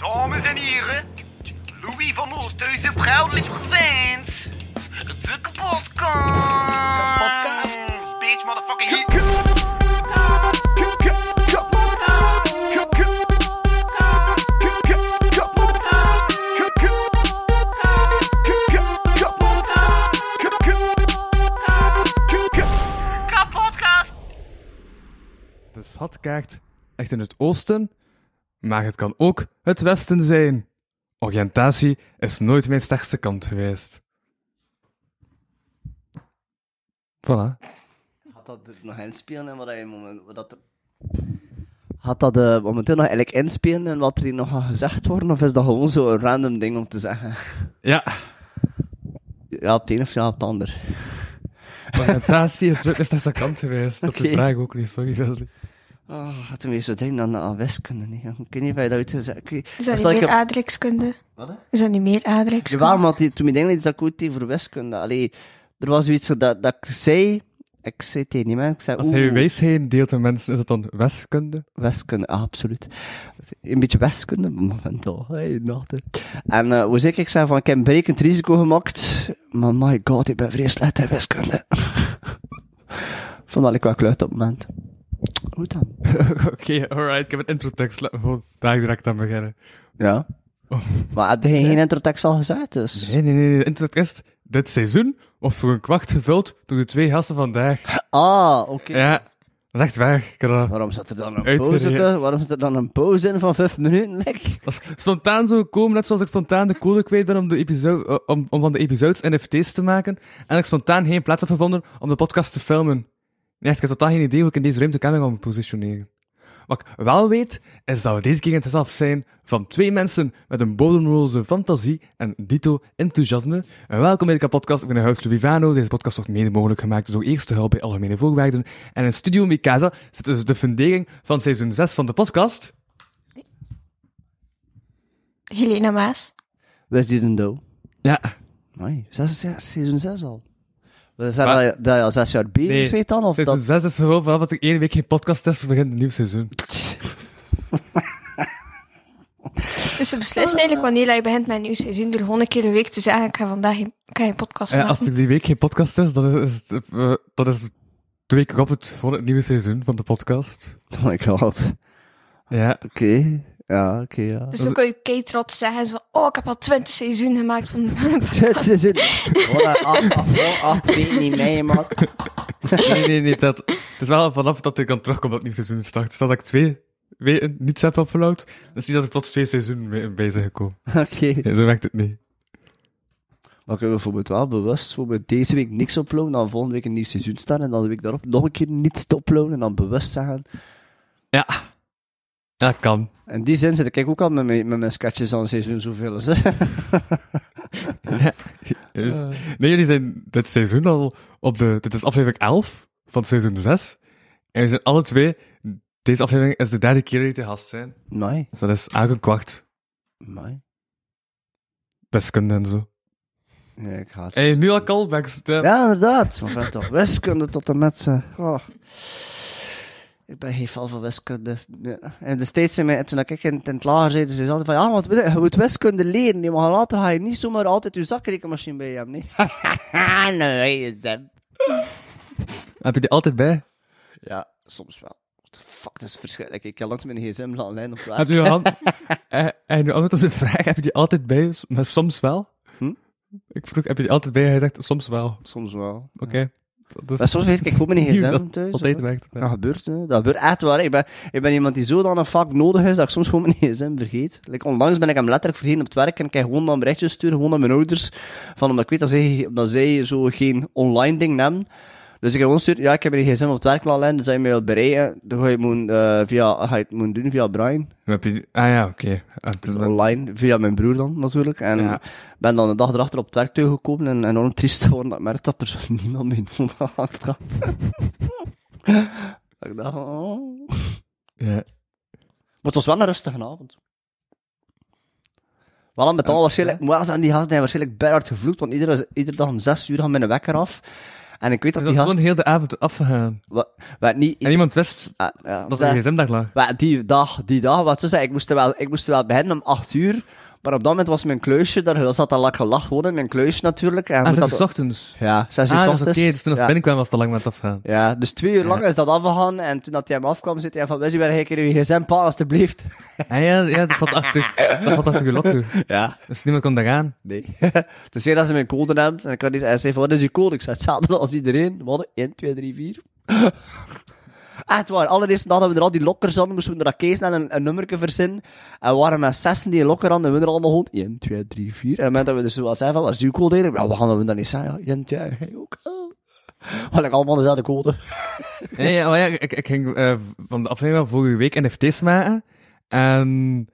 Dames en heren, Louis van Oosthuizen proudly presents de kapotkast. Kapotkast. Bitch, motherfucking hit. De schatkaart ligt in het oosten, maar het kan ook het westen zijn. Oriëntatie is nooit mijn sterkste kant geweest. Voilà. Had dat er nog inspelen en wat je moment, wat dat er... Had dat eh, momenteel nog eigenlijk inspelen en wat er hier nog gaat gezegd worden, of is dat gewoon zo'n random ding om te zeggen? Ja, Ja, op het een of ja, op het ander. oriëntatie is nooit mijn sterkste kant geweest. De Oké. vraag ook niet, sorry. Wesley. Oh, hem weer zo denken aan, wiskunde. Nee. Ik weet niet of je dat uitgezegd ik weet- Is dat niet meer aardrijkskunde? Wat? Is dat niet meer aardrijkskunde? Jawel, maar die, toen ik denk dat ik goed voor wiskunde. Allee, er was zoiets zo dat, dat ik zei... Ik zei tegen mensen, ik zei... Als hij uw wijsheid deelt met mensen, is dat dan wiskunde? Wiskunde, ah, absoluut. Een beetje wiskunde, momental. Hey, nachten. En uh, hoe zeg ik, ik zei van, ik heb een berekend risico gemaakt, maar my god, ik ben vreselijk in wiskunde. Vond dat ik wel kluit op het moment. Hoe dan? Oké, alright. Ik heb een introtekst. Laten we gewoon daar direct aan beginnen. Ja. Maar heb je geen introtekst al gezegd, dus? Nee, nee, nee. De introtekst dit seizoen was voor een kwart gevuld door de twee gasten vandaag. Ah, oké. Ja, dat is echt dat- Waarom zat er dan een Uitgereed. pauze tussen? Waarom zit er dan een pauze in van vijf minuten? Like? Dat is spontaan zo gekomen, net zoals ik spontaan de code kwijt ben om, de episode, eh, om, om van de episodes NFT's te maken. En ik spontaan geen plaats heb gevonden om de podcast te filmen. Nee, ik heb totaal geen idee hoe ik in deze ruimte camera moet positioneren. Wat ik wel weet, is dat we deze keer in het zelf zijn van twee mensen met een bodemloze fantasie en dito enthousiasme. En welkom bij de podcast. Ik ben de host Louis Vano. Deze podcast wordt mede mogelijk gemaakt door Eerste Hulp bij Algemene Voorwaarden. En in Studio Mikasa zit dus de fundering van seizoen 6 van de podcast. Helena Maas. Het nou? Ja, zes, seizoen 6 al. Dat, Maar- dat, je- dat je al zes jaar bezig Nee, bent dan? Of Seizoen dat... 6 is gewoon vanaf dat ik één week geen podcast is, begint een nieuw seizoen. Dus ze beslist eigenlijk wanneer je begint met een nieuw seizoen door gewoon een keer een week te zeggen, ik ga vandaag geen, ik ga geen podcast Ja, maken. als er die week geen podcast is, dan is het, eh, dan is het de week op het, voor het nieuwe seizoen van de podcast. Oh my god. Ja, Oké. Ja, oké, ja. Dus dan kun je kei trots zeggen, zo, oh, ik heb al twintig seizoenen gemaakt van... Het is een... Voilà, acht, acht, acht, acht weken niet mee, man. nee, nee, nee. Dat, het is wel vanaf dat ik dan terugkom dat het nieuwe seizoen start. Stel dat ik twee weken niets heb upload, dan is niet dat er plots twee seizoenen mee- bij zijn gekomen. Oké. Ja, zo werkt het niet. Maar kunnen we bijvoorbeeld wel bewust bijvoorbeeld deze week niks uploaden, dan volgende week een nieuw seizoen starten, en dan de week daarop nog een keer niets te uploaden, en dan bewust zeggen. Ja. Ja, kan. In die zin zit ik ook al met mijn, met mijn sketches aan seizoen zoveel is. hè. Dus, nee, jullie zijn dit seizoen al op de... Dit is aflevering 11 van seizoen 6. En we zijn alle twee... Deze aflevering is de derde keer dat jullie te gast zijn. Nee. Dus dat is eigenlijk een kwart. Nee. Wiskunde en zo. Nee, ik ga het. En nu al callbacks. de- Ja, inderdaad. Maar toch wiskunde tot en met ze. Oh. Ik ben geen fan van wiskunde. En destijds, zijn mij- toen ik in, in het lager zeiden ze altijd van, ja, want je moet wiskunde leren. Nee, maar later ga je niet zomaar altijd je zakrekenmachine bij je hebben, nee. nee, je. Heb je die altijd bij? Ja, soms wel. What the fuck, dat is verschrikkelijk. Ik kan langs mijn gsm laten lijnen op Heb je hand... eh, En nu antwoord op de vraag, heb je die altijd bij, maar soms wel? Hm? Ik vroeg, heb je die altijd bij? Hij zegt, soms wel. Soms wel. Oké. Dat Maar soms weet ik, ik gewoon mijn gsm thuis. altijd of- werkt. Dat gebeurt, hè. Dat gebeurt echt waar. Ik ben, ik ben iemand die zodanig vaak nodig is dat ik soms gewoon mijn gsm vergeet. Like, onlangs ben ik hem letterlijk vergeten op het werk en ik kan gewoon dan een berichtje sturen, gewoon naar mijn ouders. Van, omdat ik weet dat zij, dat zij zo geen online ding hebben. Dus ik heb gewoon sturen, ja, ik heb mijn gsm op het werk laten dus hij mij wil bereiken. Dan ga je het moeten, eh, via, ga je het moeten doen via Brian. Heb je Ah ja, oké. Ah, wel- Online, via mijn broer dan, natuurlijk. En Ja. ben dan de dag erachter op het werk gekomen en enorm triest geworden dat ik merkte dat er zo niemand mee nodig had. dat ik dacht, oh... Ja. Maar het was wel een rustige avond. Wel met al waarschijnlijk, maar zijn die gasten hebben waarschijnlijk bijhard gevloekt, want iedere, iedere dag om zes uur gaan mijn wekker af. En ik weet dat Dat die gast... gewoon heel de avond afgegaan. Wa- wa- niet, En iemand wist Ah, ja, dat er een gsm daar lag. wa- die dag, die dag, wat ze zei, ik moest wel, ik moest wel beginnen om 8 uur. Maar op dat moment was mijn kluisje, daar dat zat al lekker lach gewoon in mijn kluisje natuurlijk. En Ah, dat, ochtends. ja, 6 uur Ah, oké. ochtends. Dus toen als ja. ik binnenkwam was het al lang met afgaan. Ja, dus twee uur lang Ja. is dat afgegaan. En toen dat hij hem afkwam, zit hij van, Wizzy, waar ga ik in uw gsm pa, alstublieft? Ah ja, ja dat zat achter, dat zat achter je lokker. Ja. Dus niemand kon daar gaan. Nee. dus hier dat ze mijn code hebben. En ik had die, hij zei van, wat is uw code? Ik zei, hetzelfde als iedereen. Wat? 1, 2, 3, 4. Echt waar. Allereerste dag dat we er al die lokkers hadden, moesten we er kees en een, een nummerke verzinnen. En we waren met die een lokker hadden. En we er allemaal gewoon 1, 2, 3, 4. En op het moment dat we dus wat zeiden van, wat uw code? Ja, we gaan dat niet zeggen. Ja, 1, 2, jij ook. Oh. We hadden allemaal dezelfde code. Nee, ja, maar ja, ik, ik ging eh, van de aflevering vorige week NFT's maken. En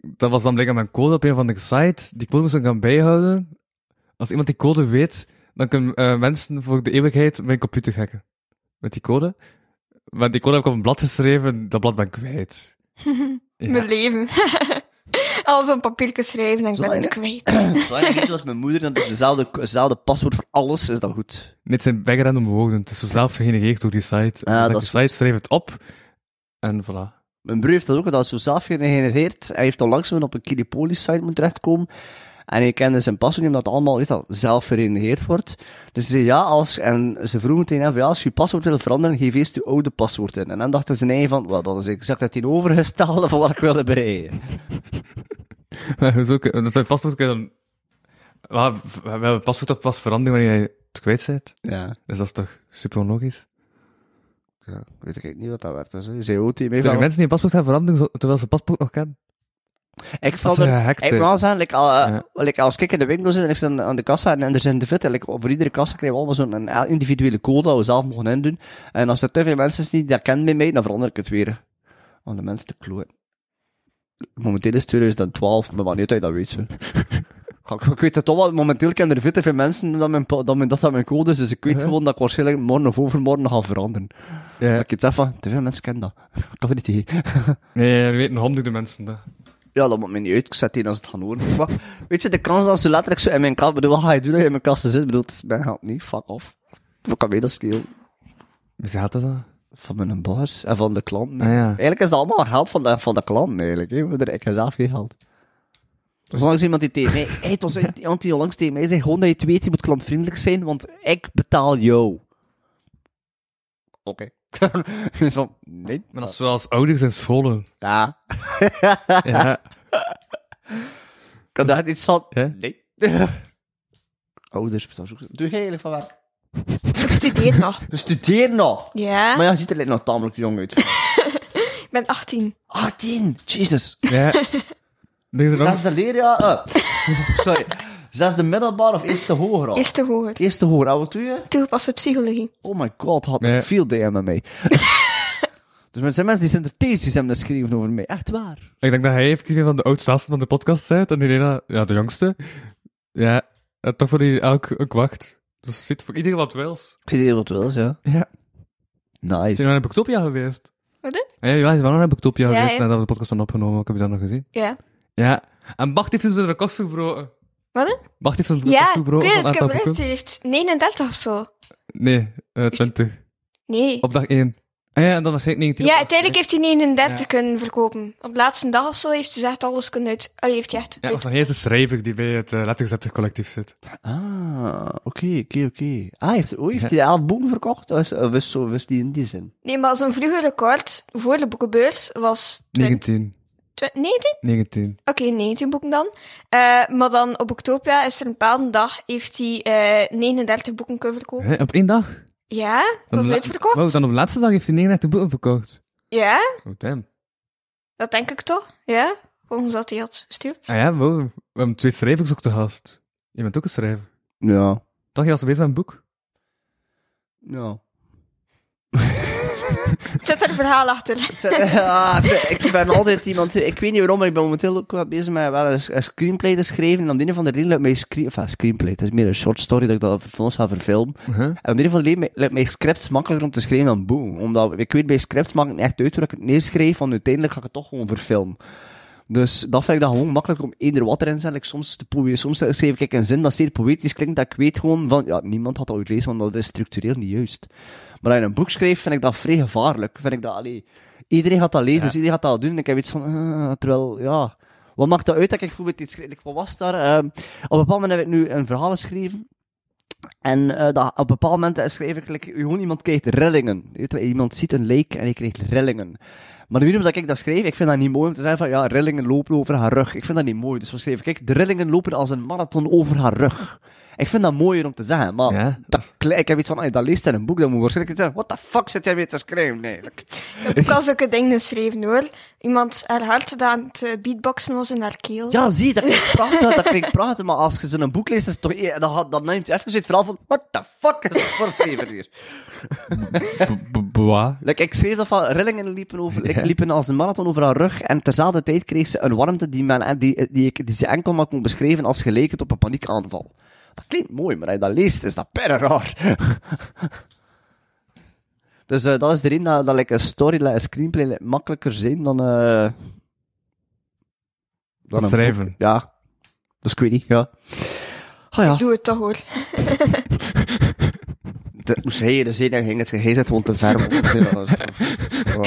dat was dan blijkbaar mijn code op een van de site. Die code moest ik gaan bijhouden. Als iemand die code weet, dan kunnen eh, mensen voor de eeuwigheid mijn computer hacken. Met die code. Maar die code heb ik op een blad geschreven, dat blad ben ik kwijt. Ja. Mijn leven. Alles op papiertje schrijven en ik ben het ja. Zolang kwijt. je niet zoals mijn moeder, dan is dezelfde, dezelfde paswoord voor alles, is dat goed. Nee, het zijn weggerende woorden. Het is zo zelf gegenereerd door die site. Ah, Dus dat de site goed. schreef het op. En voilà. Mijn broer heeft dat ook, dat is zo zelf gegenereerd. Hij heeft onlangs gewoon op een Kilipolis-site moeten terechtkomen. En hij kende zijn paswoord niet, omdat het allemaal weet dat, zelf gegenereerd wordt. Dus ze zei ja, als, en ze vroegen tegen hem, ja, als je je paswoord wil veranderen, geef eerst je oude paswoord in. En dan dachten ze nee van, wel, dat is exact het tegenovergestelde van wat ik wilde bereiken. Maar hoezo kun- dat zou je paspoort kunnen dan... Wel, we hebben een paspoort op pas veranderen wanneer je het kwijt bent. Ja. Dus dat is toch super onlogisch? ja weet ik niet wat dat werd. Dus, je zei er van, mensen die een paspoort gaan veranderen terwijl ze paspoort nog kennen? Ik er, ik zeggen, like, al, eh, Ja. like, als ik in de winkel zit en ik zit aan de kassa en, en er zijn veel, like, voor iedere kassa krijgen we allemaal zo'n een individuele code dat we zelf mogen indoen. En als er te veel mensen zijn die dat kennen bij mij, dan verander ik het weer. Om de mensen te kloten. Momenteel is het 2012, maar wanneer dat je dat weet. Ik, ik weet het toch wel, momenteel kennen er veel te veel mensen dat mijn, dat mijn, dat, dat mijn code is, dus ik weet gewoon dat ik waarschijnlijk morgen of overmorgen ga veranderen. Ja. Dat ik iets zeg van, te veel mensen kennen dat. Ik kan er niet tegen. Nee, we weten honderden mensen dat. Ja, dat moet me niet uit. Ik zet die als het gaan horen. Maar, weet je, de kans dat ze letterlijk zo in mijn kast... bedoel, wat ga je doen als je in mijn kast zit? Bedoel, het is mijn geld niet. Fuck off. Wat kan mij dat schelen? Wie gaat dat dan? Van mijn baas en van de klanten. Ah ja. Eigenlijk is dat allemaal geld van de, van de klanten, eigenlijk. Hè. Ik heb zelf geen geld. Langs iemand die tegen mij... Hey, het was iemand die langs tegen mij zei, gewoon dat je het weet, je moet klantvriendelijk zijn, want ik betaal jou. Oké. Dus van, nee. Maar dat is zoals ouders in scholen. Ja. Ja. Kan daar iets van? Ja. Nee. Ouders ook. Doe jij eigenlijk van werk? Ik studeer nog. We studeren nog. Ja, Maar ja, je ziet er like nog tamelijk jong uit. ik ben 18. 18. Jesus. Ja. Er is er nog... Zesde leerjaar. eh. Sorry. Zesde middelbaar of eerste hoger al? Eerste hoger. Eerste hoger. En wat doe je? Toegepaste psychologie. Oh my god, had Nee. veel DM met mij. dus er zijn mensen die zijn er thesis hebben geschreven over mij. Echt waar. Ik denk dat hij even een van de oudste van de podcast bent. En Helena, ja, de jongste. Ja, en toch voor die elk ook wacht. Dus zit voor iedereen wat wils. Weet wat wel, ja. Ja. Nice. Zijn we naar Booktopia geweest? Wat hè? Ja, ja, ze waren naar Booktopia Ja, geweest ja. nadat we de podcast hadden opgenomen. Ik heb je dat nog gezien. Ja. Ja. En Bart heeft dus zijn record verbroken. Wat hè? Bart heeft zijn record Ja, ik weet het. Ik heb. Hij heeft 39 of zo. Nee, eh 20. Nee. Op dag 1. Ah ja, en dan was hij 19. Ja, uiteindelijk heeft hij 39 Ja. kunnen verkopen. Op de laatste dag of zo heeft hij echt alles kunnen uit... Allee, heeft hij echt Ja, dan hij is de schrijver die bij het uh, letterzetter collectief zit. Ah, oké, oké, oké. Ah, heeft, oh, heeft hij elf boeken verkocht? Of of is, zo, is die in die zin? Nee, maar zijn vroeger record voor de boekenbeurs was... 20 19. 19? 19. Oké, 19 boeken dan. Eh, maar dan op Boektopia is er een bepaalde dag, heeft hij eh 39 boeken kunnen verkopen. Hè, op één dag? Ja, dat was uitverkocht. Wow, dan op de laatste dag heeft hij 39 boeken verkocht. Ja, Oh, damn. dat denk ik toch? Ja, volgens dat hij had gestuurd. Ah ja, wow. We hebben twee schrijvers ook te gast. Je bent ook een schrijver. Ja. Toch, je was bezig met een boek? Ja. Zit er een verhaal achter? Ah, ik ben altijd iemand, ik weet niet waarom, maar ik ben momenteel ook bezig met wel een, een screenplay te schrijven. En om de een van de reden lukt mij screen, enfin, screenplay, het is meer een short story dat ik dat ons ga verfilmen. Uh-huh. En om de een van de reden lukt mij scripts makkelijker om te schrijven dan boeken. Omdat, ik weet bij scripts maak ik niet echt uit hoe ik het neerschrijf, want uiteindelijk ga ik het toch gewoon verfilmen. Dus dat vind ik dan gewoon makkelijk om eender wat erin te zetten. Soms, poë- soms schreef ik een zin dat zeer poëtisch klinkt, dat ik weet gewoon van, ja, niemand had dat ooit lezen, want dat is structureel niet juist. Maar als je een boek schrijft, vind ik dat vrij gevaarlijk. Vind ik dat, allee, iedereen gaat dat lezen, dus iedereen gaat dat doen. En ik heb iets van, eh, terwijl, ja, wat maakt dat uit dat ik bijvoorbeeld iets schreef? Wat was daar? Ehm, op een bepaald moment heb ik nu een verhaal geschreven. En eh, dat, op een bepaald moment schreef ik, like, gewoon iemand krijgt rillingen. Je iemand ziet een leek en hij krijgt rillingen. Maar de manier dat ik dat schreef, ik vind dat niet mooi om te zeggen van, ja, rillingen lopen over haar rug. Ik vind dat niet mooi. Dus wat schreef ik? De rillingen lopen als een marathon over haar rug. Ik vind dat mooier om te zeggen, maar Ja. dat, ik heb iets van, als je dat leest in een boek, dan moet je waarschijnlijk iets zeggen, what the fuck zit jij weer te schrijven, eigenlijk? Ik heb ook al zulke dingen geschreven hoor. Iemand haar hart dat aan het beatboxen was in haar keel. Ja, zie, dat klinkt prachtig, dat klinkt prachtig, maar als je zo'n boek leest, is toch, eh, dan neemt je even het verhaal van, what the fuck is dat voor schrijver hier? Like, ik schreef dat van rillingen liepen, over, like, liepen als een marathon over haar rug en terzelfde tijd kreeg ze een warmte die, men, die, die, ik, die ze enkel maar kon beschrijven als geleken op een paniekaanval. Dat klinkt mooi, maar als je dat leest, is dat perre raar. dus eh, dat is de reden dat, dat like, een story, like, een screenplay like, makkelijker zijn dan... eh dan een Schrijven. boek. Ja. Dus ik weet niet, ja. Ah ja, Doe het toch hoor. de, moest hij zijn, dan ging het, hij zit gewoon te ver. ik Dat was,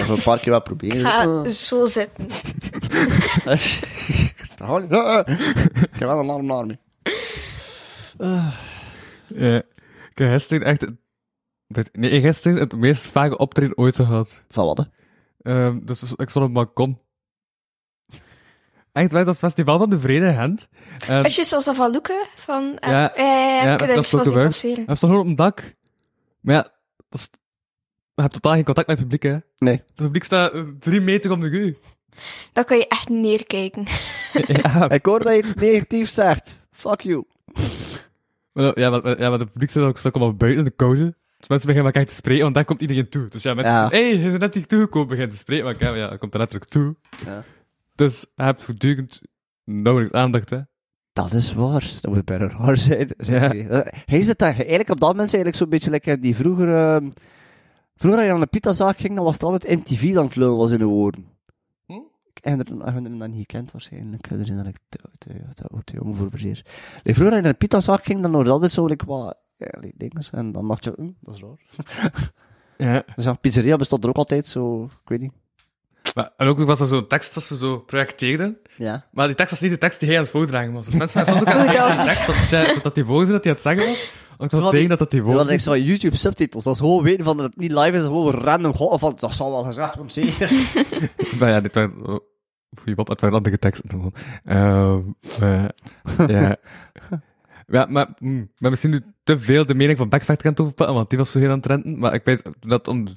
dat een paar keer wat proberen. Ga zo zitten. Ik heb wel een arm naar me. Ja. Ik heb gisteren echt... Nee, gisteren het meest vage optreden ooit gehad. Van wat, hè? Ehm, dus ik stond op het balkon. Echt, wij, dat was het festival van de Vrede Gent. Ehm, Is je zoals dat van Loeke? Van, eh, Ja, ja, ja, dat dat is passeren. Hij stond gewoon op een dak. Maar ja, dat is, je hebt totaal geen contact met het publiek, hè. Nee. Het publiek staat eh, drie meter om de u. Dan kan je echt neerkijken. ja, Ik hoor dat je iets negatiefs zegt. Fuck you. Ja, ja, maar het publiek staat ook stuk allemaal buiten in de koude. Dus mensen beginnen elkaar te spreken, want daar komt iedereen toe. Dus ja, mensen Ja. hey, je bent net hier toegekomen, beginnen te spreken. Maar ja, ja, hij komt er letterlijk toe. Ja. Dus je hebt voortdurend nauwelijks aandacht, hè. Dat is waar. Dat moet bijna raar zijn. Ja. Hij zit daar eigenlijk op dat moment eigenlijk zo'n beetje lekker die vroeger... ehm, vroeger als je aan de pitazaak ging, dan was het altijd MTV dan het lullen was in de oren. Ik heb er, ik er dat niet gekend waarschijnlijk. Er zijn dat ik te, te, te, te jong voor verzeer. Nee, vroeger als je naar de pitazaak ging, dan hoorde je altijd zo like, wat ja, dingen. En dan dacht je, hm, dat is raar. Ja. Dus ja, pizzeria bestond er ook altijd zo, ik weet niet. Maar, en ook was er zo'n tekst dat ze zo projecteerden. Ja. Maar die tekst was niet de tekst die hij aan het voordragen was. Dus mensen soms ook aan tekst dat, die woorden dat hij aan het zeggen was. Ik was tegen die- dat dat die woorden... echt zo van YouTube subtitles. Dat is gewoon weten van dat het niet live is, gewoon random. Goh, van, dat zal wel gezegd worden, zeker. Maar ja, dit waren... Oh, goeie Bob, het waren andere teksten gewoon. Ehm, maar, ja. Ja, maar, mm, maar misschien nu te veel de mening van Backfactor aan het overpakken, want die was zo heel aan het renten. Maar ik weet dat om 6.30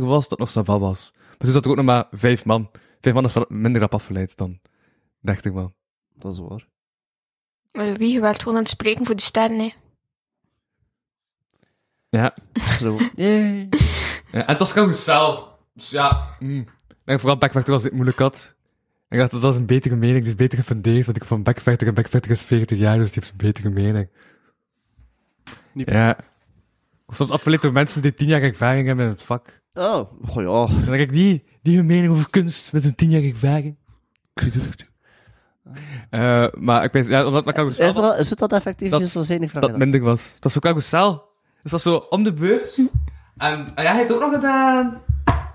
was, dat nog Saval was. Maar toen zat er ook nog maar vijf man. Vijf man is er minder rap afgeleid dan 30 man. Dat is waar. Maar wie je werd gewoon aan het spreken voor die sterren, hè. Ja. Zo. Yay. Ja, en het was gewoon cel. Dus ja, mm. ik denk vooral Backfactor was dit moeilijk had. En ik dacht, dat is een betere mening, die is beter gefundeerd, want ik van Backfactor en Backfactor is 40 jaar, dus die heeft een betere mening. Niet- Ja. Of soms afgeleid door mensen die tien jaar ervaring hebben in het vak. Oh, goh ja. En dan kijk die, die hun mening over kunst met een tien jaar ervaring. Eh, maar ik weet, ja, omdat maar Is dat, is het dat effectief? Dat- is dat dat minder was. Dat was ook carousel. Dus dat was zo om de beurt. En, en jij hebt het ook nog gedaan.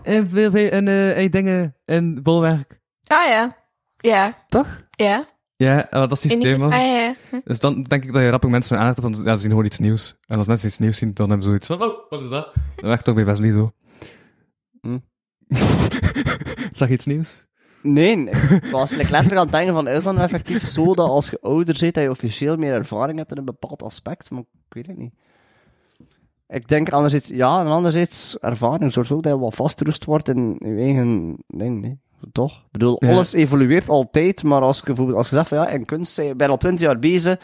En veel, veel, en, eh, en dingen in bolwerk. Ah ja. Ja. Toch? Ja. Ja, dat systeem ik- was. ah, ja, ja. Hm. Dus dan denk ik dat je rappig mensen aandacht hebt, want ja, ze zien gewoon iets nieuws. En als mensen iets nieuws zien, dan hebben ze zoiets van, oh, wat is dat? Dat werkt toch bij Wesley zo. Hm. Zag je iets nieuws? Nee, ik was letterlijk aan het denken van, is dat nou effectief zo dat als je ouder bent, dat je officieel meer ervaring hebt in een bepaald aspect? Maar ik weet het niet. Ik denk anderzijds, ja, en anderzijds, ervaring zorgt ook dat je wat vastrust wordt in je eigen ding, nee. Toch? Ik bedoel, Ja. alles evolueert altijd, maar als je bijvoorbeeld, als je zegt van, ja, in kunst ben je bijna al 20 jaar bezig,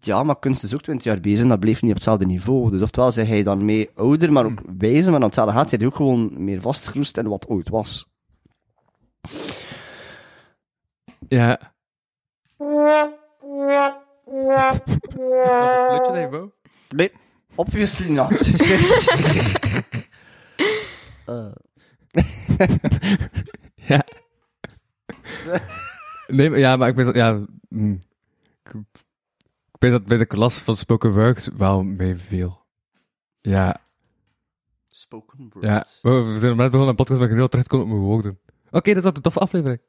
ja, maar kunst is ook 20 jaar bezig en dat blijft niet op hetzelfde niveau. Dus oftewel zeg je dan mee ouder, maar ook wijzer, maar aan hetzelfde gaat, je hebt ook gewoon meer vastgeroest in wat ooit was. Ja. Wat lukt je dat? Nee, obviously not. Eh, Ja. Nee, maar, ja, maar ik weet dat, ja, mm. ik, ik weet dat bij de klas van spoken word wel meeviel. Ja, Spoken word. ja. We, we zijn net begonnen aan een podcast, maar ik heel teruggekomen op mijn woorden. Oké, dat was een toffe aflevering.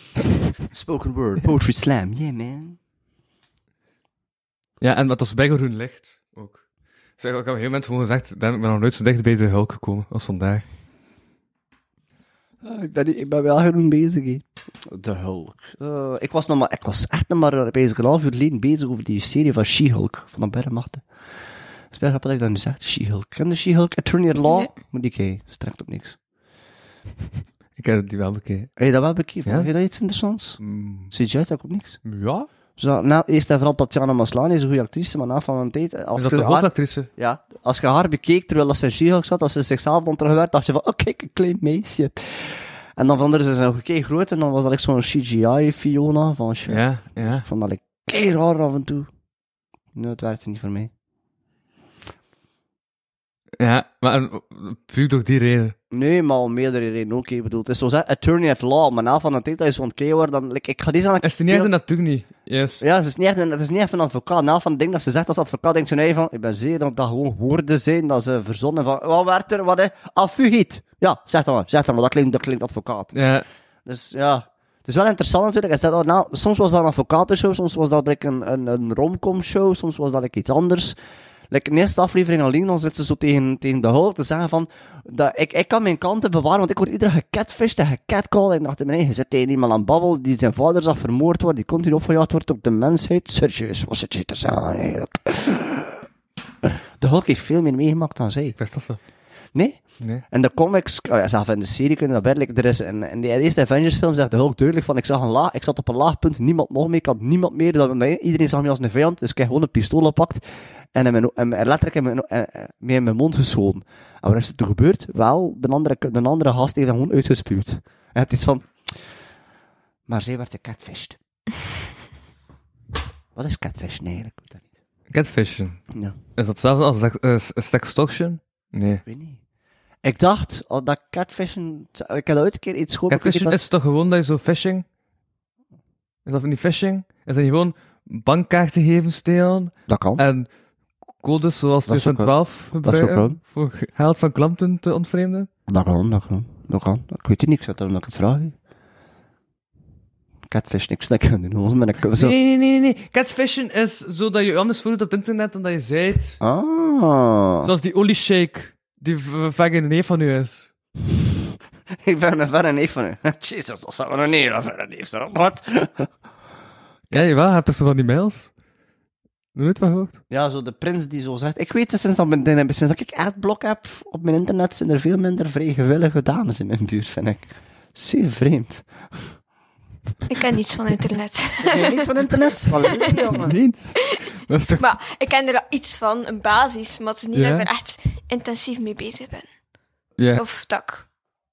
Spoken word. Poetry slam. Yeah, man. Ja, en dat was bij groen licht. Zeg, ik heb op een gegeven moment gewoon gezegd, damn, ik ben nog nooit zo dicht bij de hulk gekomen als vandaag. Ah, ik, ben, niet- ik ben wel groen bezig, hè. De Hulk. Eh, ik, was nog maar, ik was echt nog maar eh, bezig een half uur geleden bezig over die serie van She-Hulk. Van de Bergmachten. Het is wel grappig dat ik dat nu zeg, She-Hulk. Ken je She-Hulk? Attorney at Law? Nee. Moet die kijken. Strekt op niks. Ik heb die wel bekeken. Heb je dat wel bekeken? Ja. Heb je dat iets interessants? Mm, CGI trekt op niks. ja? Zo, nou, eerst en vooral Tatjana Maslany is een goede actrice, maar na van een tijd... eh, Als Is dat je haar, hoofdactrice? ja, als je haar bekeek terwijl dat ze in She-Hulk zat, als ze zichzelf dan terugwerkt, dacht je van, oh kijk, een klein meisje. En dan veranderde ze een keer groot en dan was dat echt zo'n CGI-Fiona van. Ja, ja. Ik vond dat ik kei raar af en toe. Nee, het werkte niet voor mij. Ja, maar puur door die reden. Nee, maar om meerdere redenen ook. Ik bedoel, het is zo zeg, attorney at law, maar na van een tijd dat je zo'n wordt, dan... Like, ik ga deze aan Is het niet echt een natuurlijk niet? Yes. Ja, het is niet echt een, het is niet echt een advocaat. Na van het ding dat ze zegt als advocaat, denkt ze nee van, ik ben zeker dat dat gewoon woorden zijn, dat ze verzonnen van, wat werd er, wat is, affugiet. Ja, zeg dan maar, zeg dan maar, dat klinkt, dat klinkt advocaat. Ja, Dus ja, het is wel interessant natuurlijk. Zegt, oh, nou, soms was dat een advocatenshow, soms was dat like, een, een, een romcom show, soms was dat like, iets anders. Like, in de eerste aflevering alleen, dan zit ze zo tegen, tegen de Hulk te zeggen van, dat, ik, ik kan mijn kanten bewaren, want ik word iedereen gecatfished en gecatcalled. En ik dacht in eigen, je zit tegen iemand aan babbel, die zijn vader zag vermoord worden, die continu opgejaagd wordt op de mensheid. Serieus, wat zit je te zeggen eigenlijk? De Hulk heeft veel meer meegemaakt dan zij. wist dat wel. Nee? Nee. En de comics, oh ja, zelf in de serie kunnen dat werkelijk. Er is in, in de eerste Avengers film zegt de Hulk duidelijk van, ik zag een laag, ik zat op een laag punt, niemand nog meer, ik had niemand meer, dat iedereen zag me als een vijand, dus ik heb gewoon een pistool gepakt en, in mijn, en mijn- letterlijk in mijn, in mijn mond geschoten. En wat is er toen gebeurd? Wel, de andere, de andere gast heeft hem gewoon uitgespuwd. En het is van, maar zij werd gecatfished. Wat is catfishen eigenlijk? Ik weet dat niet. Catfishing. Ja. Is dat hetzelfde als s- sextortion? Nee. Ik weet niet. Ik dacht oh, dat catfishen, ik heb ooit een keer iets gehoord. Catfishing is toch gewoon dat je zo phishing? Is dat niet phishing? Is dat niet gewoon bankkaarten geven, stelen Dat kan. en codes zoals Dat zou 2012 Dat zou gebruiken voor geld van klanten te ontvreemden? Dat kan, dat kan. Dat kan. Ik weet het niet, ik zat daarom dat ik het vraag. Catfish, niks kunnen doen. Ben ik zo... Nee, nee, nee, nee, nee. Catfishing is zo dat je je anders voelt op het internet dan dat je zijt. Ah. Zoals die olieshake die v- vaak in de neef van u is. Ik ben een verre neef van u. Jezus, dat zou een hele verre neef zijn. Wat? Ja, jawel, je hebt toch zo van die mails? Nooit van gehoord? Ja, zo de prins die zo zegt. Ik weet het, sinds dat, mijn- sinds dat ik adblock heb op mijn internet, zijn er veel minder vrij gewillige dames in mijn buurt, vind ik. Zeer vreemd. Ik ken niets van internet. Nee, niet van internet. Jongen. Niets. Dat is toch... maar ik ken er wel iets van, een basis, maar het is niet Ja? dat ik er echt intensief mee bezig ben. Ja, Of dat ik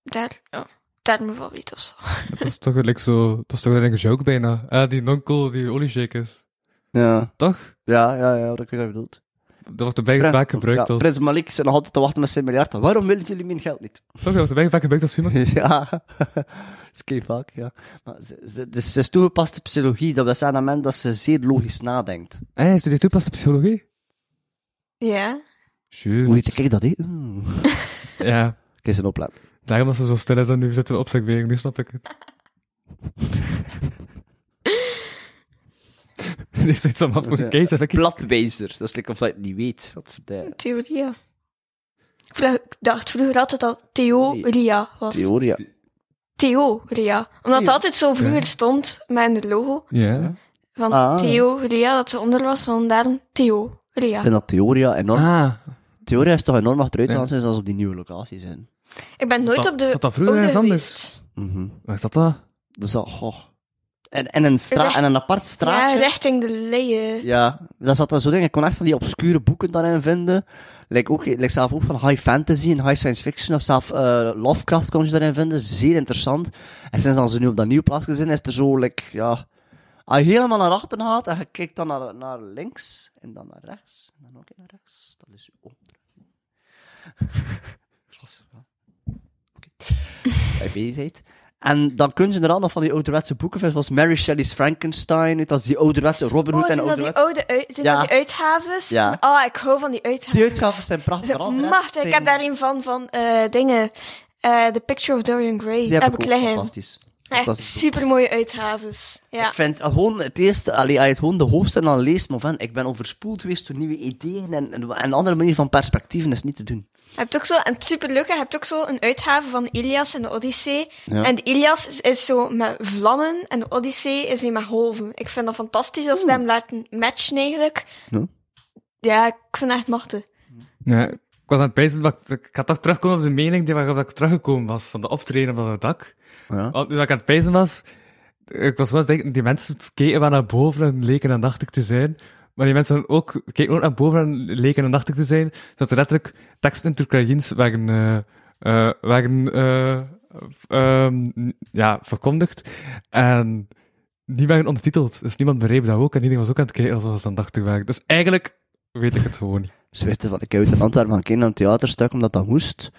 daar, ja, daar me van weet of zo. dat is toch gelijk zo... Dat is toch een joke bijna. Ah, die nonkel die olieshake is. Ja, Toch? Ja, ja, ja, dat ik weet wat je bedoelt. Dat wordt erbij vaak gebruikt ja, als... Prins Malik zit nog altijd te wachten met zijn miljard. Waarom willen jullie mijn geld niet? Toch, dat wordt erbij vaak gebruikt als humor. Ja, dat is kei vaak, ja. Maar ze, ze, dus ze is toegepaste psychologie. Dat wil zeggen aan men dat ze zeer logisch nadenkt. Ah, is die toepaste psychologie? Ja. Hoe Juist. heet ik dat? Mm. Ja. Kijk eens opletten. Daarom was ze zo stil is en nu zitten we opzegwering. Nu snap ik het. Ze heeft iets van af voor een Platwijzer. Dat is like of je het niet weet. Wat voor de Theorie, ja. Ik dacht vroeger altijd dat theoria was. theorie. Theoria. Omdat het Theo. altijd zo vroeger stond met een logo Ja. van Ah. theoria, dat ze onder was, van daarom theoria. Ik vind dat theoria enorm... Ah. Theoria is toch enorm achteruit Ja. gaan zijn als op die nieuwe locatie zijn. Ik ben nooit dat- op de zat dat vroeger oude anders? geweest. Mhm. Waar is dat dan? Dus dat... Oh. En, en, een stra Recht- en een apart Ja, straatje. richting de leien. Ja, dat zat dan zo dingen. Ik kon echt van die obscure boeken daarin vinden. Like ook, like zelf ook van high fantasy en high science fiction of zelf eh, Lovecraft kon je daarin vinden. Zeer interessant. En sinds dan ze nu op dat nieuwe plaats zijn, is er zo, like, ja... Als je helemaal naar achter gaat en je kijkt dan naar, naar links en dan naar rechts en dan ook naar rechts, dat is je ja. Oké. Bij bezigheid. En dan kunnen ze er al nog van die ouderwetse boeken vinden, zoals Mary Shelley's Frankenstein, dat is die ouderwetse Robin Hood Oh, en dat die ouderwetse... oude uit, zijn Ja. dat die uitgaves? Ja. Oh, ik hou van die uitgaves. Die uitgaven zijn prachtig. Machtig. Ik zijn- heb daar een van, van eh, dingen. Eh The Picture of Dorian Gray. Die heb, heb ik ik ook liggen. fantastisch. Echt Fantastisch. super mooie uitgaves. Ja. Ik vind gewoon het eerste, allee, als je het gewoon de hoofdstukken dan leest, maar van, ik ben overspoeld geweest door nieuwe ideeën en, en, en een andere manier van perspectieven is niet te doen. Je hebt ook zo, en het superleuke, je hebt ook zo een uitgave van Ilias en de Odyssee. Ja. En de Ilias is, is zo met vlammen en de Odyssee is niet met golven. Ik vind dat fantastisch dat ze hem laten matchen eigenlijk. Ja. Ja, ik vind het echt machtig. Ja, ik was aan het pijzen, maar ik, ik ga toch terugkomen op de mening die waarop ik teruggekomen was, van de optreden van het dak. Ja. Want nu dat ik aan het pijzen was, ik was wel denken, die mensen keken wel naar boven en leken aandachtig te zijn. Maar die mensen ook, keken ook naar boven en leken aandachtig te zijn. Dat er letterlijk teksten in het eh ehm, ja, verkondigd. En die werden ondertiteld. Dus niemand begreep dat ook. En iedereen was ook aan het kijken alsof ze aandachtig waren. Dus eigenlijk weet ik het gewoon niet. Zweerte van, ik uit in Antwerpen gaan kijken naar een theaterstuk, omdat dat moest.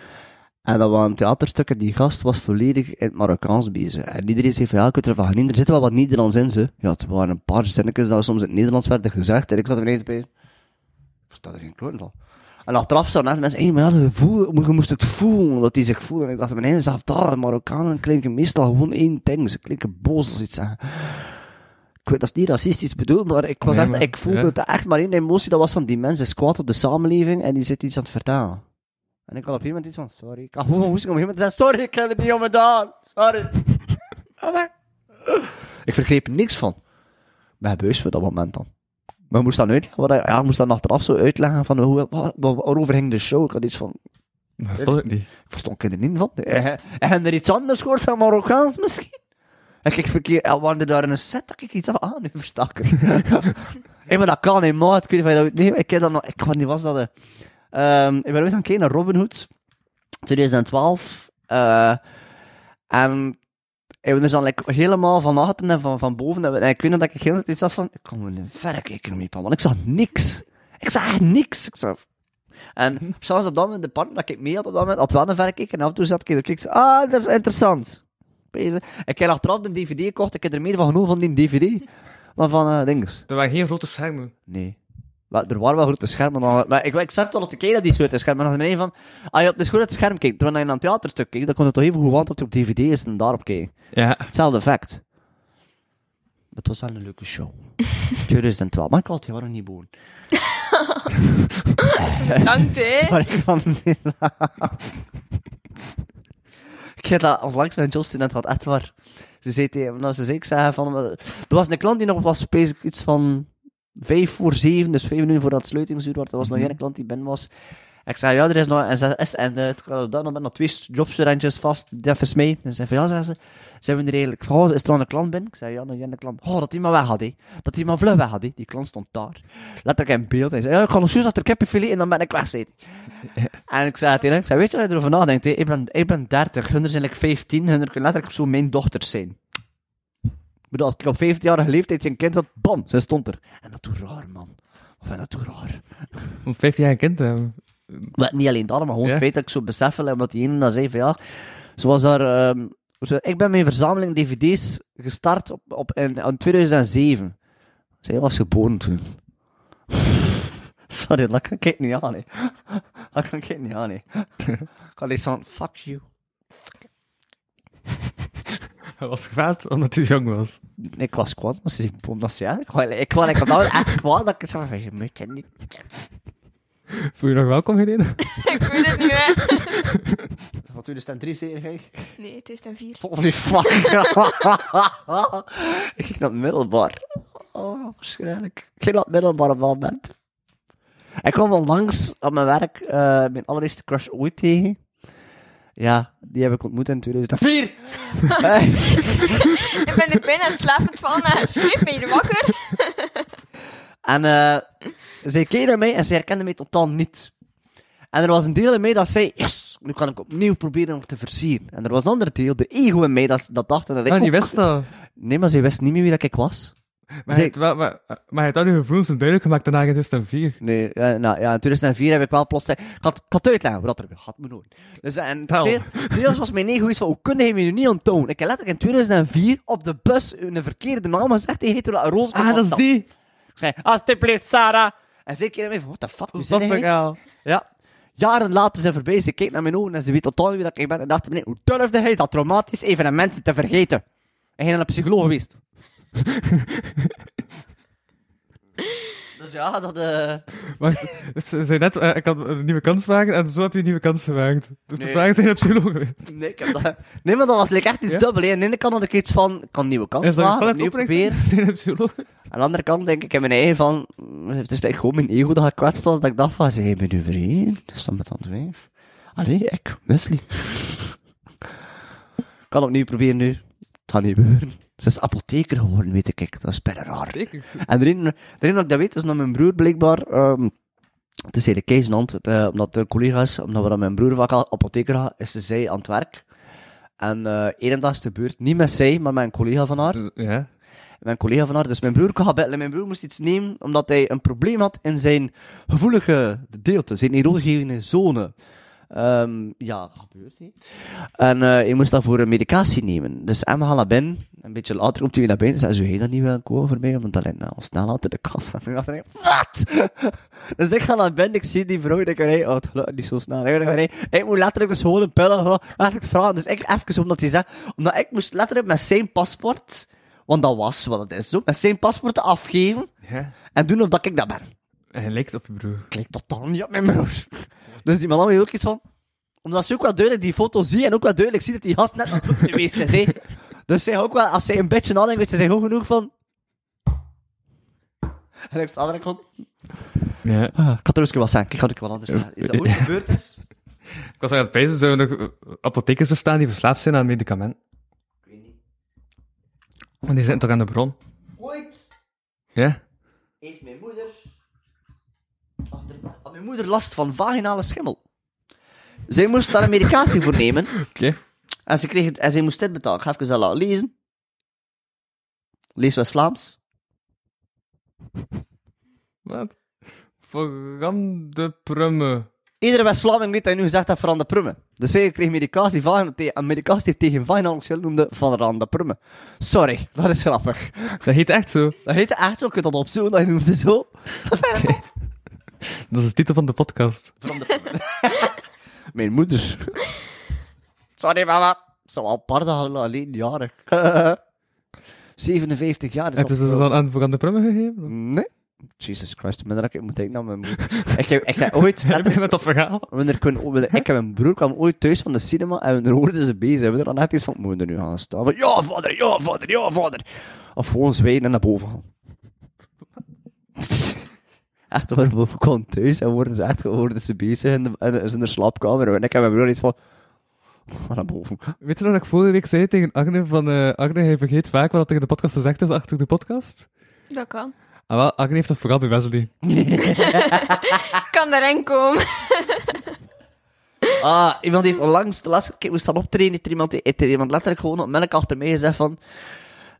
En dat was een theaterstuk en die gast was volledig in het Marokkaans bezig. En iedereen zei van, ja, ik kunt ervan genieten. Er zit wel wat Nederlands in, ze. Ja, het waren een paar zinnetjes dat soms in het Nederlands werden gezegd. En ik zat er beneden bij. Ik versta er geen kloten van. En achteraf zouden net mensen, hé, maar ja, je, voel, je moest het voelen, dat die zich voelen. En ik dacht, beneden zelf daar, Marokkanen klinken meestal gewoon één ding. Ze klinken boos als iets zeggen. Ik weet, dat is niet racistisch bedoeld, maar ik was Nee, echt, maar- ik voelde ja. het echt maar één emotie, dat was van die mens is kwaad op de samenleving en die zit iets aan het vertellen. En ik had op een moment iets van, sorry, ik had gewoon om een moment te zeggen, sorry, ik heb het niet gedaan, sorry. Ik begreep niks van. Mijn buis voor dat moment dan. Maar ik moest dan uitleggen, wat, ja, ik moest dan achteraf zo uitleggen van hoe, wat, wat, waarover ging de show. Ik had iets van, Maar dat stond het niet. ik verstond er niet van. En en er iets anders gehoord van Marokkaans misschien? En ik verkeer, waren er daar in een set dat ik iets af aan nu versta ik maar dat kan niet, maat. Ik weet niet of je dat. Nee, ik heb dat nog, ik weet niet, was dat, eh, ehm, ik ben ooit gaan kijken naar Robin Hood. 2012. eh en ik ben dus dan like, helemaal van achter en van, van boven. En ik weet nog dat ik heel iets had van, ik kon een verrekijker op, want ik zag niks. Ik zag echt niks. Ik zag, en zelfs op dat moment, de partner dat ik mee had op dat moment, had wel een verrekijker. En af en toe zat ik en keek, ah, dat is interessant. Bezig. Ik heb achteraf de DVD gekocht, ik heb er meer van genomen van die DVD dan van eh dinges. Er waren geen grote schermen. Nee. Er waren wel grote schermen. Maar, maar ik, ik zag toch dat de kijken dat die grote schermen. Maar dan je van, ah ja, het is goed dat het scherm kijkt. Terwijl je naar een theaterstuk kijkt, dan kon het toch even goed want dat je op DVD is en daarop kijken. Ja. Hetzelfde effect. Het was wel een leuke show. 2012. Maar ik had die waren niet boven. Bedankt, hè. Maar ik kan niet Ik heb dat onlangs met Justin net gehad, echt waar. Ze zei tegen nou, ze zei, ik zei van, er was een klant die nog was, bezig iets van vijf voor zeven, dus vijf minuten voordat het sluitingsuur was. Er was nog Mhm. één klant die binnen was. Ik zei, ja, er is nog, en ze is, en uh, dan nog, nog twee jobstudentjes vast, die even mee. En ze zei van, ja, zei ze, zijn we er eigenlijk, van, oh, is er nog een klant binnen? Ik zei, ja, nog één klant. Oh, dat die maar weg had, hè. Dat die maar vlug weg had, hè. Die klant stond daar. Letterlijk in beeld. Hij zei, ja, ik ga nog juist achter kippenfilet en dan ben ik weg, zei. En ik zei tegen hem, ik zei, weet je wat je erover nadenkt? Ik, ben, ik ben 30, hun zijn like 15, hun kunnen letterlijk zo mijn dochters zijn. Ik bedoel, als ik op 15-jarige leeftijd een kind had, bam, ze stond er. En dat doet raar, man. Of vind dat doet raar. Om 15 jaar een kind te hebben. Maar niet alleen dat, maar gewoon Ja? het feit dat ik zo besef, wil, omdat die ene dan zei van ja, zoals daar, ehm, zo- ik ben mijn verzameling dvd's gestart op, op, in, in 2007. Zij was geboren toen. Sorry, dat kan ik niet aan, hè. Dat kan ik niet aan, hè. Ik had van, fuck you. Hij was kwaad omdat hij jong was. Ik was kwaad, maar ze is ja. Ik was, ik was, ik was nou echt kwaad, dat ik zo van, je moet je niet... Voel je nog welkom, Helene? Ik weet het niet, hè. Wat 2003 zei jij? Nee, het is ten vier. Holy fuck. ik ging naar het middelbaar. Oh, waarschijnlijk. Ik ging naar het middelbaar op dat moment. Ik kwam onlangs op mijn werk eh, mijn allereerste crush ooit tegen. Ja, die heb ik ontmoet in 2004. Eh, Ik ben er bijna slapend van en schreef me hier wakker. en eh zij keek naar mij en ze herkende mij totaal niet. En er was een deel in mij dat zei, yes, nu kan ik opnieuw proberen om te versieren. En er was een ander deel, de ego in mij, dat, dat dacht dat ik Ah, die ook- wist dat. Nee, maar ze wist niet meer wie dat ik was. Maar je hebt wel, maar, maar hebt al je gevoelens duidelijk gemaakt daarna in 2004. Nee, eh, nou ja, in 2004 heb ik wel plots... Ik had, ik had uitleggen wat er had me nooit. Dus, eh, en Tel. deel- deels was mijn ego iets van, hoe kun je me nu niet onttonen? Ik heb letterlijk in 2004 op de bus een verkeerde naam gezegd tegen Hetero Roos. Ah, dat is die! Ik zei, alsjeblieft, Sarah. En ze keek naar mij van, what the fuck, hoe zit hij? Ja. Jaren later zijn voorbij, ze keek naar mijn ogen en ze weet totaal wie dat ik ben. En dacht, meneer, hoe durfde hij dat traumatisch evenement te vergeten? En ging naar een psycholoog geweest. Dus ja, dat... eh Wacht, dus ze zei net, eh, ik had een nieuwe kans maken en zo heb je een nieuwe kans gemaakt. Dus de Nee. vraag is, zijn psycholoog geweest? Nee, ik heb dat... Nee, maar dat was like, echt iets Ja? dubbel. hè. Aan de ene kant had ik iets van, ik kan een nieuwe kans maken, opnieuw proberen. Zijn psycholoog? Aan de andere kant denk ik in mijn eigen van... mm, Het is echt gewoon mijn ego dat gekwetst was, dat ik dacht van, je bent nu vreemd. Dat is dan met dat wijf. Allee, ik, Wesley. Ik kan opnieuw proberen nu. Het gaat niet gebeuren. Ze is apotheker geworden, weet ik. Dat is bijna raar. En de reden, de reden dat ik dat weet, is omdat mijn broer blijkbaar... ehm het is de keisnand, uh, omdat de collega's, omdat we dan mijn broer vaak al apotheker had, is zij aan het werk. En eh één dag is het gebeurd, niet met zij, maar met een collega van haar. Ja. Mijn collega van haar, dus mijn broer kon gaan bellen. Mijn broer moest iets nemen, omdat hij een probleem had in zijn gevoelige deelte, zijn erotiegevende zone. Ehm, ja, dat gebeurt hè. En eh, hij moest daarvoor een medicatie nemen. Dus Emma gaat naar binnen. Een beetje later komt hij naar binnen. Zei, zou jij dat niet willen komen voor mij? Want dan ligt nou snel achter de kast. En ik dacht, wat? dus ik ga naar binnen, ik zie die vrouw. Ik denk, hey, oh, het niet zo snel. Ik, denk, hey, ik moet letterlijk dus gewoon een pillen eigenlijk vragen. Dus ik even omdat hij zei, omdat ik moest letterlijk met zijn paspoort, want dat was wat het is, zo, met zijn paspoort afgeven Ja. en doen of dat ik dat ben. En hij lijkt op je broer. Ik lijk totaal niet op mijn broer. Dus die man had ook iets van... Omdat ze ook wel duidelijk die foto zie en ook wel duidelijk ziet dat die gast net aan het geweest is, hè. Dus zij ook wel, als zij een beetje nadenkt, weet ze zich ook genoeg van... En ik sta er gewoon... Ja. Ah, ik had er eens wat zeggen, ik had ik wat anders zeggen. Iets dat ooit gebeurd is. Ik was aan het pijzen, zouden er nog apothekers bestaan die verslaafd zijn aan medicamenten? Ik weet niet. Want die zitten toch aan de bron? Ooit Ja? heeft mijn moeder... Mijn moeder last van vaginale schimmel. Zij moest daar een medicatie voor nemen. Oké. En ze, kreeg het, en zij moest dit betalen. Ik ga even dat laten lezen. Lees West-Vlaams. Wat? Verande prumme. Iedere West-Vlaming weet dat je nu gezegd hebt van de prummen. Dus zij kreeg medicatie, van, medicatie tegen vaginale schil noemde van de prummen. Sorry, dat is grappig. Dat heet echt zo. Dat heette echt zo, kun je dat opzoeken, dat het zo. Dat is de titel van de podcast. Van de. Mijn moeder. Sorry mama. Zo al een paar dagen alleen jarig. 57 jaar is Heb je dat ze dan aan verande prumme gegeven? Nee. Jesus Christ, maar dat ik moet denken aan mijn moeder. ik, heb, ik heb ooit... Heb je met dat verhaal? Wanneer ik, wanneer- ik heb een broer kwam ooit thuis van de cinema en we hoorden ze bezig. En we er dan net iets van moeder nu gaan staan. Van, ja, vader, ja, vader, ja, vader. Of gewoon zwijgen en naar boven gaan. Echt, waar, we kwamen thuis en worden ze echt hoorden ze bezig in, de, in, in de slaapkamer. En ik heb mijn broer iets van... "Ga naar boven. Weet je nog dat ik vorige week zei tegen Agne van... eh Agne, hij vergeet vaak wat er tegen de podcast gezegd is achter de podcast? Dat kan. Ah wel, Agne heeft dat vooral bij Wesley. Kan erin komen. Ah, iemand heeft onlangs, de laatste keer moest staan optreden, heeft er iemand, heeft er iemand letterlijk gewoon op melk achter mij gezegd van...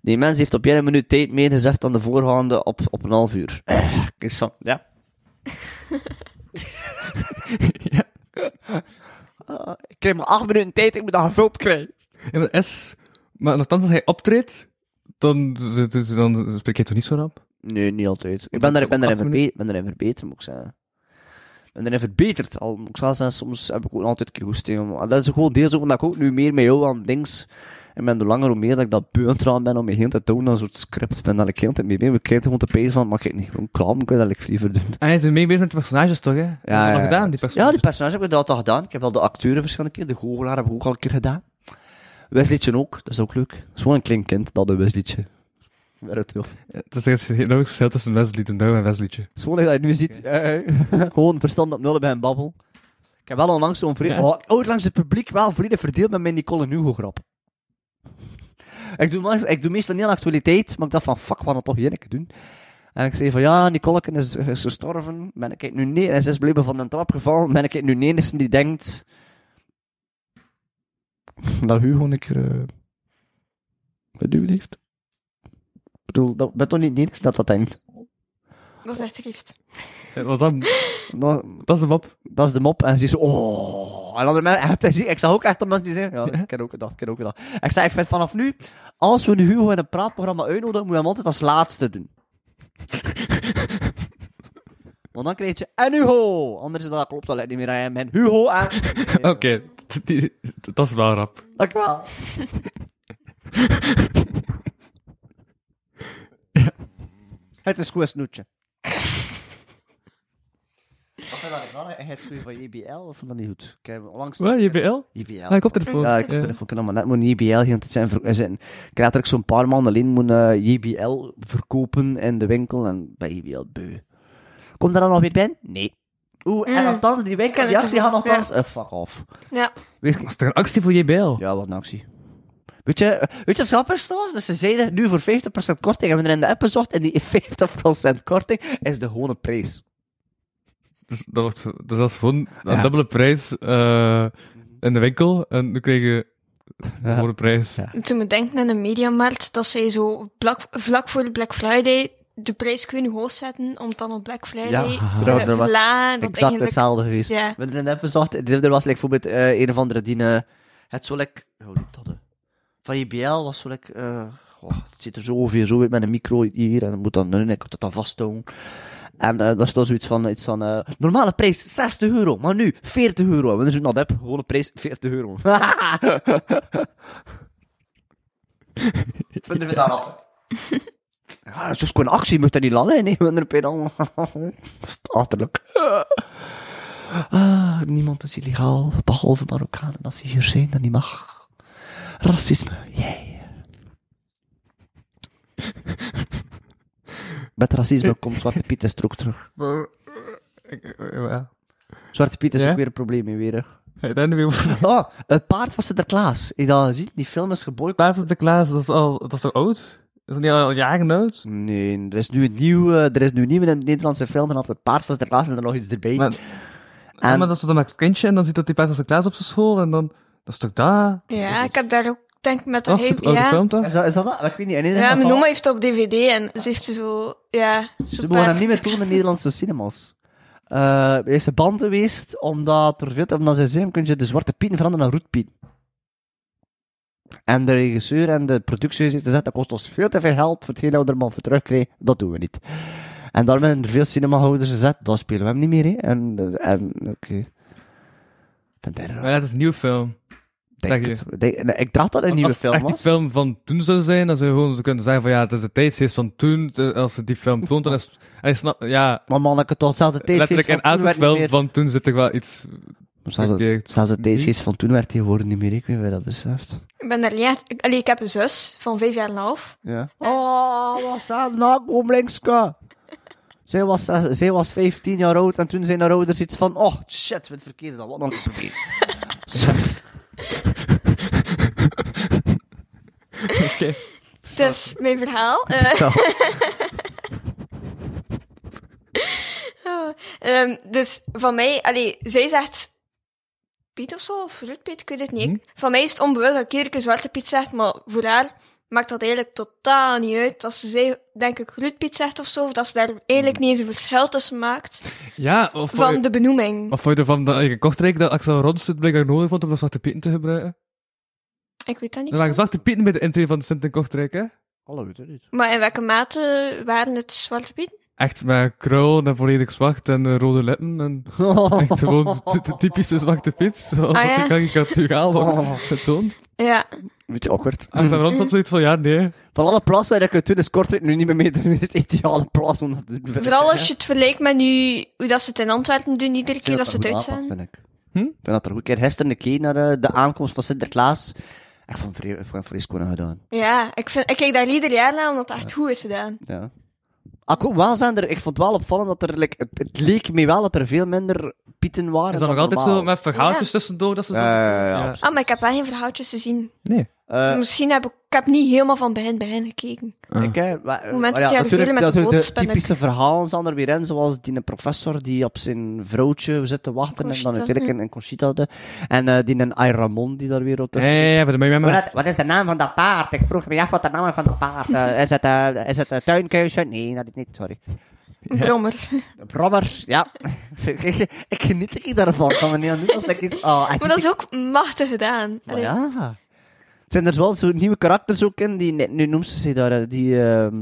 Die mens heeft op jij minuut tijd meer gezegd dan de voorgaande op, op een half uur. Eh, ik zo, ja. ja. Ah, ik krijg maar acht minuten tijd, ik moet dat gevuld krijgen. Ja, maar is... Maar nogthans, als hij optreedt, dan, dan, dan spreek je toch niet zo rap? Nee, niet altijd. Ik ben, daar, ik ben, acht verbe ben daarin verbeterd, moet ik zeggen. Ik ben daarin verbeterd. Al moet ik wel zeggen, soms heb ik ook altijd een keer goesting. Dat is gewoon deels ook omdat ik ook nu meer met jou aan dings... En ben hoe langer hoe meer dat ik dat bunt aan ben om je heel te doen, dan een soort script ben dat ik heel tijd mee ben. We krijgen gewoon te pezen van, mag ik niet gewoon klaar, ik dat ik liever doen. Ah, hij is mee bezig met de personages toch, hè? Dat al gedaan, die Ja, personages? die personage heb ik dat al gedaan. Ik heb al de acteuren verschillende keer, de goochelaar heb ik ook al een keer gedaan. Wesleytje ook, dat is ook leuk. Het is gewoon een klein kind, dat een tof. Het is echt een enorm verschil tussen Wesley toen en Wesleytje. Het is gewoon dat je nu ziet, gewoon verstand op nul bij een babbel. Ik heb wel onlangs zo'n vriend, Ja. oh, ooit langs het publiek wel volledig verdeeld met mijn Nicole en Hugo grap. Ik doe, ik doe meestal niet aan actualiteit, maar ik dacht van, fuck, wat dan toch hier een keer doen. En ik zei van, ja, Nicole is, is gestorven, ben ik nu nee, en ze is blijven van de trap gevallen, ben ik nu enige die denkt, dat Hugo een keer, uh, met u heeft. bedoel, dat ben toch niet de dat dat denkt. Dat is echt triest. Ja, Wat dan? Dat, Dat is de mop. dat is de mop. En ze is oh. En andere mensen, ik zag ook echt dat mensen die zeggen, ja, ik ken ook gedacht, ik ken ook. Ik zei, ik vind vanaf nu, als we nu Hugo in een praatprogramma uitnodigen, moet je hem altijd als laatste doen. Want dan krijg je, en Hugo! Anders is dat, klopt dat niet meer aan hem. En Hugo en... Oké, dat is wel rap. Dank u wel. Het is goed, snoetje. Hij heeft goeie van JBL of vond dat niet goed? Ik heb onlangs... Wat, JBL? JBL. Ah, ik op telefoon. Ja, ik heb telefoon kunnen, maar net moet JBL hier, want het zijn, zijn, ik had er zo'n paar maanden alleen moeten eh, JBL verkopen in de winkel en bij JBL beu. Komt er dan nog weer bij? Nee. Oeh, en Mm. althans, die winkel, die actie gaat wel, nogthans, eh, fuck off. Ja. Weet je, Was er een actie voor JBL? ja, wat een actie. Weet je, weet je wat grappig is trouwens? Dus ze zeiden nu voor 50% korting, hebben we er in de app gezocht, en die 50% korting is de gewone prijs. Dus dat, wordt, dus dat is gewoon een Ja. dubbele prijs eh, in de winkel. En nu krijg je gewoon een prijs. Ja. Toen me denken aan een mediamarkt, dat zij zo vlak, vlak voor Black Friday de prijs kunnen hoog zetten, om het dan op Black Friday Ja, te dat was verlagen. Dat exact eigenlijk... hetzelfde geweest. Ja. We hebben er de gezocht, er was like, bijvoorbeeld eh, een of andere die, eh, het zo like, hoe noemt dat? Van JBL was zo like, eh, goh, het zit er zoveel, zo met een micro hier, en dan moet dan, nee, ik moet dat dan vasthouden. En eh daar stond zoiets van, iets van, eh, normale prijs 60 euro, maar nu 40 euro. En zijn naar de app, gewone prijs 40 euro. Vinden we dat al? Ja, het is dus gewoon een actie, moet dat niet hè? Nee, we hebben er dan. Statelijk. Ah, niemand is illegaal, behalve Marokkanen. Als ze hier zijn, dan niet mag. Racisme. Met racisme komt Zwarte Piet is er ook terug. Ja. Zwarte Piet is Ja? ook weer een probleem mee weer. hè. Oh, het paard van Sinterklaas. Heb je dat gezien? Die film is geboycott. Plaats op de Klaas, dat is, al, dat is toch oud? Is dat niet al jaren oud? Nee, er is nu een nieuw, eh, er is nu nieuw in een Nederlandse film en had het paard van Sinterklaas en er nog iets erbij. Maar, En- ja, maar dat is dan met het kindje en dan ziet dat die plaats op de Klaas op zijn school en dan... Dat is toch daar? Ja, ik heb daar ook, denk met haar Oh, heel... super oude Ja, film toch? Is dat, is dat dat? Ik weet niet. In ja geval- mijn oma heeft het op dvd en ze heeft zo... Ja, Ze zo mogen hem niet meer tonen in Nederlandse cinemas. Eh er is een band geweest, omdat, er veel, omdat ze zeggen, kun je de zwarte pieten veranderen naar roetpieten. En de regisseur en de productiehuis heeft gezegd, dat kost ons veel te veel geld voor hetgeen dat we er maar voor terugkrijgen. Dat doen we niet. En daarom hebben er veel cinemahouders gezegd, dat spelen we hem niet meer, hè. En, eh, en oké. Maar ja, het is een nieuwe film. Denk zeg het. Denk- nee, ik dacht dat een nieuwe als het film echt die was. film van toen zou zijn, dan zou je gewoon kunnen zeggen van ja, het is de tijdsgeest van toen. eh, Als ze die film toont, dan is het... Hij snap, ja, Maar manneke, toch hetzelfde tijdgeest letterlijk in van toen elke film meer- van toen zit er wel iets Zelfs het- de tijdgeest van toen werd tegenwoordig niet meer, ik weet je dat beseft. Ik ben daar niet echt... ik- Allee, ik heb een zus van vijf jaar en een half. Ja. Oh, wat staat nou, kom linkske. Zij was, zij was 15 jaar oud en toen zijn haar ouders iets van, oh shit, met verkeerde, dat wat nog een probleem. Het is mijn verhaal. Ehm, dus van mij, allee, zij zegt Piet of zo, of Roetpiet, ik weet het niet. Hm? Van mij is het onbewust dat ik iedere keer Zwarte Piet zeg, maar voor haar maakt dat eigenlijk totaal niet uit. Als ze zij, denk ik, Roetpiet zegt of zo, of dat ze daar eigenlijk Hm. niet eens een verschil tussen maakt Ja, of van je, de benoeming. of vond je ervan dat ik in Kortrijk dat Axel Rons het blijkbaar nodig vond om de Zwarte Pieten te gebruiken? Ik weet dat niet. Er waren Zwarte Pieten bij de intree van de Sint in Kortrijk, hè? Hallo, weet het niet. Maar in welke mate waren het Zwarte Piet? Echt met krul en volledig zwart en eh, rode lippen en echt gewoon de, typische Zwarte Piet. Zoals Ah, ja? die karikaturaal wordt getoond. Ja. Beetje awkward. Zoiets van, ja, nee. Van alle plaatsen waar ik het toen is Kortrijk nu niet meer mee, is het ideale plaats om dat te doen. Vooral als je het vergelijkt met nu, hoe dat ze het in Antwerpen doen, iedere keer dat ze het uitzenden. vind ik. Hm? Ik vind dat er goed. Ik heb gisteren een keer naar eh, de aankomst van Sinterklaas. Ik vond het gedaan. Ja, ik, vind, ik kijk daar ieder jaar naar, omdat het echt goed is gedaan. Ja. Ah, ik, ook wel zijn er, ik vond het wel opvallend dat er, like, het, leek me wel dat er veel minder pieten waren. Is dat nog altijd zo met verhaaltjes Ja. tussendoor? Dat ze zo... Ja, ja, ja, Ja. absoluut. Ah, maar ik heb wel geen verhaaltjes gezien. Nee. Eh, Misschien heb ik ik heb niet helemaal van begin begin gekeken. Ah. Ik, wa- het moment ja, dat veel met de ik- typische verhalen staan er weer in, zoals die een professor die op zijn vrouwtje zit te wachten en dan natuurlijk hm. in, in Conchita hadden. En eh, die een Ayramon die daar weer op Ja, tussen. ja, ja, voor de mijn Wat is, wat is de naam van dat paard? Ik vroeg me af wat de naam is van dat paard. Eh, is het, eh is het een tuinkuisje? Nee, dat is niet, sorry. Een brommer. Ja. ik geniet er niet daarvan. Kan me niet aan doen als ik iets... Oh, Maar dat is ook machtig gedaan. Maar Allee, ja. Zijn er wel zo nieuwe karakters ook in? Die, nu noemt ze ze daar, eh, die... ehm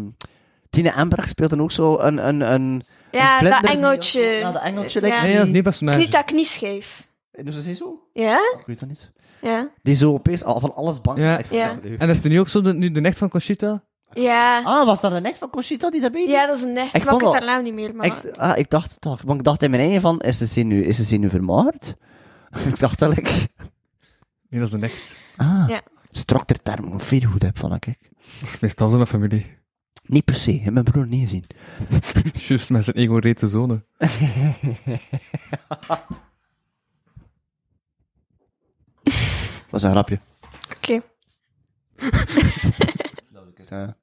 Tine Amberg speelt dan ook zo een... een, een Ja, een dat vlinder die- engeltje. Ja, dat engeltje. Ja. Nee, dat is die- niet personage. Kniet dat knieschijf. Noemt ze ze zo? Ja? Ik weet dat niet. Ja. Die zo opeens al van alles bang Ja. Ik vind Ja. dat leuk. En is het nu ook zo, de, nu de nicht van Conchita? Ja. Ah, was dat een echt van Conchita die daarbij Ja, dat is een echt. Ik Ik vond het al- daarna niet meer, maar... Ik, ah, ik dacht het toch. Want ik dacht in mijn eigen van, is ze ze nu, is ze ze nu vermaard? ik dacht dat ik... Nee, dat is de nicht. Ah, Ja. Strok ter term of veel goed heb van, kijk. Dat is meestal zo met familie. Niet per se, ik heb mijn broer niet gezien. Juist, met zijn ego-rete zone. was een grapje. Oké. Ja.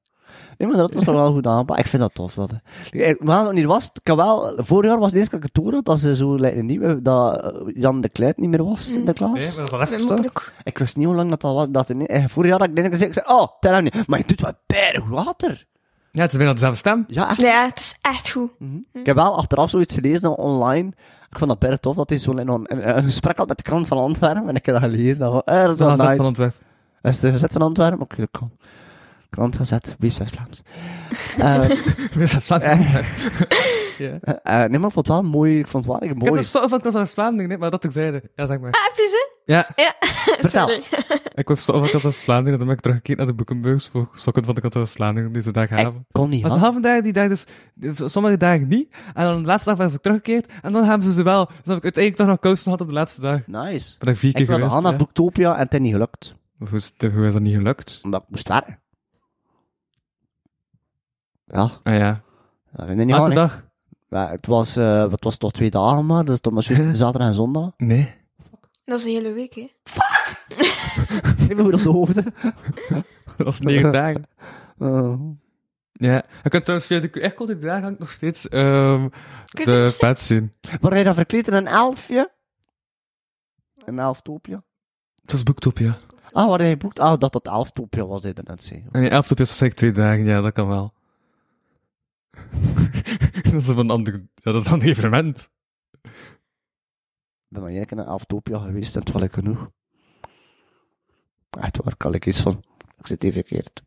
Nee, maar dat was toch wel goed aangepakt. Ik vind dat tof. Dat, eh, maar als het niet was, ik kan wel, vorig jaar was het eerst dat ik het had, dat ze zo like, een nieuwe, dat eh, Jan de Kleid niet meer was in de klas. Nee, maar dat Bij even broek. Ik wist niet hoe lang dat al was. Dat er niet, eh, vorig jaar had ik denk ik gezegd, ik zei, oh, tel niet. Maar je doet wat bijna water. Ja, het is bijna dezelfde stem. Ja, echt. Ja, het is echt goed. Mhm. Ik heb wel achteraf zoiets gelezen online. Ik vond dat bijna tof dat hij zo een, een, een gesprek had met de krant van Antwerpen. En ik heb dat gelezen. Dat, was- eh, dat is wel nice. van Antwerpen. Is het gezet van Antwerpen? Oké, dat kan. Krant gezet, wees West-Vlaams. Eh, We zijn Vlaanderen. Ja. eh, eh, nee, maar ik vond het wel mooi. Ik vond het wel echt Ik heb mooi. een soort van klas als Vlaanderen, nee, maar dat ik zeide. Ja, zeg maar. Ah, heb je ze? Ja, Vertel. Sorry. ik was zo van klas als Vlaanderen, dan ben ik teruggekeken naar de boekenbugs voor sokken van de klas als Vlaanderen, die ze daar Ik kon niet Maar ze gaven daar die dag dus, sommige dagen niet, en dan de laatste dag was ik teruggekeerd, en dan hebben ze ze wel. Dus dan heb ik uiteindelijk toch nog kousen gehad op de laatste dag. Nice. Ben ik vier keer Ik geweest. gaan naar ja. Booktopia en het is niet gelukt. Hoe is, het- hoe is dat niet gelukt? Omdat ik moest werken. Ja, Ah ja. dat vind ik niet. Elke dag? Ja, het, was, eh, het was toch twee dagen maar, dus het was zaterdag en zondag. Nee. Dat is een hele week, hè. Even goed op de hoofd. hè. Dat was negen dagen. Eh, Ja. Je kunt trouwens via de QR-code die daar hangt nog steeds ehm je dat de pet zien. Word jij dan verkleed in een elfje? Een elftopia? Het was Booktopia. Ah, wat hij boekt? Ah, dat dat elftopia was, hij net zei. En die elftopia is eigenlijk twee dagen, ja, dat kan wel. dat is een ander, ja, dat is een evenement. Ik ben maar één keer naar elftopia geweest en het was genoeg. Echt waar, kan ik iets van. Ik zit even verkeerd.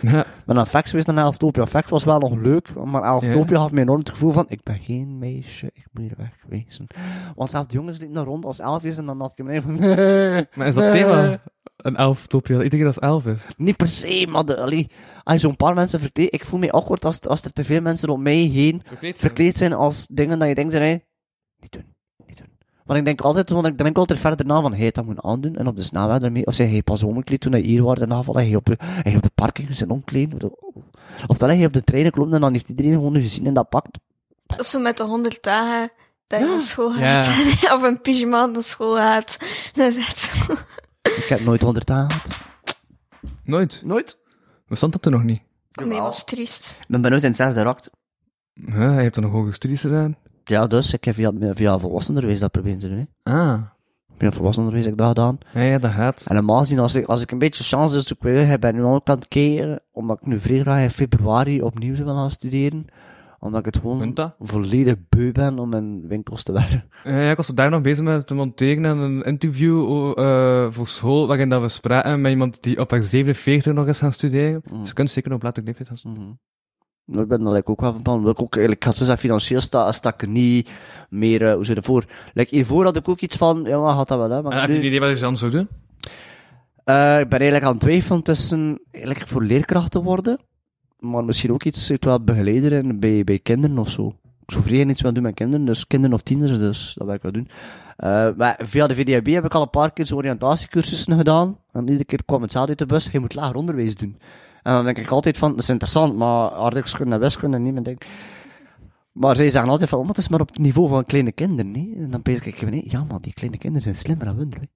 Ja. Ik ben naar Fax geweest naar Elftopia. Fax was wel nog leuk, maar Elftopia gaf me enorm het gevoel van, ik ben geen meisje, ik moet hier wegwezen. Want zelfs de jongens liepen naar rond als elfjes en dan had ik me van, Maar is dat thema een elftopia? Iedereen dat als elf is. Niet per se, maar de, allee, als zo'n paar mensen verkleedt, ik voel me awkward als, als er te veel mensen om mij heen verkleed zijn als dingen dat je denkt, nee, niet doen. Want ik denk altijd, want ik denk altijd verder na van, hey, dat moet aandoen, en op de snelweg ermee, of zeg, hey, pas omgekleed toen hij hier was, en dan val hij op, de- hij op de parking zijn omkleed, of dat hij op de treinen klopt, en dan heeft iedereen gewoon gezien in dat pakt. Dat is zo met de honderd dagen dat je Ja. naar school Ja. gaat. of een pyjama naar school gaat. Dat is echt zo. Ik heb nooit honderd dagen gehad. Nooit. Nooit? Bestond dat er nog niet? Nee, was triest. Ik ben benieuwd in het zesde rakt. Huh, je hebt er nog hoge studies gedaan? Ja, dus, ik heb via, via volwassenenonderwijs dat proberen te doen, hè. Ah. Via volwassenenonderwijs heb ik dat gedaan. Ja, ja, dat gaat. En normaal gezien, als ik, als ik een beetje chance is, ik weer, ik ben nu ook aan het kijken, omdat ik nu vrij graag in februari opnieuw zou willen gaan studeren. Omdat ik het gewoon volledig beu ben om in winkels te werken. Ja, ik was daar nog bezig met te monteren en een interview eh, voor school, waarin dat we spraken met iemand die op haar 47 nog eens gaan studeren. Mm. Dus je kunt zeker op later leeftijd gaan studeren. Mhm. Nou, Ik ben like, ook wel van plan. Ik ook, eigenlijk, ik had zo zeggen, financieel sta, sta ik er niet meer, eh, hoe zit het voor? Like, hiervoor had ik ook iets van, ja, maar had dat wel, hè. Maar En heb je een idee wat je dan zou doen? Ik ben eigenlijk aan het twijfelen tussen eigenlijk voor leerkracht te worden, maar misschien ook iets wel begeleider in, bij, bij kinderen of zo. Ik zou vrij iets willen doen met kinderen, dus kinderen of tieners, dus dat wil ik wel doen. Eh, maar via de VDAB heb ik al een paar keer zo'n oriëntatiecursussen gedaan, en iedere keer kwam hetzelfde uit de bus, je moet lager onderwijs doen. En dan denk ik altijd van, dat is interessant, maar aardrijkskunde en wiskunde, niemand denkt... Maar zij zeggen altijd van, oh, maar het is maar op het niveau van kleine kinderen, nee? En dan pees ik, nee, ja, maar die kleine kinderen zijn slimmer dan we, hè.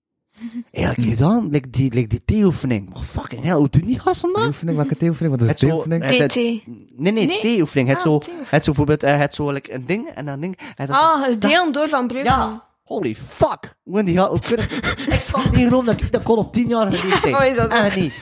Eigenlijk gedaan, like die, like die theeoefening. Maar fucking hell, hoe doen die gasten dat? Theoefening, welke theoefening? Wat is het- TT. Nee, nee, Nee? theeoefening. Het Ah, zo, theeoefening. het zo bijvoorbeeld, eh, het zo like een ding en dan ding. Dan Ah, het delen door van Brugge. Ja, holy fuck. Hoe die gaat, hoe kunnen... ik kan niet geloven dat ik dat kon op 10 jaar leeftijd. Oh, is dat Echt niet.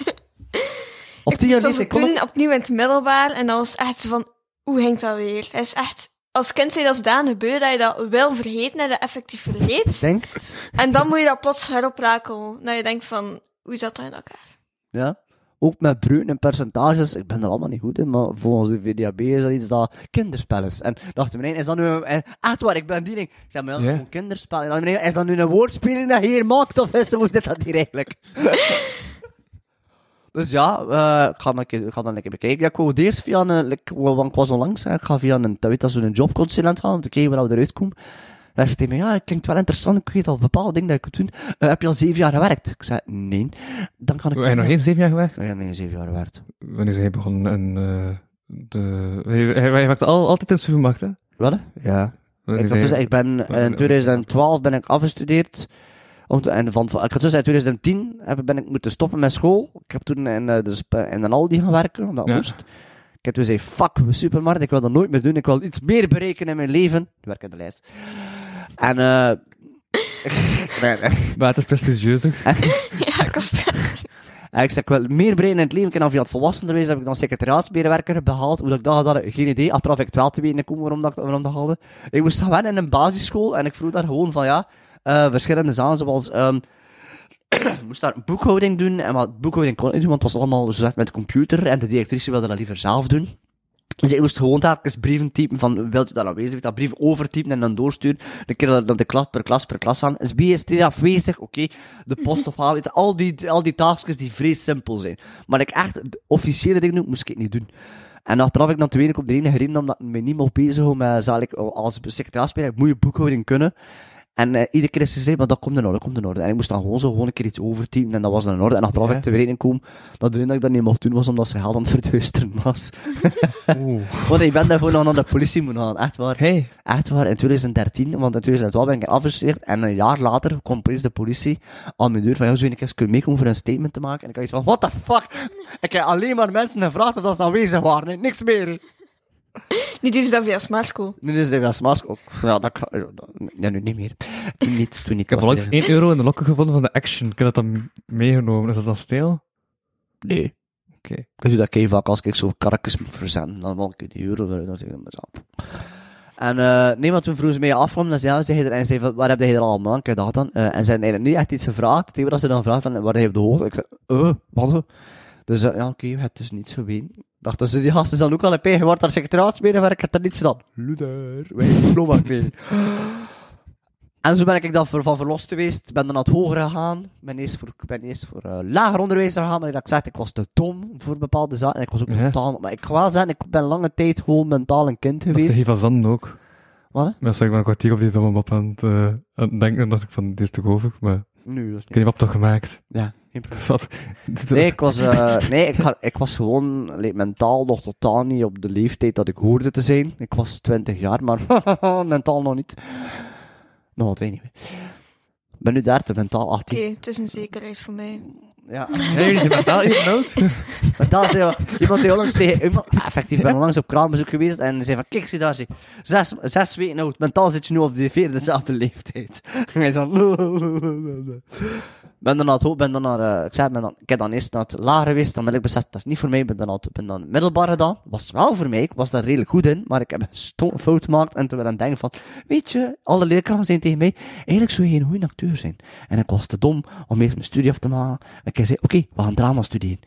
Op 10 jaar Ik kon toen ik... opnieuw in het middelbaar en dat was echt zo van, hoe ging dat weer? Het is echt, als kind zei dat is daan gebeurd, dat je dat wil vergeten en dat effectief vergeet. Denk, En dan moet je dat plots heroprakelen. Dat je denkt van, hoe zat dat in elkaar? ja. Ook met breuten en percentages, ik ben er allemaal niet goed in, maar volgens de VDAB is dat iets dat kinderspel is. En dachten meneer, is dat nu een... en Echt waar, ik ben die ding. Ik zei, maar ja, dat is gewoon kinderspel. En dan meneer, is dat nu een woordspeling dat je hier maakt, of is, hoe zit dat hier eigenlijk? dus ja, eh, ik ga, ik ga dan lekker bekijken. Ja, ik wou eerst via een, like, want ik was onlangs, hè, ik ga via een, weet dat zo'n jobconsulent gaan, om te kijken waar we eruit komen. Daar zegt hij me, ja, het klinkt wel interessant, ik weet al bepaalde dingen dat ik moet doen. Eh, heb je al zeven jaar gewerkt? Ik zei, nee. Dan kan ik... Heb je nog geen zeven jaar gewerkt? Nee, zeven jaar gewerkt. Wanneer is hij begonnen in eh, de... Hij, hij, hij werkte al, altijd in de supermarkt, hè? Wat? Ja. Ik, dus, hij- ik ben in 2012 ben ik afgestudeerd. Om te- en van, ik had dus in 2010 heb, ben ik moeten stoppen met school. Ik heb toen in, eh, de, sp- in een Aldi gaan werken, omdat dat Ja. moest. Ik heb toen gezegd, fuck, de supermarkt, ik wil dat nooit meer doen. Ik wil iets meer bereiken in mijn leven. Ik werk in de lijst. En, eh... nee, nee. Maar het is prestigieuzer. Ja, ik was En ik zeg, ik wil meer bereiken in het leven. Ik heb via het volwassenenwees heb ik dan secretariaatsmedewerker behaald. Hoe dat ik dat had, had ik geen idee. Achteraf heb ik het wel te weten komen waarom dat, ik- waarom dat haalde. Ik moest gaan wennen in een basisschool en ik vroeg daar gewoon van, ja, eh, verschillende zaken zoals... ik moest daar boekhouding doen, en wat boekhouding kon ik niet doen, want het was allemaal zo met de computer, en de directrice wilde dat liever zelf doen. Dus ik moest gewoon telkens brieven typen van, wilt u dat aanwezig? Dat brief overtypen en dan doorsturen. Dan keer dat de klas per klas per klas aan. Is wie is er afwezig? Oké. De post ophalen. Al die, al die taakjes die vrij simpel zijn. Maar ik echt, de officiële dingen doen, moest ik niet doen. En achteraf ik dan te weinig op de ene gereden, omdat ik me niet mocht bezighouden met, zal ik, als secretariaatspeler, moet je boekhouding kunnen. En eh, iedere keer is ze gezegd, maar dat komt in orde, dat komt in orde. En ik moest dan gewoon zo gewoon een keer iets overtypen en dat was dan in orde. En achteraf Ja. heb ik te weten komen dat de reden dat ik dat niet mocht doen was omdat ze geld aan het verduisteren was. Oeh. Want ik ben daarvoor nog naar de politie moeten gaan, echt waar. Hey. Echt waar, in 2013, want in 2012 ben ik afgestudeerd en een jaar later kwam opeens de politie aan mijn deur van, ja, zou je een keer kunnen meekomen voor een statement te maken? En ik had iets van, what the fuck? Ik heb alleen maar mensen gevraagd of dat ze aanwezig waren, niks meer. niet dus dat via Smart School. Nu is de Smask ook. Ja, dat kan, ja, dat- ja, nu niet meer. Toen niet, toen niet. Ik heb weer- 1 euro in de lokken gevonden van de Action. Ik heb dat dan meegenomen. Is dat dan steel? Nee. Oké. Ik doe dat kei vaak als ik zo karretjes moet verzenden. Dan maak ik die euro eruit natuurlijk mezelf. En eh nee, maar toen vroeg ze mij af om, dan zei je er, en zei van, waar heb je er allemaal? Heb dat dan. eh, en ze hadden eigenlijk niet echt iets gevraagd. Het enige dat ze dan vragen van, waar heb je op de hoogte? Ik zei, eh, wat? zo? Dus eh, ja, oké, je hebt dus niets geweten. Dachten ze, die gasten dan ook al een je wordt daar secretariaatsmedewerker, ik heb er niets gedaan. Luder, wij hebben diploma gekregen. En zo ben ik dan van verlost geweest, ben dan naar het hoger gegaan, ben eerst voor, ik ben eerst voor eh, lager onderwijs gegaan, maar ik zei, ik was te dom voor bepaalde zaken, en ik was ook Ja. totaal, maar ik ga wel zeggen, ik ben lange tijd gewoon mentaal een kind Dat is geweest. hier van Zanden ook. Wat? hè? Maar sorry, ik ben een kwartier op die domme map aan het, aan het denken. En dacht ik van, dit is toch over? Maar Nu, dat is map toch gemaakt. Ja, wat? Nee, ik was, eh, nee, ik, ik was gewoon mentaal nog totaal niet op de leeftijd dat ik hoorde te zijn. Ik was 20 jaar, maar mentaal nog niet. Nog altijd niet. Ik ben nu 30, mentaal Oké, 18. het is een zekerheid voor mij. Ja. Hey, jullie zijn mentaal even oud? mentaal heel- iemand zei onlangs tegen iemand, ah, effectief, ik ben onlangs op kraambezoek geweest en zei van, kijk, zie daar, zie, zes, zes weken oud, mentaal zit je nu op de vierde dezelfde leeftijd. En hij dan, ben dan ho- ben dan naar, eh, ik zei, ben dan, ik heb dan eerst naar het lager geweest, dan ben ik beseft, dat is niet voor mij, ben dan, ben dan middelbaar gedaan, was wel voor mij, ik was daar redelijk goed in, maar ik heb een fout gemaakt en toen ben ik aan denken van, weet je, alle leerkrachten zijn tegen mij, eigenlijk zou je geen goede acteur zijn. En ik was te dom om eerst mijn studie af te maken. En ik zei, oké, we gaan drama studeren.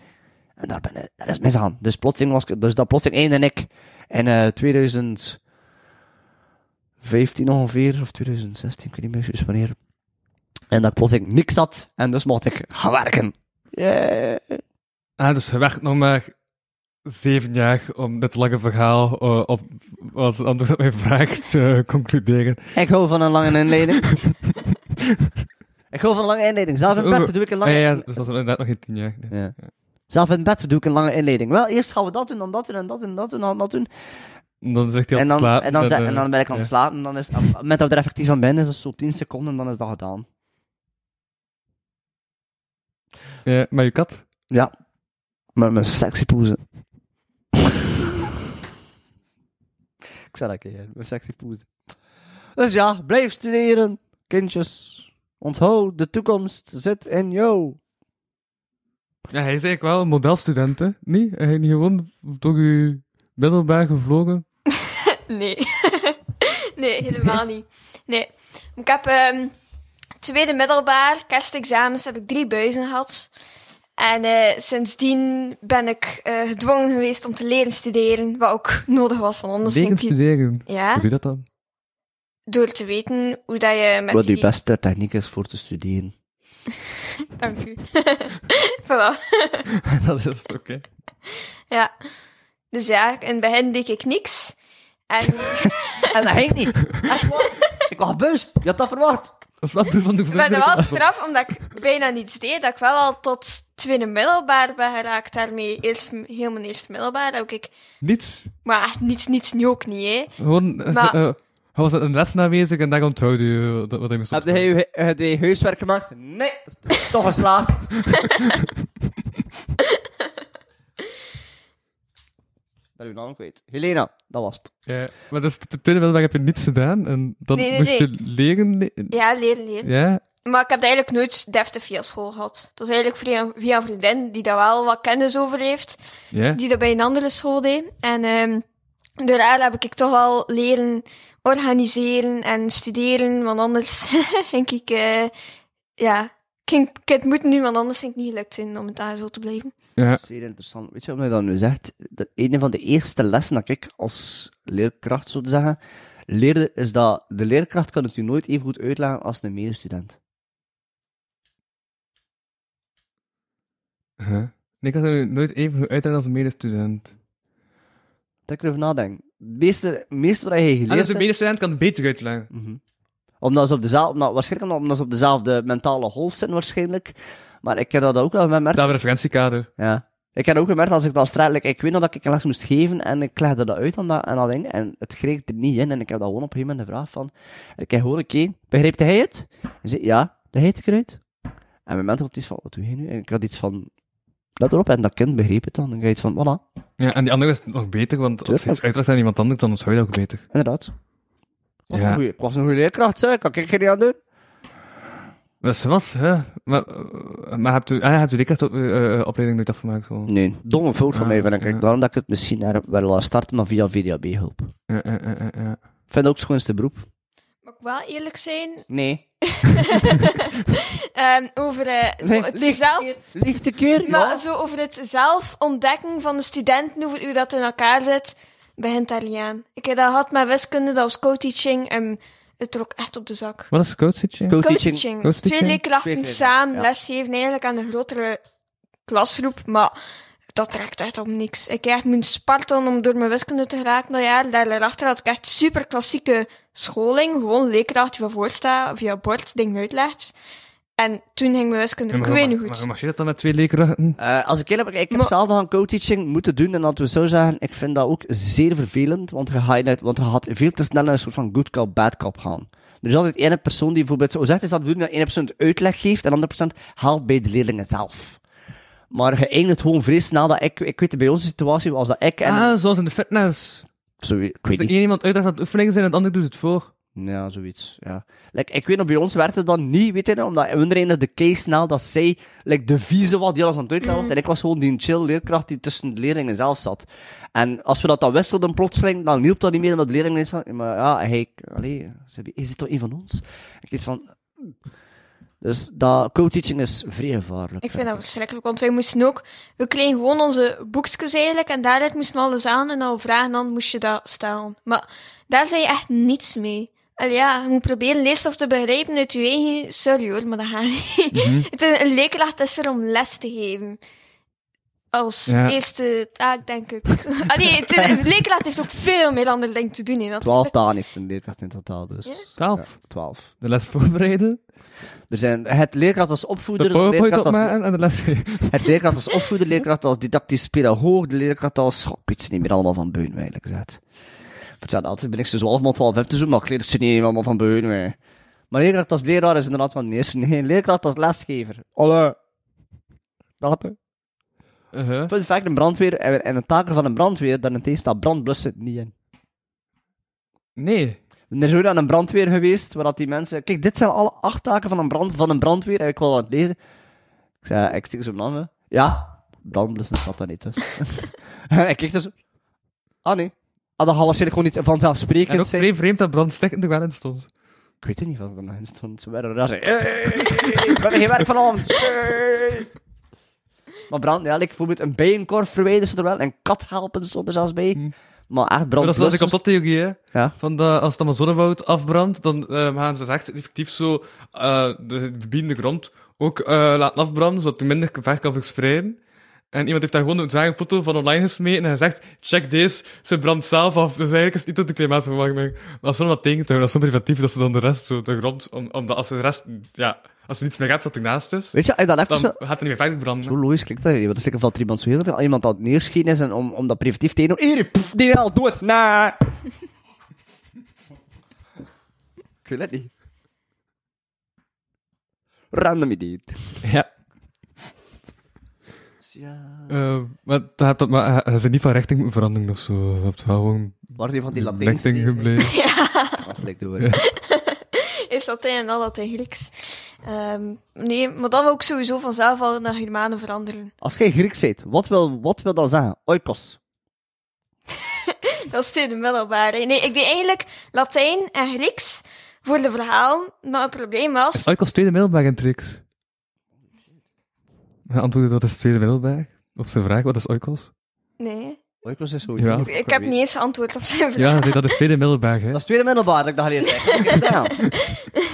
En daar ben ik, dat is misgaan. Dus plotseling was ik, dus dat plotseling einde ik in eh 2015 ongeveer, of 2016, ik weet niet meer juist wanneer. En dat ik plotseling niks had, en dus mocht ik gaan werken. Yeah. Ah, dus je werkt nog maar zeven jaar om dit lange verhaal eh, op, als het antwoord op mijn vraag te concluderen. Ik hou van een lange inleiding. ik hou van een lange inleiding. Zelf in bed doe ik een Ah, lange ja, ja, inleiding. dus dat is inderdaad nog geen tien jaar. nee. Ja. Zelf in bed doe ik een lange inleiding. Wel, eerst gaan we dat doen, dan dat doen, en dat doen, en dat doen, en dan dat doen. En dan zegt hij aan het dan, slapen. en, dan, eh, en dan ben ik aan het ja. slapen. En dan is moment dat we er effectief aan binnen, is het zo 10 seconden en dan is dat gedaan. Ja, maar je kat? Ja. Met mijn sexy poezen. ik zei dat keer, mijn sexy poezen. Dus ja, blijf studeren, kindjes. Onthoud, de toekomst zit in jou. Ja, hij is eigenlijk wel een modelstudent, hè? Niet? Hij niet gewoon door je middelbaar gevlogen? Nee. nee, helemaal niet. Nee. Ik heb ehm, tweede middelbaar, kerstexamens, heb ik drie buizen gehad. En eh, sindsdien ben ik eh, gedwongen geweest om te leren studeren, wat ook nodig was, want anders Wegen denk je... studeren. Ja, Hoe doe je dat dan? door te weten hoe dat je met Wat die... beste techniek is voor te studeren. Dank u. voilà. dat is het ook, hè? Ja. Dus ja, in het begin deed ik niks. En En dat ging niet. Echt waar. Ik was gebust. Je had dat verwacht. Dat is wel puur van de Maar dat was straf, omdat ik bijna niets deed. Dat ik wel al tot tweede middelbaar ben geraakt daarmee. Eerst, heel mijn eerste middelbaar heb ik... Niets. Maar niets, niets nu ook niet, hè. Gewoon, eh, Maar- eh, hij was een les aanwezig en daar onthoud je wat hij moest Heb je heb je huiswerk gemaakt? Nee. Toch geslaagd. Ben uw naam kwijt. Helena, dat was het. Ja, maar dus de tweede middelbaar heb je niets gedaan en dan Nee, nee, moest je leren... le- Ja, leren, leren. Ja, Maar ik heb dat eigenlijk nooit deftig via school gehad. Het was eigenlijk via, via een vriendin die daar wel wat kennis over heeft. ja. Die dat bij een andere school deed. En ehm door haar heb ik toch wel leren organiseren en studeren. Want anders denk ik... eh, ja, het moeten nu, want anders ging het niet gelukt zijn om het daar zo te blijven. ja. Zeer interessant. Weet je wat je dat nu zegt? Dat een van de eerste lessen dat ik als leerkracht, zo te zeggen, leerde, is dat de leerkracht kan het u nooit even goed uitleggen als een medestudent. Huh? Nee, ik had er nooit even goed uitleggen als een medestudent. Dat ik erover nadenk. Het meeste, het meeste wat je geleerd En dus een medestudent kan het beter uitleggen. Mhm. Omdat ze op dezelfde, waarschijnlijk omdat ze op dezelfde mentale golf zitten, waarschijnlijk. Maar ik heb dat ook wel gemerkt. Dat referentiekader. Ja. Ik heb ook gemerkt als ik dat straatelijk, ik weet nog dat ik een les moest geven en ik legde dat uit aan dat, dat ding en het kreeg er niet in en ik heb dat gewoon op een gegeven moment gevraagd van, ik heb gewoon, oké, begreep hij het? Hij zei, ja, dat heet ik eruit. En mijn mentor had iets van, wat doe je nu? En ik had iets van, let erop, en dat kind begreep het dan. En ik had iets van, voilà, Ja, en die andere is nog beter, want als je iets uitlegt aan iemand anders, dan onthoud je dat ook beter. inderdaad. Ik was, Ja. een goeie, ik was een goede leerkracht, zeg, kan ik niet aan doen? Dat is was, hè. Maar, eh, maar hebt u, ah, hebt u die opleiding nooit afgemaakt? Gewoon. Nee, domme fout van Ah, mij, vind ik. ja. Daarom dat ik het misschien er wel laat starten, maar via VDAB-hulp. Ja, ja, ja, ja, ja. Ik vind het ook het schoonste beroep. Mag ik wel eerlijk zijn? Nee. Ehm, over eh, Nee, het zelf... Licht de keer, Maar ja. zo over het zelf ontdekken van de studenten, hoe, hoe dat in elkaar zit, begint daar niet aan. Ik heb dat gehad met wiskunde, dat was co-teaching, en het trok echt op de zak. Wat is? Co-teaching. Co-teaching. Twee leerkrachten samen ja. lesgeven eigenlijk aan een grotere klasgroep, maar dat trekt echt op niks. Ik heb echt moeten spartelen om door mijn wiskunde te geraken dat jaar. Daarachter had ik echt super klassieke scholing, gewoon een leerkracht die van voor staat, via bord dingen uitlegt. En toen ging mijn wiskunde weet maar, niet maar, goed. maar je dat dan met twee leerkrachten? Eh, als ik eerlijk ben, ik heb Maar- zelf nog een co-teaching moeten doen en dat we zo zeggen, ik vind dat ook zeer vervelend, want je net- want je gaat veel te snel naar een soort van good cop, bad cop gaan. Er is altijd één persoon die bijvoorbeeld, zo zegt is dat de bedoeling dat één persoon het uitleg geeft en de andere persoon helpt bij de leerlingen zelf. Maar je eindigt gewoon vrij snel dat ik, ik weet bij onze situatie was dat ik en, Ah, zoals in de fitness. zo, ik weet De niet, ene iemand uitlegt dat het oefeningen zijn en de ander doet het voor. Ja, zoiets, ja. Like, ik weet nog, bij ons werkte het dan niet, weet je nog, omdat eindigde de case snel dat zij, like, de vieze wat die alles aan het uitleggen was, en ik was gewoon die chill leerkracht die tussen de leerlingen zelf zat. En als we dat dan wisselden plotseling, dan hielp dat niet meer, omdat de leerlingen zeiden, maar ja, hij, allee, ze hebben- is dit toch een van ons? Ik weet van, dus dat co-teaching is vrij gevaarlijk. Ik vind dat verschrikkelijk, want wij moesten ook... We kregen gewoon onze boekjes eigenlijk, en daaruit moesten we alles aan, en dan vragen, dan moest je dat stellen. Maar daar zei je echt niets mee. Allee, ja, je moet proberen leerstof te begrijpen uit je eigen... Sorry hoor, maar dat gaat niet. Het is, een leerkracht is er om les te geven. Als Ja. eerste taak, denk ik. Allee, het, is- een leerkracht heeft ook veel meer andere dingen te doen, hè. Twaalf dagen heeft een leerkracht in totaal, dus. Ja? Twaalf. Ja, twaalf. De les voorbereiden. Er zijn het leerkracht als De opvoeder, de powerpoint leerkracht als en de les. Het leerkracht als opvoeder, de leerkracht als didactisch pedagoog, de leerkracht als... Goh, ik weet ze niet meer allemaal van Beun, eigenlijk gezegd. Vertel altijd ben ik ze 12 maal 12 heb te doen, maar ik leer ze niet allemaal van Beun, wij. Maar leerkracht als leraar is inderdaad van de eerste. Nee, leerkracht als lesgever. Alle. Dachten. Uh-huh. Fun fact, een brandweer, en, en een taker van een brandweer, daarentegen staat brandblussen niet in. Nee. Er is ooit aan een brandweer geweest, waar dat die mensen... Kijk, dit zijn alle acht taken van een, brand, van een brandweer, en ik wil dat lezen. Ik zei, ik stik zo mijn handen. Ja, brandblussen staat daar niet tussen. en ik kijk dus... Ah, nee. Dat gaat waarschijnlijk gewoon niet En vanzelfsprekend ook zijn. vreemd, vreemd dat er wel in stond. Ik weet het niet wat er nog in stond. Ze werden daar zeggen, hey, ik ben er geen werk vanavond. Hey. Maar brand, ja, bijvoorbeeld een bijenkorf verwijderen ze er wel. En kat helpen stond er zelfs bij. Hm. Maar echt Maar brand. dat is ik op dat theorie, hè. Ja. Van dat als het Amazonewoud afbrandt, dan eh, gaan ze dus echt effectief zo eh, de gebiedende grond ook eh, laten afbranden, zodat het minder ver kan verspreiden. En iemand heeft daar gewoon een foto van online gesmeten en hij zegt, check deze, ze brandt zelf af. Dus eigenlijk is het niet tot de klimaatverwarming. Maar dat is wel wat tegen te houden, dat is zo preventief dat ze dan de rest, zo de grond, om, omdat als ze de rest, ja, als ze niets meer hebt dat ernaast is, Weet je, als dat even dan zo... gaat het niet meer verder branden. Zo logisch klinkt dat niet. want Dat is lekker valt er iemand zo heel veel. Iemand dat neerschieten is en om, om dat preventief te doen. Hier, pff, die al dood. Nee. ik weet het niet. Random idee. Ja. Ja. Eh, maar hebt dat, maar hij is niet van richting moeten veranderen of zo. Je hebt wel gewoon Waar die van die Latijnse richting gebleven. Dat lijkt door. Is Latijn en al Latijn Grieks. Ehm, nee, maar dat wil ook sowieso vanzelf al naar Germanen veranderen. Als jij Grieks bent, wat wil, wat wil dat zeggen? Oikos. Dat is tweede middelbare. Nee, ik deed eigenlijk Latijn en Grieks voor de verhaal, maar het probleem was... Oikos tweede middelbaar in tricks. Hij antwoordde dat is tweede middelbaar. Op zijn vraag, wat is Oikos? Nee, Oikos is zo. Ja. ik heb niet eens geantwoord op zijn vraag. Ja, zei, dat is tweede middelbaar, hè. Dat is tweede middelbaar dat ik dat geleerd heb. Ja.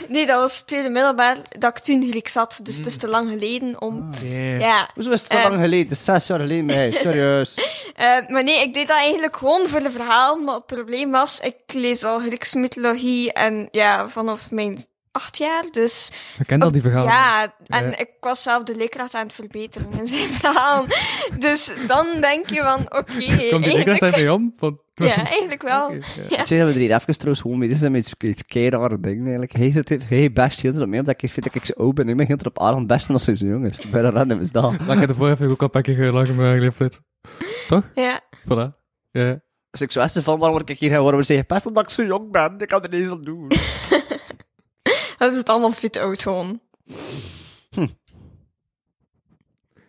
Nee, dat was tweede middelbaar dat ik toen Grieks had, dus het is te lang geleden om... Nee. Ja, Hoezo is het zo Eh. lang geleden? Zes jaar geleden, nee, serieus. Eh, maar nee, ik deed dat eigenlijk gewoon voor de verhaal. Maar het probleem was, ik lees al Griekse mythologie en ja, vanaf mijn acht jaar. Dus Ik ken al die verhalen. ja, en Ja. ik was zelf de leerkracht aan het verbeteren in zijn verhaal. dus dan denk je van, oké, Komt die leerkracht eigenlijk... daarmee om? Van... Ja, eigenlijk wel. Oké, ja. Ja. Ik zeg dat we er hier even trouwens gewoon mee. Dit is een iets, iets keirare ding eigenlijk. Hij zit hij best heel erop mee, omdat ik vind dat ik zo oud ben. Ik ben heel erop aardig best als hij zo jong is. Bij de random is dat. Maar ik heb de vorige ook al een paar keer gelachen met mijn leeftijd. Ja. Voilà. Ja, ja. Als ik zo van, waarom word ik hier waarom zeg je pest omdat ik zo jong ben? Ik kan er niet eens aan doen. Dat is het allemaal fit oud gewoon.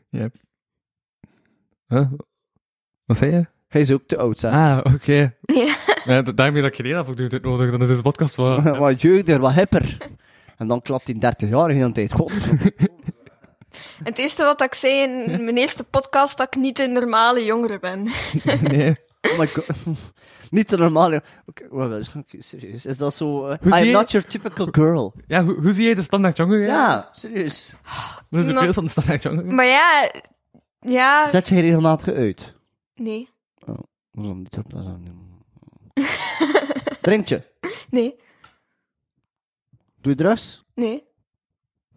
Yep. Huh? Wat zei je? Hij is ook te oud, zeg. Ah, oké. Ja. Ja, da- daarmee dat ik geen afdoet dit nodig, dan is deze podcast wel... wat jeugdiger, wat hipper. En dan klapt hij 30 jaar de hele tijd. God. Het eerste wat ik zei in mijn eerste podcast, dat ik niet een normale jongere ben. nee. Oh my god. Niet de normale. Oké, oké, serieus. Is dat zo. eh, zie I'm je- not your typical girl. Ja, hoe, hoe zie jij de standaard jongen? Ja, serieus. Dat is een beeld van de standaard jongen. Maar ja, ja, Zet je regelmatig uit? nee, Dat is dan niet op, dat niet- Drink je? nee, Doe je drugs? nee,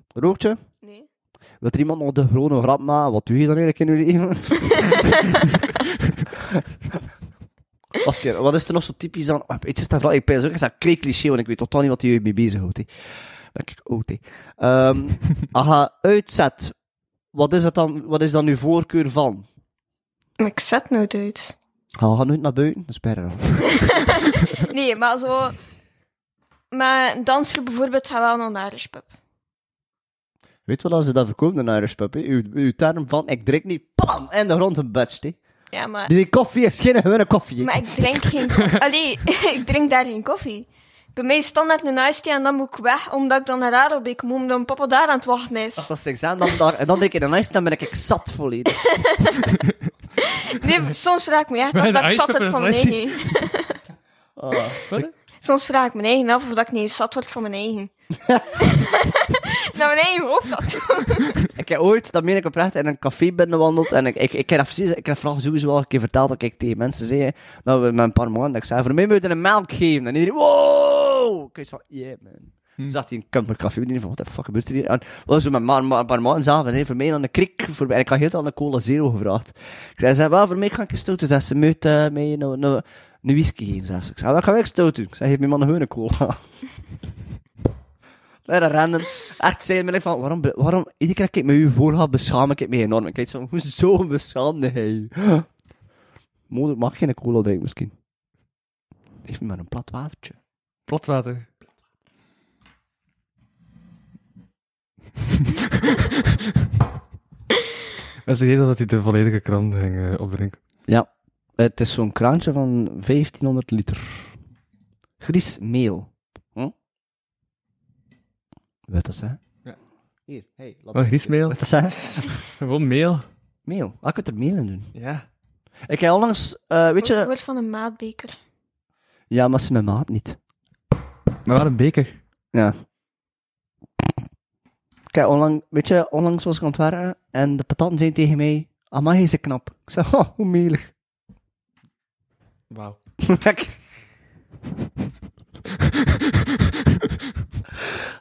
Rookt je? nee. Wil er iemand nog de gewone grap maken? Wat doe je dan eigenlijk in je leven? Wacht een keer, wat is er nog zo typisch aan... Oh, iets is dat vooral... Ik ben zo echt dat kreeg cliché, want ik weet totaal niet wat je mee bezighoudt. hè. Ik oud, hè. Ehm, als je uitzet, wat is, het dan, wat is dan uw voorkeur van? Ik zet nooit uit. Ga je nooit naar buiten? Dat is bijna. Nee, maar zo... Maar een dansgroep bijvoorbeeld gaat wel naar een Irish pub. Weet je wel, als ze dat verkoopt, een Irish pub, hè? Uw, uw term van, ik drink niet, pam, en de grond een budget, hè. Ja, maar... Die koffie is geen gewone koffie. Maar ik drink geen koffie. Allee, ik drink daar geen koffie. Bij mij is standaard een iced tea en dan moet ik weg, omdat ik dan naar Adelbeek moet, omdat mijn papa daar aan het wachten is. Als dat is examen, dan, dan, en dan drink ik een ijs, dan ben ik zat volledig. Nee, soms vraag ik me echt een dat ik iced zat is van iced eigen. Wat? Soms vraag ik me eigen af of dat ik niet eens zat word van mijn eigen. Naar mijn eigen hoofd dat. Ik heb ooit, dat meen ik oprecht, in een café binnenwandeld. En ik, ik, ik, heb, dat precies, ik heb vooral sowieso al een keer verteld dat ik tegen mensen zei, dat we met een paar maanden, dat ik zei, voor mij moet je een melk geven. En iedereen, wow! Ik was van, yeah man. Toen zag hij een kamp met café bedienen van, wat de fuck gebeurt er hier? En was zo met maar, maar, een paar maanden zelf, en voor mij dan een krik voorbij. En ik had heel aan een cola zero gevraagd. Ik zei, zei wel, voor mij ga ik een doen. Zei ze, moet uh, mij een, een, een whisky geven, zei ze. Ik zei, wat ga ik stout doen? Ik zei, geef me man een cola. Lekker rennen. Echt zijn ben ik van, waarom, waarom, iedere keer dat ik met u voor beschaam ik me enorm. Ik weet zo, hoezo beschaamde hij? Moeder mag geen cola drinken misschien. Heeft me maar een plat watertje. Platwater. Het is vergeten dat hij de volledige krant ging eh, opdrinken. Ja. Het is zo'n kraantje van 1500 liter. Gries meel. Hm? Weet dat zeggen? Ja. Hier, hey. Laat Oh, griesmeel? Weet dat zeggen? Gewoon meel. Meel. Ah, ik kunt er meel in doen. Ja. Ik heb onlangs, eh, weet Het je... woord van een maatbeker. Ja, maar ze mijn maat niet. Maar wel een beker. Ja. Kijk, onlang, weet je, onlangs was ik aan het werken en de patatten zei tegen mij, amai, is ze knap. Ik zei, oh, hoe melig. Wauw.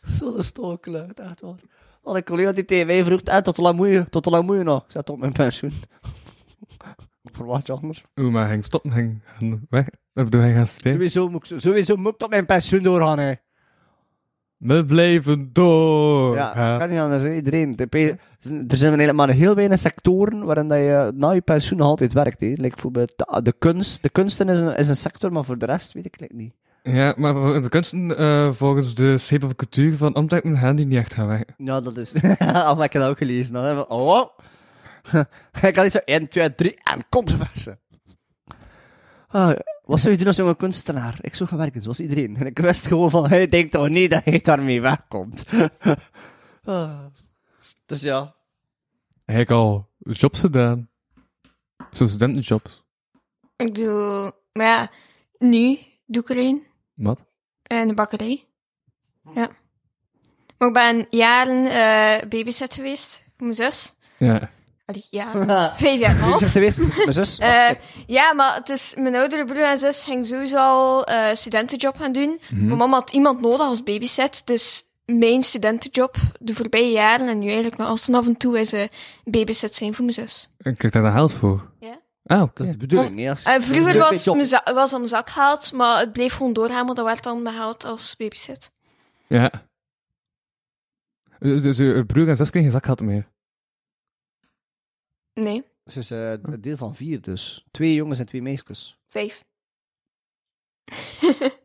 Zo'n stookluid, echt waar. Had een collega die tegen mij vroeg, en tot hoe lang moet je, tot hoe lang moet je nog? Ik zei, tot mijn pensioen. Voor wat anders. Oeh, maar hij ging stoppen, ging ging weg. Of bedoel, hij gaat strijden. Sowieso moet, ik, sowieso moet ik tot mijn pensioen doorgaan, hè. We blijven door. Ja, kan niet anders, iedereen. Er zijn eigenlijk maar heel weinig sectoren waarin dat je na je pensioen nog altijd werkt. Hè. Like bijvoorbeeld de, de kunst. De kunsten is een, is een sector, maar voor de rest weet ik het niet. Ja, maar de kunsten, eh, volgens de schepen van cultuur van Antwerpen, gaan die niet echt gaan weg. Ja, dat is... Al ik het ook gelezen. Dan hebben we... Oh! ik had iets zo 1, 2, 3 en controverse. Ah, wat zou je doen als jonge kunstenaar? Ik zou gaan werken, zoals iedereen. En ik wist gewoon van, hij denkt toch niet dat hij daarmee wegkomt. Ah. Dus ja. Heeft al jobs gedaan. Zo'n studentenjobs. Ik doe, maar ja, nu doe ik er een. Wat? In de bakkerij. Ja. Maar ik ben jaren eh babysit geweest voor mijn zus. Ja. Allee, ja, vijf jaar en half. Je geweest? Mijn zus? Eh, ja, maar het is, mijn oudere broer en zus ging sowieso al eh studentenjob gaan doen. Mijn mama had iemand nodig als babysit, dus mijn studentenjob de voorbije jaren en nu eigenlijk nog als af en toe is eh babysit zijn voor mijn zus. En krijg daar dan geld voor? Ja. Oké. Dat is de bedoeling, niet? Als... En vroeger was was aan zak gehaald, maar het bleef gewoon doorgaan, maar dat werd dan behaald als babysit. Ja. Dus uw broer en zus kregen geen zakgeld meer? Nee, Het is eh, een deel van vier, dus. Twee jongens en twee meisjes. vijf.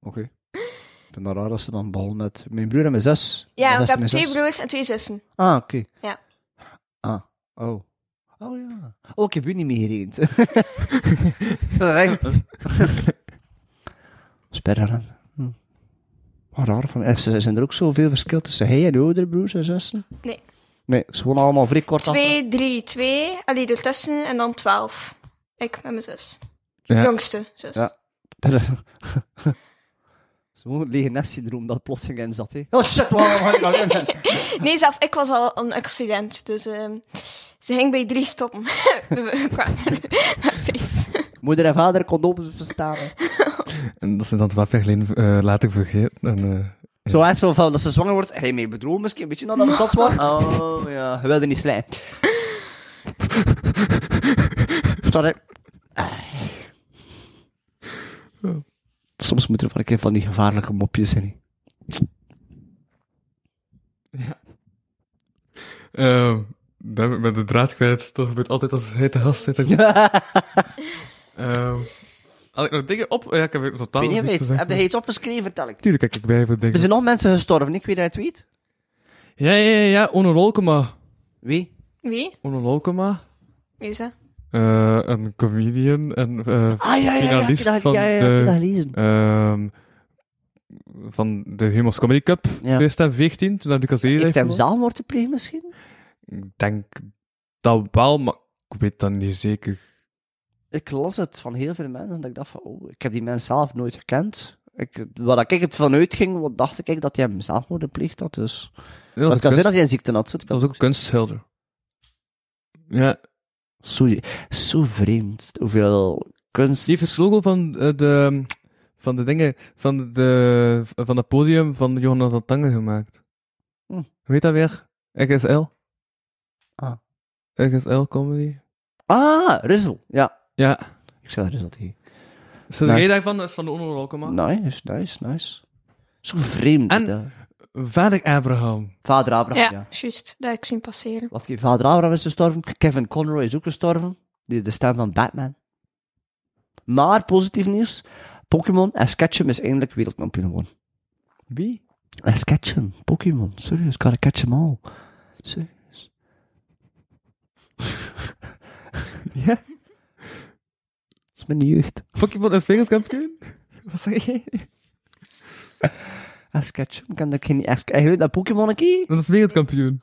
Oké. Ik vind het raar als ze dan begonnen met mijn broer en mijn zus. Ja, ik heb mijn twee zus? broers en twee zussen. Ah, oké. Ja. Ah, oh. Oh ja. Oh, ik heb u niet meegerekend. Sperren. Wat raar van. Is- Zijn er ook zoveel verschil tussen hij en de oudere broers en zussen? Nee. Nee, is gewoon allemaal vrij kort achter- Twee, drie, twee. Allee, ertussen en dan twaalf. Ik met mijn zus. Ja. Jongste zus. Ja. Zo'n nest-syndroom dat plotseling in zat. Hè. Oh shit, zijn? Nee, zelf, ik was al een accident. Dus ehm, ze ging bij drie stoppen. We kwamen er met vijf. Moeder en vader condooms bestaan. En dat zijn dan twaalf jaar geleden eh, later vergeten. En, eh, Zo echt zo van dat ze zwanger wordt. Hij mee bedrogen misschien, weet je nog dat we zat waren? Oh ja, we wilden niet slijmen. Sorry. Soms moet er van een keer van die gevaarlijke mopjes in. eh, dan ben ik met de draad kwijt. Dat gebeurt altijd als hij te gast zit. Ehm, had ik nog dingen op? Ja, ik heb er totaal Weet weet, heb je iets opgeschreven, vertel ik. Tuurlijk heb ik bij voor Er dingen. zijn nog mensen gestorven, ik weet dat het weet. Ja, ja, ja, ja. Ono Lolkema. Wie? Wie? Ono Lolkema. Wie is dat? eh, een comedian en eh, Ah ja, ja, ja. ja, Finalist van ja, ja, ik de- ehm, van de Humors Comedy Cup Ja. 2014. Toen heb ik als eerder Heeft hij hem zelfmoord gepleegd misschien? Ik denk dat wel, maar ik weet dat niet zeker. Ik las het van heel veel mensen dat ik dacht van, oh, ik heb die mens zelf nooit gekend. Ik, wat ik het vanuit ging, wat dacht ik dat hij hem zelfmoord gepleegd had, dus... Was, het kan kunst, zijn dat hij een ziekte had. zo, dat was ook een kunstschilder. Ja, Zo, zo vreemd, hoeveel kunst... die heeft het logo van eh, de, van de dingen, van, de, van het podium van Jonathan Tange gemaakt. Hm. Hoe heet dat weer? XSL? Ah. Comedy? Ah, Rizzle, ja. Ja. Ik zeg, daar is dat hier. Zo Nee. jij daarvan, dat is van de Onolokema. Nice, nice, nice. Zo vreemd. En- dat. Vader Abraham. Vader Abraham, Ja, ja. juist. Dat heb ik zien passeren. Wat, vader Abraham is gestorven. Kevin Conroy is ook gestorven. Die, de stem van Batman. Maar, positief nieuws. Pokémon Ash Ketchum is eindelijk wereldkampioen geworden. Wie? Ash Ketchum. Pokémon. Serieus, gotta catch them all. Serieus. Ja? Mijn jeugd. Pokémon is wereldkampioen? Wat zeg jij? Ash Ketchum. Kan dat geen Ash Hij weet dat Pokémon een? Dat is wereldkampioen.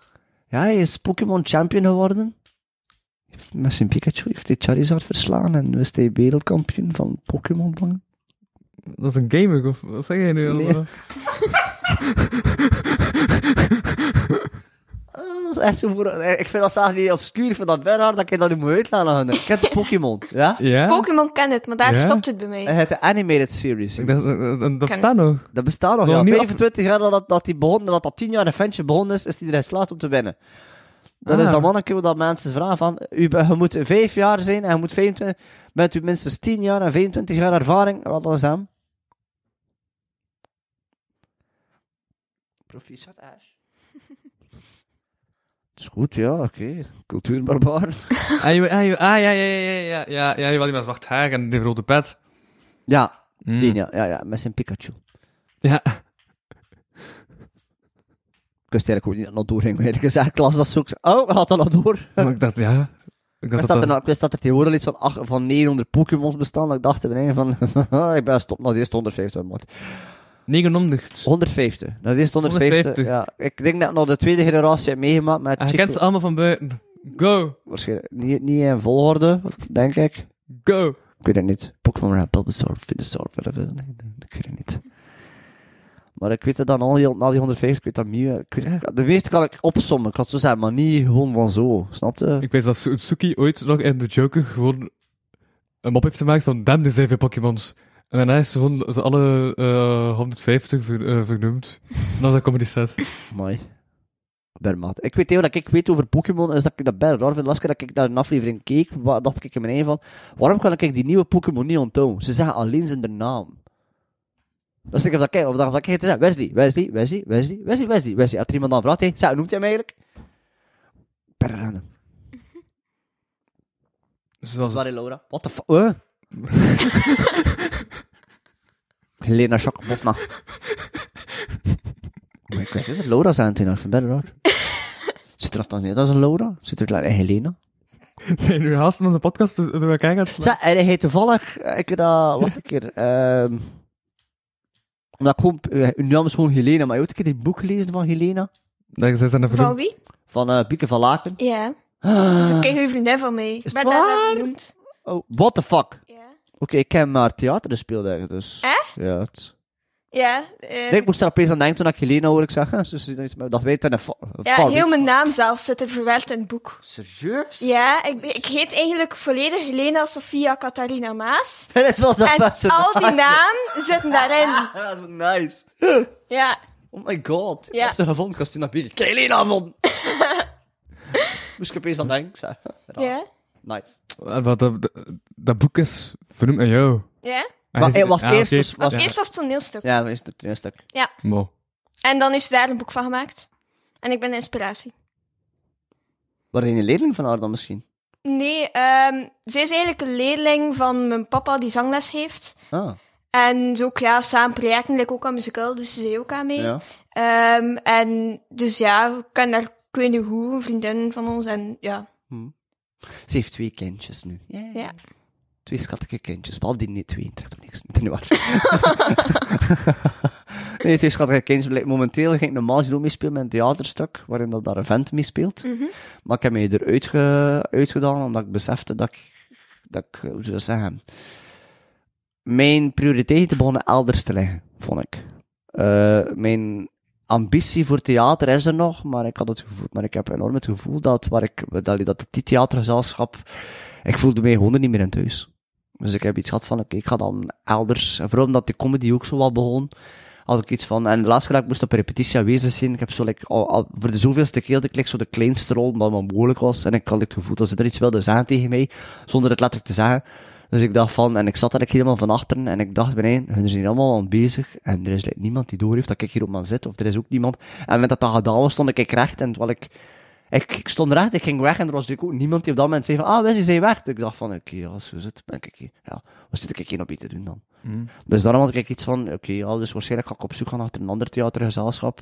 Ja, hij is Pokémon champion geworden. Met zijn Pikachu heeft hij Charizard verslaan en is hij wereldkampioen van Pokémon. Dat is een gamer, of wat zeg jij nu allemaal? Ah, echt zo voor... Ik vind dat zelfs niet obscuur, ik vind dat hard dat ik dat niet moet uitlaten. Ik ken Pokémon, ja? Ja? Pokémon ken het, maar daar Ja? stopt het bij mij. Hij heeft de animated series. Ik dacht, dat, bestaat nog. Dat bestaat nog, Nog ja. niet af- 25 jaar dat, dat, die begon, dat dat 10 jaar een ventje begonnen is, is hij erin slaat om te winnen. Dat Ah. is dat manneke dat mensen vragen van, u, be- je moet 5 jaar zijn en je moet 25, bent u minstens 10 jaar en 25 jaar ervaring, wat is hem? Proficiat Ash. Is goed, ja, oké. Cultuurbarbaar. Ah, ah, ah, ja, ja, ja, ja, ja, ja, ja, die met zwart haar en die rode pet. Ja, Mm. die, ja, ja, ja, met zijn Pikachu. Ja. Ik wist eigenlijk ook niet dat nog doorging, maar eerlijk gezegd, ik las dat zo. ik zei, Oh, gaat dat nog door? Maar ik dacht, ja. Ik Ik dacht wist, dat dat er, nog- ik wist dat er tegenwoordig iets van, van 900 Pokémons bestaan. Dat ik dacht erbij van, ik ben stop naar de eerste 150. Man. 900. 150. Nou, de eerste 150. 150. Ja, ik denk dat ik nog de tweede generatie heb meegemaakt met Ah, je Chico. kent ze allemaal van buiten. Go! Waarschijnlijk niet, niet in volgorde, denk ik. Go! Ik weet het niet. Pokémon Red, Bulbasaur, Venusaur, whatever. Nee, ik weet het niet. Maar ik weet het dan al die, na die 150, ik weet dat Mew. Ik weet, de meeste kan ik opsommen, ik had zo zeggen, maar niet gewoon van zo. Snap je? Ik weet dat Su- Suki ooit nog in de Joker gewoon een mop heeft gemaakt van damn, er zijn veel Pokémons. En daarna is ze gewoon ze alle eh 150 ver, eh, vernoemd. En is comedy set. Mooi. Bermaat. Ik weet heel dat ik weet over Pokémon, is dat ik dat bijna raar vind. Keer dat ik naar een aflevering keek, dacht ik in mijn eigen van, waarom kan ik die nieuwe Pokémon niet onthouden? Ze zeggen alleen zijn naam. Dus ik heb dat kijk, of dat, of dat zeggen, Wesley, Wesley, Wesley, Wesley, Wesley, Wesley, Wesley. Als er iemand dan vraagt, hey, zeg, hoe noemt hij hem eigenlijk? Per random. Zoals Sorry, Laura. What the fuck? Helena Jacques Bofna. Maar ik weet niet dat Laura zijn tegen haar van bijna raar. Zit er nogthans niet als een Laura? Zit er gelijk een Helena? zijn nu haast onze podcast door elkaar slaan. Zeg, en hij heet toevallig, eh, ik heb dat, wat een keer, ehm omdat ik gewoon, uh, uw naam is gewoon Helena, maar je hebt een keer die boek gelezen van Helena? Daar zijn ze naar Van wie? Van eh Bieke van Laken. Ja. Ah. Dat is een keigoede vriendin van mij. Ik het ben daar waar? naar vernoemd. Oh, what the fuck? Oké, ik heb maar theater gespeeld eigenlijk, dus. Echt? Ja, het... Ja. eh, Nee, ik moest er opeens aan denken toen ik Helena hoorde ik zeggen. Met- dat weet een ja, heel mijn naam zelfs zit er verwerkt in het boek. Serieus? Ja, ik, ik heet eigenlijk volledig Helena Sofia Catharina Maas. Dit was dat En personage. al die namen zitten daarin. Dat is wel nice. Ja. Oh my god. Ik Ja. heb ze gevonden, Christina Bieke. Ik heb Helena gevonden. moest ik opeens aan denken. Ja. Nice. Eh, wat Dat, boek is vernoemd aan jou. Ja. Ah, Maar je- hij was ah, eerst dus- was- Als eerst als toneelstuk. Ja, dat is het tweede stuk. Wow. En dan is daar een boek van gemaakt. En ik ben de inspiratie. Waar een leerling van haar dan misschien? Nee, ehm zij is eigenlijk een leerling van mijn papa die zangles heeft. Ah, En zo ook, ja, samen projecten, like ook aan musical, dus ze zei ook aan mee. ja. Ehm, en dus ja, ik ken daar, niet hoe, een vriendin van ons. En ja, Ze heeft twee kindjes nu. Yeah. ja. Twee schattige kindjes. Behalve die niet twee, trekt op niks. Niet waar. nee, twee schattige kindjes. Momenteel ging ik normaal ook meespelen met een theaterstuk, waarin dat daar een vent meespeelt. Mhm. Maar ik heb mij eruit ge, uitgedaan, omdat ik besefte dat ik, dat ik, hoe zou dat zeggen, mijn prioriteiten begonnen elders te liggen, vond ik. Eh, mijn ambitie voor theater is er nog, maar ik had het gevoel, maar ik heb enorm het gevoel dat waar ik, dat, dat die theatergezelschap, ik voelde mij gewoon er niet meer in thuis. Dus ik heb iets gehad van, oké, ik ga dan elders, en vooral omdat de comedy ook zo wat begon, had ik iets van, en de laatste keer ik moest op repetitie aanwezig zijn, ik heb zo, like, al, al, voor de zoveelste keer dat ik like, zo de kleinste rol, omdat maar mogelijk was, en ik had het gevoel dat ze er iets wilden zeggen tegen mij, zonder het letterlijk te zeggen. Dus ik dacht van, en ik zat daar helemaal van achteren, en ik dacht beneden, hun zijn allemaal aan bezig, en er is like, niemand die door heeft dat ik hier op man zit, of er is ook niemand. En met dat dat gedaan was, stond ik recht, en terwijl ik, ik, ik stond recht, ik ging weg, en er was natuurlijk ook niemand die op dat moment zei van, ah, Wesley, zijn weg. Dus ik dacht van, oké, ja, zo zit, ben ik hier. Ja, wat zit ik hier nog bij te doen dan? Mm. Dus daarom had ik iets van, oké, ja, dus waarschijnlijk ga ik op zoek gaan naar een ander theatergezelschap.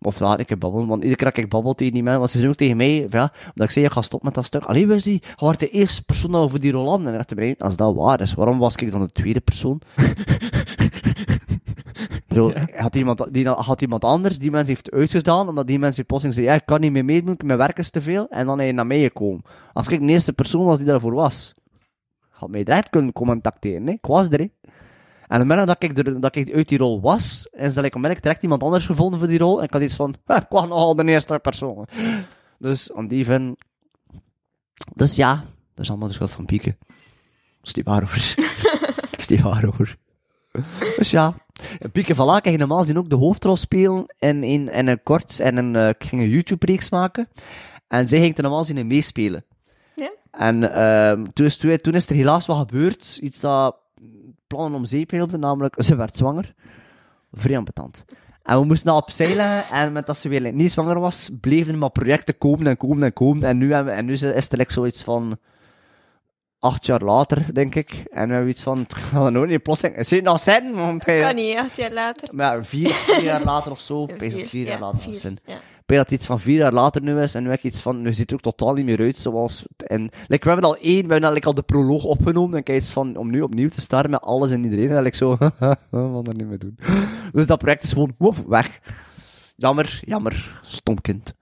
Of laat ik babbelen, want iedere keer dat ik babbel tegen die mensen, want ze zijn ook tegen mij, ja, omdat ik zei, je gaat stoppen met dat stuk. Allee, was die, je was de eerste persoon over die Roland. En ik dacht, als dat waar is, waarom was ik dan de tweede persoon? Had, iemand, die, had iemand anders die mensen heeft uitgedaan, omdat die mensen plotseling zei, ja, ik kan niet meer meedoen, mijn werk is te veel, en dan je naar mij gekomen. Als ik de eerste persoon was die daarvoor was, had mij direct kunnen contacteren, hè. ik was er, hè. En op het moment dat ik, er, dat ik uit die rol was, is dat ik onmiddellijk direct iemand anders gevonden voor die rol. En ik had iets van, "Ha, ik was nogal de eerste persoon. Dus, aan die van... Dus ja, dat is allemaal de schuld van Pieke. Dat is niet waar hoor. dat is niet waar hoor. Dus ja. Pieke van Laak ging normaal gezien ook de hoofdrol spelen in, in, in een kort en een, ik ging een YouTube-reeks maken. En zij ging er normaal gezien in meespelen. Ja? En ehm, toen, is, toen, is er helaas wat gebeurd, iets dat plannen om zeep hielden, namelijk ze werd zwanger. Vrij ambetant. En we moesten dat opzij leggen, en met dat ze weer niet zwanger was, bleven er maar projecten komen en komen en komen. En nu, hebben we, en nu is het like zoiets van acht jaar later, denk ik. En we hebben iets van, het er nooit niet. Is het nog zin? Want hij- Kan niet, acht jaar later. maar vier, vier jaar later of zo. Vier, vier jaar ja, later. vier, Zin. ja. Ik dat het iets van vier jaar later nu is, en ik iets van, nu ziet het er ook totaal niet meer uit zoals, en, like, we hebben al één, we hebben al, like, al de proloog opgenomen, en heb iets van, om nu opnieuw te starten met alles en iedereen, en ik zo, wat dat niet meer doen. Dus dat project is gewoon, woef, weg. Jammer, jammer, stom kind.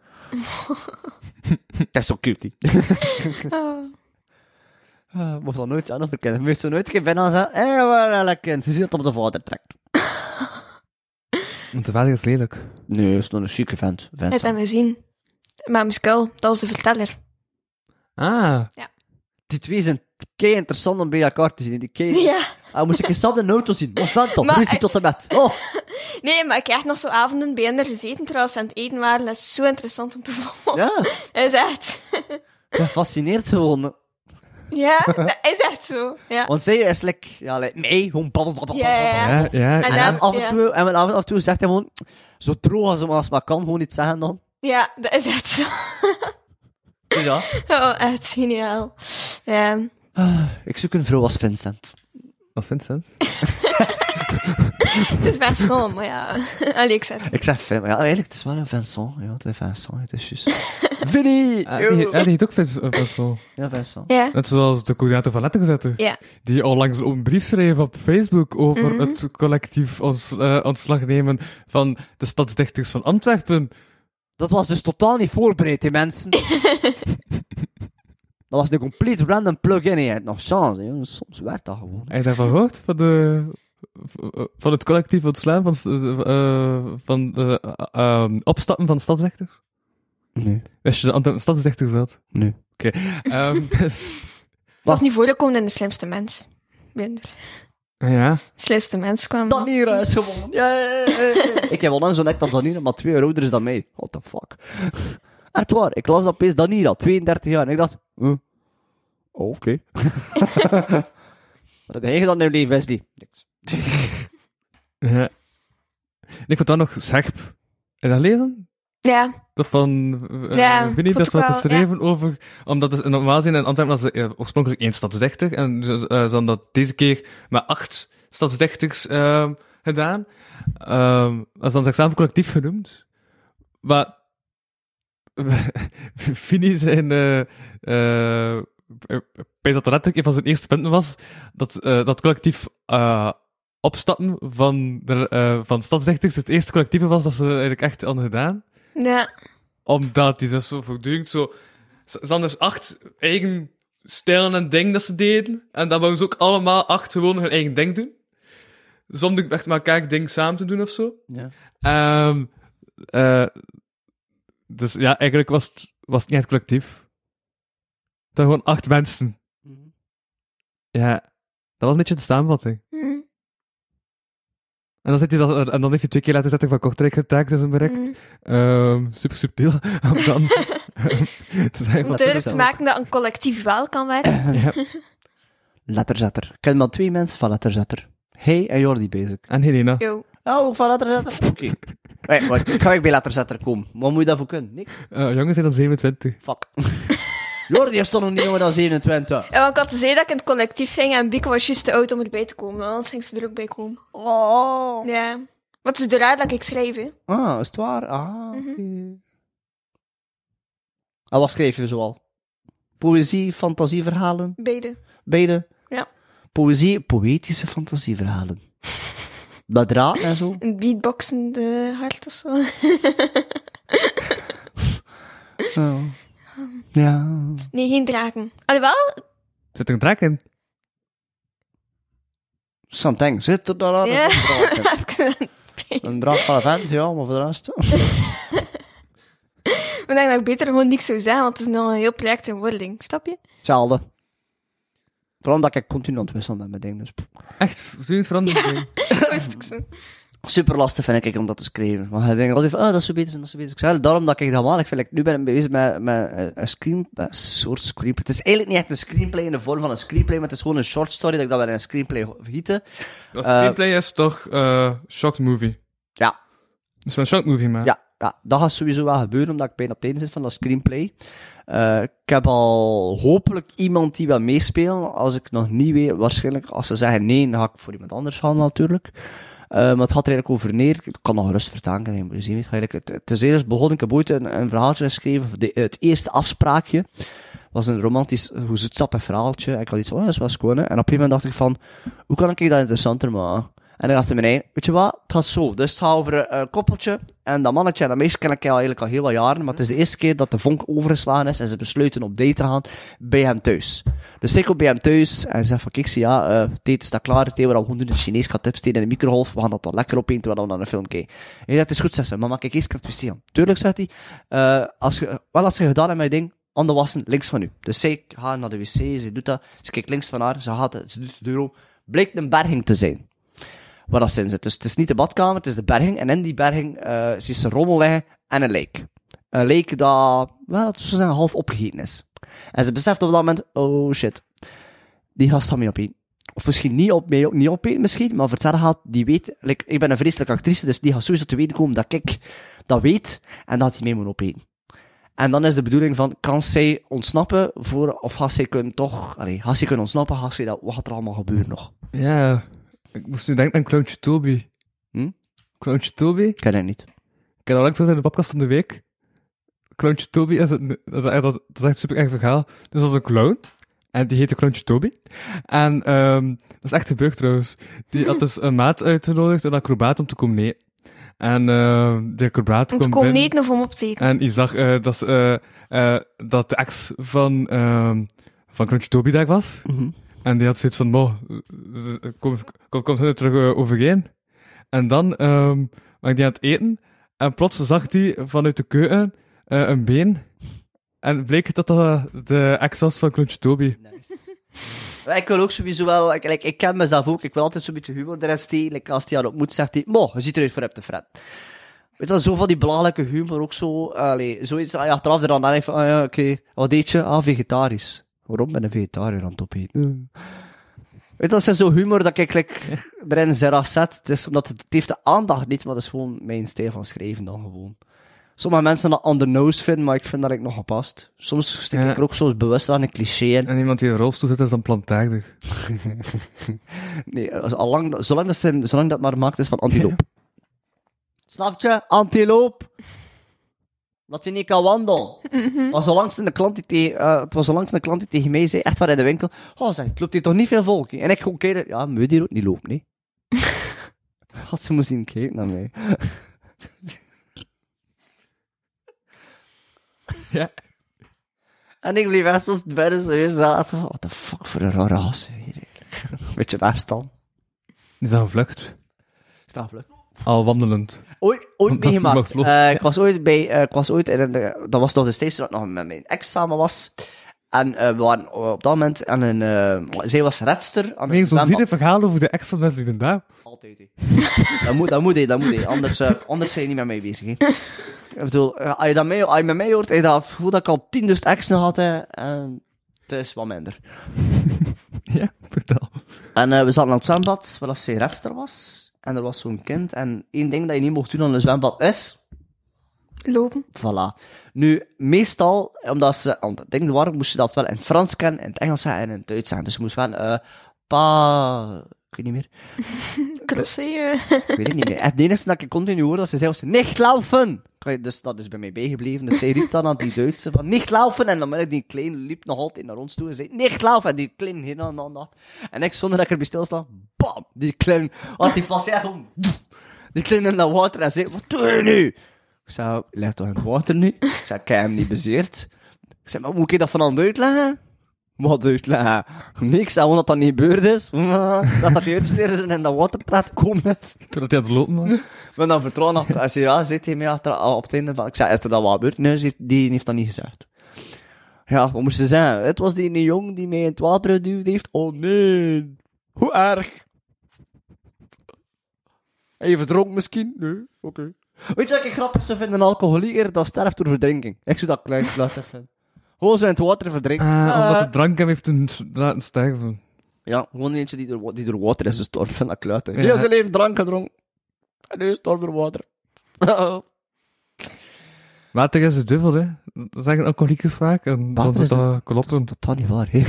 dat is zo cute. Uh, mocht dat nooit zijn of verkennen. Moest zo nooit geen vinden zeggen, hé, wel een kind. Je ziet dat op de vader trekt. Want de vader is lelijk. Nee, is nog een chique vent. vent Het hebben we gezien. Maar Muskel, dat was de verteller. Ah. Die twee zijn kei interessant om bij elkaar te zien. Die kei... Ja. Ah, moest ik eens zelf de auto zien. Wat vent toch? Maar Nu is hij tot en met. Oh, Nee, maar ik heb echt nog zo avonden bij hen gezeten terwijl ze aan het eten waren. Dat is zo interessant om te volgen. ja. Dat is echt... Dat fascineert gewoon. Ja, dat is echt zo. Ja. Want zij is like, ja, like, nee, gewoon babbel, babbel, Ja, ja. En En, dan- af en ja. toe, en af en toe zegt hij gewoon, zo droog als hem als maar kan, gewoon iets zeggen dan. Ja, dat is echt zo. Ja. Oh, echt geniaal. Ja. Ik zoek een vrouw als Vincent. Vindt Vincent? Het is best wel, maar ja. Allee, ik zeg het. Ik zeg Vin, maar ja, eigenlijk, het is wel een Vincent. Ja, het is Vincent, het is juist. Vinnie! Ah, die, ja, die heet ook Vincent. Ja, Vincent. Ja. Net zoals de coördinator van Letterzetten. Ja. Die onlangs een brief schreef op Facebook over Mhm. het collectief ons, eh, ontslag nemen van de stadsdichters van Antwerpen. Dat was dus totaal niet voorbereid, die mensen. dat was een compleet random plug-in. Je hebt nog chance, hè. Soms werkt dat gewoon. Heb je daarvan gehoord? Van, de, van het collectief ontslaan van, eh, van de eh, eh, opstappen van stadsdichters? Nee. Wist je de Antwerpen stadsdichters had? Nee. Oké. Ehm, dus, Dat was niet voorgekomen in de slimste mens. Minder. ja. De slimste mens kwam. Danira is gewonnen. Ja, ik heb onlangs ontdekt dat Danira maar twee jaar ouder is dan mij. What the fuck. Echt waar, ik las dat opeens Danira, 32 jaar. En ik dacht, huh? oh, oké. Wat heb jij gedaan in je leven, Wesley? Niks. ja. En ik vond dat nog scherp. Heb je dat gelezen? Ja. Van uh, Ja, Vinnie, vond dat ik ze wat wel, geschreven over... Omdat het normaal zijn in Antwerpen was uh, oorspronkelijk één stadsdichter. En uh, ze hadden dat deze keer met acht stadsdichters uh, gedaan. Um, dat is dan zichzelf collectief genoemd. Maar... Vinnie zijn... Bij dat net een van zijn eerste punten was, dat, uh, dat collectief uh, opstappen van, de, uh, van stadsdichters het eerste collectieve was dat ze eigenlijk echt hadden gedaan. Ja. Omdat die dus zo voortdurend zo... Ze hadden dus acht eigen stijlen en dingen dat ze deden. En dan wouden ze ook allemaal acht gewoon hun eigen ding doen. Zonder echt maar elkaar ding samen te doen of zo. Ja. Um, uh, dus ja, eigenlijk was het, was het niet echt collectief. Het waren gewoon acht mensen. Mhm. Ja, dat was een beetje de samenvatting. Hm. En dan, zit hij dat, en dan heeft hij twee keer laten zetten van Kortrijk getagd in zijn bericht. Hm. Um, super subtiel. Om dan te zeggen Om wat duidelijk te maken dat een collectief wel kan werken. ja. letterzetter. Ik ken maar twee mensen van letterzetter. Hij en Jordi bezig. En Helena. Yo. Oh, ook van letterzetter? Oké. Hey, ik ga ik bij letterzetter komen. Wat moet je daarvoor kunnen? Niks? Eh jongens zijn dan 27. Fuck. Jordi is toch nog niet jonger dan 27? En want ik had gezegd dat ik in het collectief ging en Bieke was juist te oud om erbij te komen. Anders ging ze er ook bij komen. Oh. Ja. Wat is de raad dat ik schrijf, hè? Ah, is het waar? Ah, oké. En wat schreef je zoal? Poëzie, fantasieverhalen? Beide. Beide? Ja. Poëzie, poëtische fantasieverhalen. Met draad en zo? Een beatboxende hart of zo. Oh. Ja. Nee, geen draken. Alhoewel, Zit er een draak in? Something. Zit er daar aan? Ja. Een draak in. Een draak van een vent, ja, maar voor de rest... ik denk dat ik beter gewoon niks zou zeggen, want het is nog een heel project in wording. Snap je? Hetzelfde. Vooral omdat ik continu aan het wisselen ben met dingen. Dus. Echt, veranderd. Dat wist ik zo. Super lastig vind ik om dat te schrijven. Want hij denkt altijd van, ah, dat zou beter zijn, dat zou beter zijn. Ik zeg, daarom dat ik dat wel, ik vind, ik, nu ben ik bezig met, met een screen, met een soort screenplay. Het is eigenlijk niet echt een screenplay in de vorm van een screenplay, maar het is gewoon een short story dat ik dat wel in een screenplay gieten. Dat Eh, gameplay is toch eh shocked movie. Ja, Dus van een shocked movie, maar. ja, ja, dat gaat sowieso wel gebeuren, omdat ik bijna op het einde zit van dat screenplay. Eh, ik heb al hopelijk iemand die wil meespelen. Als ik nog niet weet, waarschijnlijk als ze zeggen nee, dan ga ik voor iemand anders gaan natuurlijk. Eh, maar het gaat er eigenlijk over neer. Ik kan nog rust vertaan, ik plezier mee. Eigenlijk, het, het is eerst begonnen, ik heb ooit een, een verhaaltje geschreven. De, het eerste afspraakje was een romantisch, hoe verhaaltje. Ik had iets van, oh, dat is hè. En op een moment dacht ik van, hoe kan ik dat interessanter maken? En dan dacht ik nee, weet je wat, het gaat zo. Dus het gaat over een koppeltje. En dat mannetje en dat meisje ken ik al eigenlijk al heel wat jaren. Maar het is de eerste keer dat de vonk overgeslagen is. En ze besluiten op date te gaan bij hem thuis. Dus ik kom bij hem thuis en zeg van, kijk, zie, ja, eten staat klaar. Eten we al doen in Chinees. Ik ga tips in de microgolf. We gaan dat dan lekker opeten terwijl we naar een film kijken. En zegt, het is goed, zegt ze. Mama, kijk eens, ik kan het aan. Tuurlijk, zegt hij. eh als je, wel, als je gedaan hebt je ding, handen wassen links van u. Dus zij gaat naar de wc, ze doet dat. Ze kijkt links van haar, ze gaat, ze doet de deur open. Blijkt een berging te zijn waar dat in zit. Dus het is niet de badkamer, het is de berging. En in die berging uh, zie ze rommel en een lijk. Een lijk dat, wel, zou zeggen, half opgegeten is. En ze beseft op dat moment, oh shit, die gast gaat mee opeten. Of misschien niet, op, mee, niet opeten, misschien, maar vertellen gaat, die weet, ik ben een vreselijke actrice, dus die gaat sowieso te weten komen dat ik dat weet en dat hij mee moet opeten. En dan is de bedoeling van, kan zij ontsnappen voor, of gaat zij kunnen toch, allee, gaat zij kunnen ontsnappen, gaat zij dat, wat gaat er allemaal gebeuren nog? Ja, ik moest nu denken aan Clowntje Toby. Hm? Clowntje Toby? Ik Ik ken het niet. heb al langs in de podcast van de week. Clowntje Toby is, het, dat, is, echt- dat, is- dat is echt een super erg verhaal. Dus dat is een clown. En die heette Clowntje Toby. En ehm dat is echt gebeurd trouwens. Die had dus een maat uitgenodigd, een acrobaat, om te komen eten. En ehm de acrobaat Om te kwam binnen. eten of om op te eten. En hij zag eh, dat, eh, eh, dat de ex van, ehm van Crunchy Toby daar was. En die had zoiets van, mo, eh, kom, kom, kom terug eh, overeen. En dan ehm was hij aan het eten. En plots zag hij vanuit de keuken eh, een been. En bleek dat dat de ex was van Crunchy Toby. Ik wil ook sowieso wel, ik, ik ken mezelf ook, ik wil altijd zo'n beetje humor steken. Like, als hij haar ontmoet, zegt hij, mo, je ziet eruit voor hem te fret. Weet je zo van die belangrijke humor ook zo, allee, zoiets, ah, achteraf er dan aan van, ah ja, oké, wat eet je? Ah, vegetarisch. Waarom ben je vegetariër aan het opeten? Weet je, dat is zo humor dat ik like, erin zera zet. Het is omdat het, het heeft de aandacht niet, maar dat is gewoon mijn stijl van schrijven dan gewoon. Sommige mensen dat on the nose vinden, maar ik vind dat ik nog gepast. Soms stik Ja. ik er ook zo bewust aan een cliché in. En iemand die in een rolstoel zit, is dan plantaardig. Nee, allang, zolang, dat zijn, zolang dat maar maakt is van antiloop. Snap je? Antiloop. Dat hij niet kan wandelen. was zo langs een klant die eh, het was zo langs een klant die tegen mij zei, echt waar in de winkel, oh zeg, het loopt hier toch niet veel volk? hè?" En ik gewoon kijken, ja, moet hier ook niet lopen, nee. Had ze moeten zien kijken naar mij. Ja. En ik bleef echt zo bijna serieus zaten van, what the fuck voor een rare gast hier. Beetje waar staan. Die is dan gevlucht. Sta vlug. Al wandelend. Ooit, ooit meegemaakt. Eh, ik was ooit bij, eh, ik was ooit in een, eh, dat was nog de steeds dat ik nog met mijn ex samen was. En eh, we waren op dat moment aan een, eh, zij was redster aan Nee, een zo zie je verhaal over de ex van Wesley den Douw. Altijd, hè. dat moet, dat moet, hè, dat moet, hè. Anders, anders zijn je niet met mij bezig, hè. Ik bedoel, als je, dat mee, als je met mij hoort, heb je dat gevoel dat ik al 10.000 exen had, hè, en het is wat minder. Ja, vertel. En we zaten aan het zwembad, waar dat sigaretster was. En er was zo'n kind. En één ding dat je niet mocht doen aan een zwembad is... Lopen. Voilà. Nu, meestal, omdat ze aan het ding waren, moest je dat wel in het Frans kennen, in het Engels zeggen en in het Duits zeggen. Dus je moest wel, eh, pa... Ik weet niet meer. Ik weet het niet meer. Het enige dat ik continu hoorde, dat ze zei, was niet laufen! Dus dat is bij mij bijgebleven. Dus zij riep dan aan die Duitse van, niet laufen! En dan ben die kleine liep nog altijd naar ons toe en zei, niet laufen! En die kleine hier aan dan dat. En ik, zonder dat ik erbij stilsta, bam! Die kleine, want die passeerde gewoon, die kleine in dat water en zei, wat doe je nu? Ik zei, leg toch in het water nu? Ik zei, ik heb hem niet bezeerd. Ik zei, maar moet ik dat van aan uitleggen? Wat uitleggen? Nee, ik zei gewoon dat dat niet gebeurd is. Dat dat uitsleren is en in dat komen is. Toen hij aan het lopen was. Ben dan vertrouwen achter. Hij zei, ja, zit hij mee achter, op het einde van... Ik zei, is er dat wat gebeurd? Nee, heeft, die heeft dat niet gezegd. Ja, wat moest ze zeggen? Het was die jong die mij in het water geduwd heeft. Oh nee. Hoe erg. En je verdronk misschien? Nee, oké. Weet je wat ik grappig zou vinden? Een alcoholieker dat sterft door verdrinking. Ik zou dat klein lastig vinden. Gewoon zo in het water verdrinken. Ah, Ah. omdat de drank hem heeft toen s- laten sterven. Ja, gewoon eentje die door, die door water is gestorven. Vind dat kluiten. Ja. Heel zijn leven drank gedronken. En nu is het door water. Water is de duivel, hè. Dat zeggen alcoholiekers vaak. En dan is is dat kloppen. totaal niet waar, hè.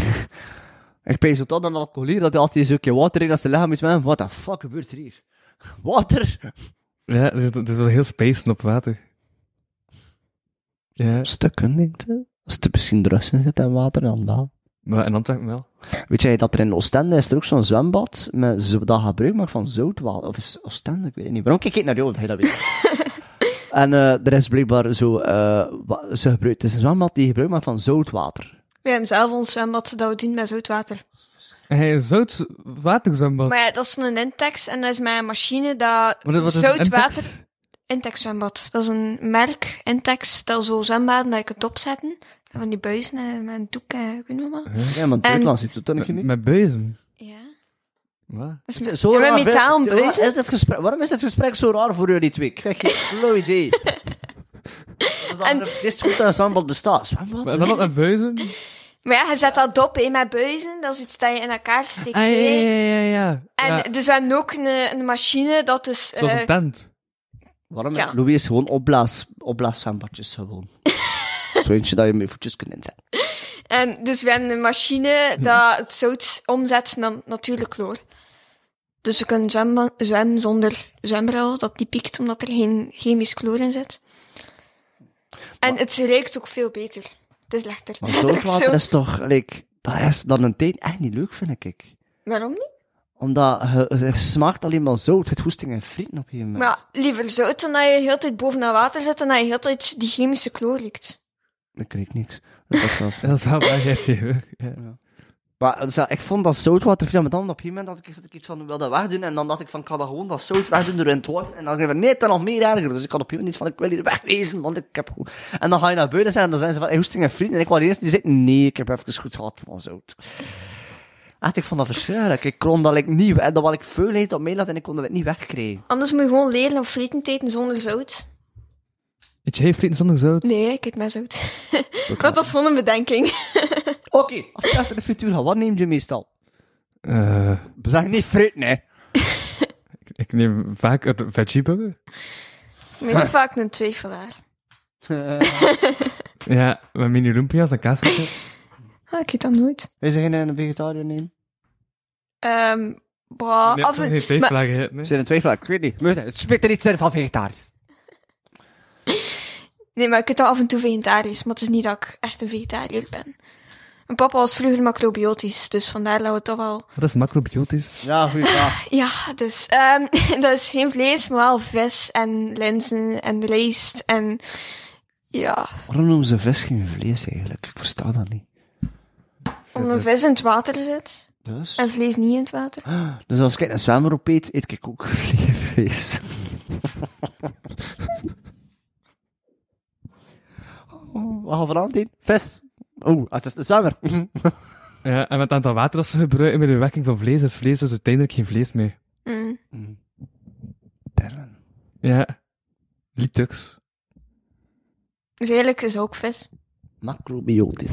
Ik ben zo tot aan een alcoholier dat hij altijd een stukje water in als zijn lichaam is met What the fuck gebeurt er hier? Water? Ja, er is- is wel heel spacen op water. Ja, Stukken, denk je? Als er misschien drugs in zit en water, dan wel. maar in Antwerpen wel. Weet jij dat er in Oostende is er ook zo'n zwembad met zo, dat gebruik maakt van zoutwater? Of is Oostende? Ik weet het niet. Waarom kijk ik naar jou, dat je dat weet? en eh, er is blijkbaar zo, eh, ze gebruikt, het is een zwembad die gebruik maakt van zoutwater. We hebben zelf ons zwembad dat we doen met zout water. Hij een zout waterzwembad. Maar ja, dat is een Intex en dat is een machine dat zout water... Intex zwembad. Dat is een merk, Intex, dat zo zwembaden dat je kunt opzetten. En Van die buizen en met een doek en kun je maar. Ja, maar het buitenland zit dat niet Met, buizen. Ja. Wat? Dat Zo met, ja, met raar, metaal Waarom buizen. is, dit gesprek, waarom is dit gesprek zo raar voor jullie twee? Ik krijg geen flauw idee. en... Het is goed dat een zwembad bestaat. Zwembad? Maar dan wat met buizen? Maar ja, je zet dat op hè, met buizen. Dat is iets dat je in elkaar stikt. Ah, ja, ja, ja, ja. En ja, dus we hebben ook een, een machine dat dus... dat is eh, een tent. Waarom? Ja. Louis is gewoon opblaas, opblaaszwembadjes gewoon. Zo eentje dat je met je voetjes kunt inzetten. En dus we hebben een machine dat het zout omzet naar natuurlijk chloor. Dus we kunnen zwemmen, zwemmen zonder zwembril, dat niet piekt omdat er geen chemisch chloor in zit. En het ruikt ook veel beter. Het is lekker. Maar zoutwater zo- is toch, like, dat is dan een tijd echt niet leuk, vind ik. Waarom niet? Omdat je- het smaakt alleen maar zout. Het hoesting en frieten op je moment. Maar ja, liever zout dan dat je heel tijd boven dat water zit en dat je heel tijd die chemische chloor ruikt. Ik kreeg niks. Dat is wel- Dat is wel ja. Maar dus, ja, ik vond dat zoutwater veel, maar dan op een gegeven moment had ik, had ik iets van, wil dat wegdoen, en dan dacht ik van, ik ga dat gewoon dat zout wegdoen door in het water, en dan dacht ik van, nee, het is nog meer erger, dus ik had op een gegeven moment iets van, ik wil hier wegwezen, want ik heb goed... En dan ga je naar buiten zijn, en dan zijn ze van, hey, hoesting en vrienden, en ik was de eerste die zei, nee, ik heb even goed gehad van zout. Echt, ik vond dat verschrikkelijk. Ik kon dat ik niet, en dat wat ik veel heet op mij laat, en ik kon dat niet wegkrijgen. Anders moet je gewoon leren om frieten te eten zonder zout. Eet jij frieten zonder zout? Nee, ik eet met zout. dat was gewoon een bedenking. Oké, als je achter de frituur gaat, wat neem je meestal? Eh, We zeggen niet fruit, nee. ik neem vaak een veggieburger. Meest vaak een twijfelaar. Ja, met mini lumpia's en kaasvlees. Ah, ik eet dat nooit. Wij zeggen een vegetariër nemen. Ehm bah, Nee, af en geen twee maar- vlaggen, hè, nee. Zijn een twijfelaar? Ik weet niet. Het spreekt er iets in van vegetarisch. Nee, maar ik eet dat af en toe vegetarisch, maar het is niet dat ik echt een vegetariër ben. Mijn papa was vroeger macrobiotisch, dus vandaar dat we toch wel... Dat is macrobiotisch. Ja, goeie vraag. Ja, dus ehm dat is geen vlees, maar wel vis en linzen en rijst en... Ja, Waarom noemen ze vis geen vlees eigenlijk? Ik versta dat niet. Omdat een vis in het water zit Dus? en vlees niet in het water. Dus als ik een zwemmer op eet, eet ik ook vlees. oh, wat gaan we vanavond eten? Vis. Oeh, het is een zwemmer. Ja, en met het aantal water dat ze gebruiken met de wekking van vlees, is vlees dus uiteindelijk geen vlees meer. Mm. Perlen. Ja. Litux. Dus eigenlijk is het ook vis. Macrobiotisch.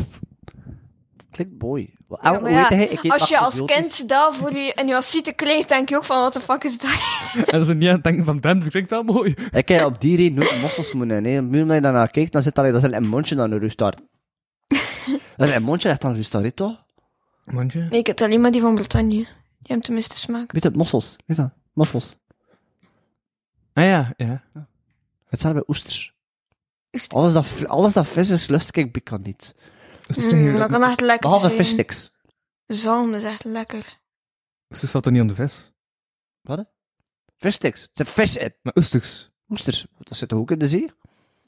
Klinkt mooi. Wat- Ja, en maar hoe ja, weet hij? Ik als je als kind dat voor je in je ascieten krijgt, denk je ook van, wat de fuck is dat? En ze niet aan het denken van, damn, dat klinkt wel mooi. Ik heb op die reden nooit mossels moeten nee. Nu als je daarnaar kijkt, dan zit dat, dat een mondje dan een rustart. dat is een mondje echt aan een rustart, toch? Mondje? Nee, ik heb alleen maar die van Bretagne. Die hebben tenminste smaak. Weet je, mossels. Weet je dat? Mossels. Ah ja, ja. Hetzelfde bij oesters. Oesters. Alles dat, alles dat vis is, lust ik pikant niet. Dus Mm, dat kan echt lekker Behalve zijn. vissticks. Zalm is echt lekker. Oesters valt er niet aan de vis. Wat? Vissticks. Er zit vis in. Maar oesters. Oesters. Dat zit ook in de zee?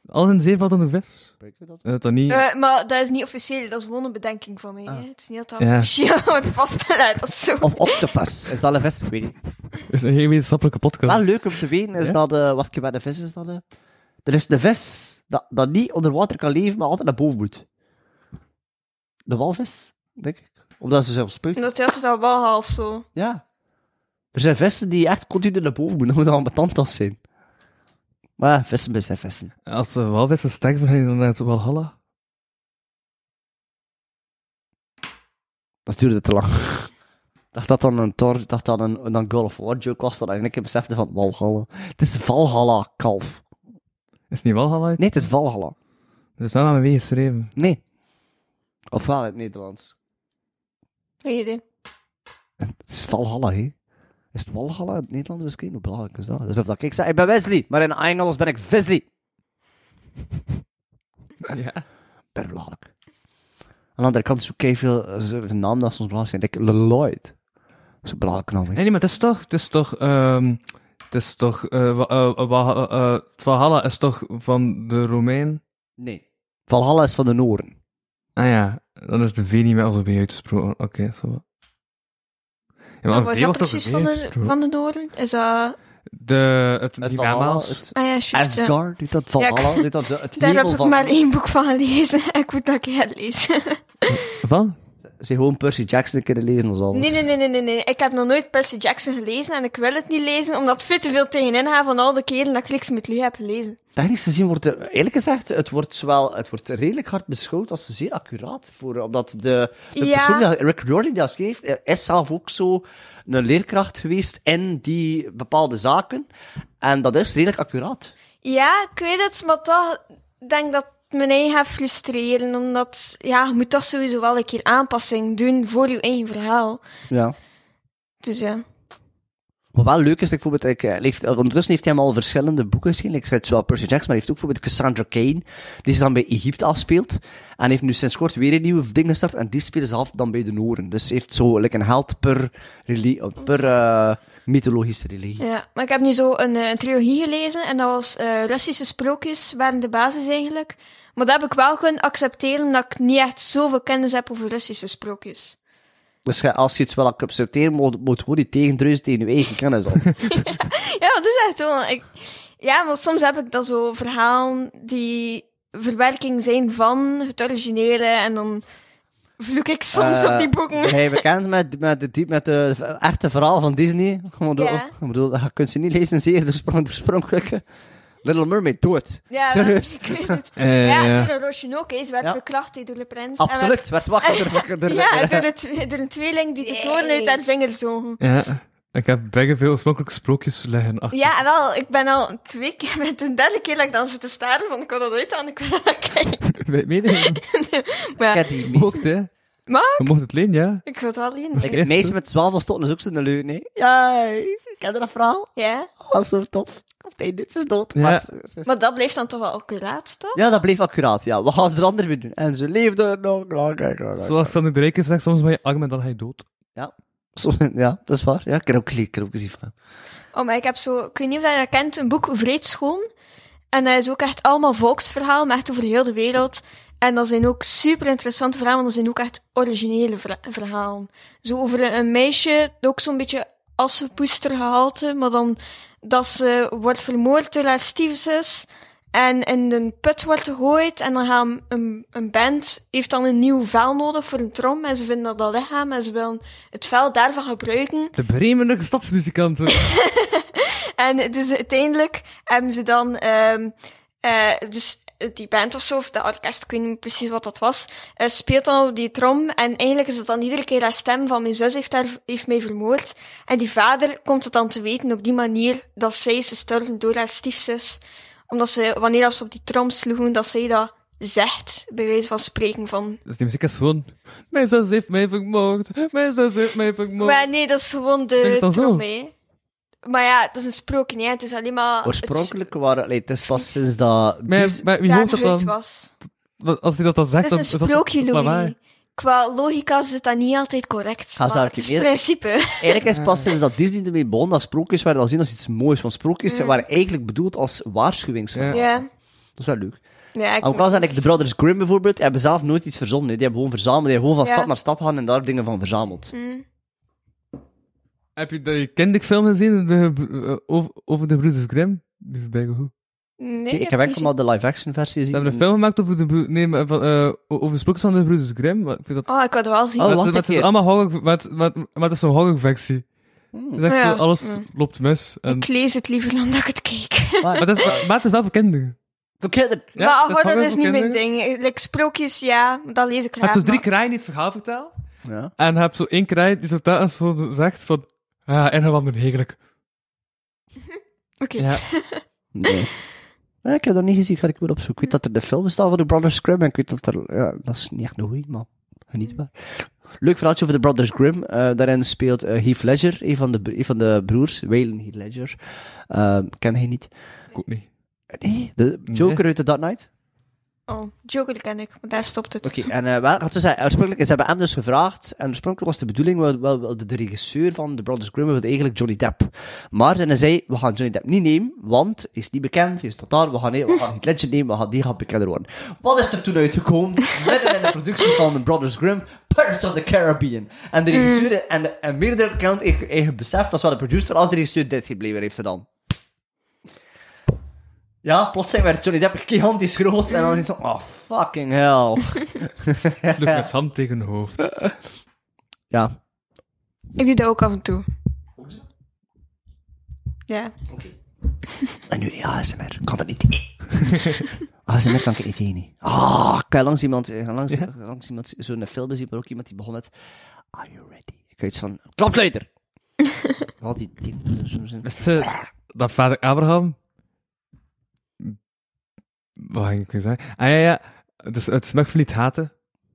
Alles in de zee valt aan de vis. Weet je dat? Is dat niet... Eh, maar dat is niet officieel, dat is gewoon een bedenking van mij. Ah. hè. Het is niet dat dat Ja. officieel wordt vastgelegd of zo. Of octopus. Is dat een vis? Ik weet niet. is een geen wetenschappelijke podcast. Wel leuk om te weten is Ja? dat, eh wat ik bij de vis is dat, eh, er is de vis dat, dat niet onder water kan leven, maar altijd naar boven moet. De walvis, denk ik. Omdat ze zelf spuiten. Dat hij altijd al wel half zo. Ja. Er zijn vissen die echt continu naar boven moeten, dat moet dan betant zijn. Maar ja, vissen zijn vissen. Als de walvissen sterven, ga je dan naar het Walhalla? Dat duurde te lang. Dacht dat dan een tor, dacht dat een, een God of War joke was, dat ik besefte van Valhalla. Het is Valhalla, kalf. Is het niet Walhalla? Nee, het is Valhalla. Dat is wel aan mijn geschreven. Nee. Ofwel in het Nederlands. Geen idee. Het is Valhalla, hè? Is het Valhalla in het Nederlands? Dus kijk, hoe belangrijk is dat? Dus of dat ik zeg, ik ben Wesley, maar in Engels ben ik Visley. Ja. Ben belangrijk. Aan de andere kant zoek ik veel eh, een naam dat soms belangrijk zijn. Ik denk Lloyd. Dat is een belangrijke naam, hè? Nee, nee, maar het is toch, het is toch, ehm het is toch, eh eh, Valhalla is toch van de Romein? Nee. Valhalla is van de Noren. Ah ja, dan is de V niet meer als een V uitgesproken. Oké, zo. wel. Ja, Maar maar wat een is V dat precies van de, van de Noorden? Is dat... De, het, Het Valhalla, Ah ja, juist. ja. Asgard, doet dat Valhalla, doet dat de- het Daar heb ik van... maar één boek van gelezen. Ik moet dat een keer lezen. Van? Ze gewoon Percy Jackson kunnen lezen als alles. Nee, nee, nee, nee, nee. Ik heb nog nooit Percy Jackson gelezen en ik wil het niet lezen, omdat veel te veel tegenin gaat van al de keren dat ik Riks met Lee heb gelezen. Technisch gezien wordt er, eerlijk gezegd, het wordt zowel, het wordt redelijk hard beschouwd als zeer accuraat. Voor, omdat de, de Ja. persoon die Rick Riordan dat schreef, is zelf ook zo een leerkracht geweest in die bepaalde zaken. En dat is redelijk accuraat. Ja, ik weet het, maar toch denk dat me eigen gaat frustreren, omdat, ja, je moet toch sowieso wel een keer aanpassing doen voor je eigen verhaal. Ja. Dus ja. Wat wel leuk is, bijvoorbeeld, ik, eh, heeft, ondertussen heeft hij hem al verschillende boeken geschreven. Ik schrijf zowel Percy Jackson, maar hij heeft ook bijvoorbeeld Cassandra Cain, die zich dan bij Egypte afspeelt. En heeft nu sinds kort weer een nieuwe ding gestart, en die spelen ze af dan bij de Noren. Dus hij heeft zo like, een held per, reli- eh, per eh, mythologische religie. ja. Maar ik heb nu zo een, eh, een trilogie gelezen en dat was eh, Russische sprookjes, waren de basis eigenlijk. Maar dat heb ik wel kunnen accepteren dat ik niet echt zoveel kennis heb over Russische sprookjes. Dus als je iets wil accepteren, moet, moet gewoon niet tegendruisen tegen je eigen kennis dan. Ja, dat is echt wel. Ik, ja, maar soms heb ik dan zo verhalen die verwerking zijn van het originele en dan vloek ik soms Eh, op die boeken. Zijn jij bekend met, met, de, met de echte verhalen van Disney? Ik bedoel, Ja. ik bedoel, je kunt ze niet lezen, zeer oorspronkelijke. Little Mermaid, het. Ja, Serieus? ik weet het. Eh, ja, ja. Kira Roosje ook, hè. ze werd Ja. verkracht door de prins. Absoluut, werd wakker door, En wakker door werd, ja, door, het, door een tweeling die de toren uit haar vingers zogen. Ja. Ik heb bijna veel oorspronkelijke sprookjes liggen achter. Ja, en wel, ik ben al twee keer, met de derde keer dat ik dan zit te staren, van ik kan dat uit aan, ik wil dat kijken. Weet meen je? Maar ja, Ik heb die Mocht, hè? maar Je mocht het lenen, ja? ik wil het wel leren. Ik, het meisje met zwavelstotten is ook zo'n leuk, nee? Ja, ken je dat verhaal? Ja, Dat is zo tof. Of nee, dit is dood. Ja. Maar maar dat blijft dan toch wel accuraat, toch? ja, dat bleef accuraat, ja. Wat gaan ze er anders mee doen? En ze leefde nog lang. Zoals Van de Rijken zegt, soms ben je arm en dan ga je dood. Zo, Ja, dat is waar. Ja, ik heb ook, ik heb ook gezien van. Oh, maar ik heb zo, ik weet niet of je dat kent, een boek Vreedschoon. En dat is ook echt allemaal volksverhaal, maar echt over heel de wereld. En dat zijn ook super interessante verhalen, want dat zijn ook echt originele ver- verhalen. Zo over een, een meisje, ook zo'n beetje assenpoestergehalte, maar dan dat ze wordt vermoord door haar stiefzus. En in een put wordt gegooid en dan gaan een, een band heeft dan een nieuw vel nodig voor een trom en ze vinden dat dat lichaam en ze willen het vel daarvan gebruiken. De Bremenige stadsmuzikanten. En dus uiteindelijk hebben ze dan... ehm eh, dus die band of zo, of de orkest, ik weet niet precies wat dat was, eh, speelt dan op die trom. En eigenlijk is het dan iedere keer haar stem van mijn zus heeft, haar, heeft mij vermoord. En die vader komt het dan te weten op die manier dat zij is gestorven door haar stiefzus. Omdat ze, wanneer ze op die trom sloegen, dat zij dat zegt, bij wijze van spreken van... Dus die muziek is gewoon... Mijn zus heeft mij vermoord. Mijn zus heeft mij vermoord. Maar nee, dat is gewoon de trom, hè. Maar ja, het is een sprookje, hè. Het is alleen maar... het- Oorspronkelijk waren... allee, het is vast sinds dat... Maar, maar wie hoort dat dan? was. Als hij dat dan zegt, Het is dan een sprookje, dat. Louis. Qua logica is het dan niet altijd correct. Ga Maar het is niet- het principe. Eigenlijk is pas sinds dat Disney ermee begon dat sprookjes werden al zien als iets moois. Want sprookjes waren eigenlijk bedoeld als waarschuwingsverhaal. Ja. Dat is wel leuk. Ja, ik Ook al zijn de Brothers Grimm bijvoorbeeld, die hebben zelf nooit iets verzonnen. Die hebben gewoon verzameld. Die hebben gewoon van Ja. stad naar stad gaan en daar dingen van verzameld. Mm. Heb je de kinderfilm gezien de, eh, over, over de Broeders Grimm? Die is bijna goed. Nee, ik heb enkel maar de live-action versie Ze gezien. hebben een film gemaakt over de, nee, maar eh, over de sprookjes van de Broeders Grimm. Maar ik vind dat, Oh, ik had het wel zien. Oh, het is keer. allemaal horror, maar, het- maar, maar het is zo'n horrorversie. Hmm. Het is echt Ja, zo, alles loopt mis. En, Ik lees het liever dan dat ik het kijk. maar, het is, maar het is wel voor kinderen. Voor kinderen. Ja, maar horror is niet mijn ding. Like, sprookjes, ja, dat lees ik Je graag. hebt zo drie kraaien die het verhaal vertellen. Ja. En je hebt zo één kraai die zo telkens zo zegt van... Ja, en wat heerlijk. Oké. Ja. Nee. Nee, ik heb dat niet gezien, ga ik weer opzoeken. Ik weet dat er de film bestaat van de Brothers Grimm en ik weet dat er... Ja, dat is niet echt een goeie, maar genietbaar. Leuk verhaaltje over de Brothers Grimm. Eh, daarin speelt eh, Heath Ledger, een van de, een van de broers, Waylon Heath Ledger. Eh, ken hij niet. Ik ook niet. Nee, de Joker uit The Dark Knight. Oh, Joker ken ik, maar daar stopt het. Oké, en eh wel, had dus, oorspronkelijk, ze hebben hem dus gevraagd, en oorspronkelijk was de bedoeling, wel, wel, wel de, regisseur van The Brothers Grimm wilde eigenlijk Johnny Depp. Maar ze zei, we gaan Johnny Depp niet nemen, want hij is niet bekend, hij is totaal, we gaan, we gaan Heath Ledger nemen, we gaan, die gaat bekender worden. Wat is er toen uitgekomen? Midden in de productie van The Brothers Grimm, Pirates of the Caribbean. En de regisseur, en, de, en meerdere kant eigen, eigen beseft, dat is wel de producer, als de regisseur dit gebleven heeft gedaan. Ja, plotseling werd Johnny Depp gigantisch groot, en dan is het zo, oh fucking hell. Lukt met hand tegen hoofd. Ja, Ik doe dat ook af en toe. Ja. En nu die ASMR. Kan dat niet. ASMR kan ik niet tegen. niet. Ah, ik heb langs iemand, heb langs, langs iemand zo'n film zien, maar ook iemand die begon met Are you ready? Ik had iets van, klap luider! Al die dingen. je dat vader Abraham... Wat ging ik nu zeggen? Ah ja, ja. Dus het smugvliet haten.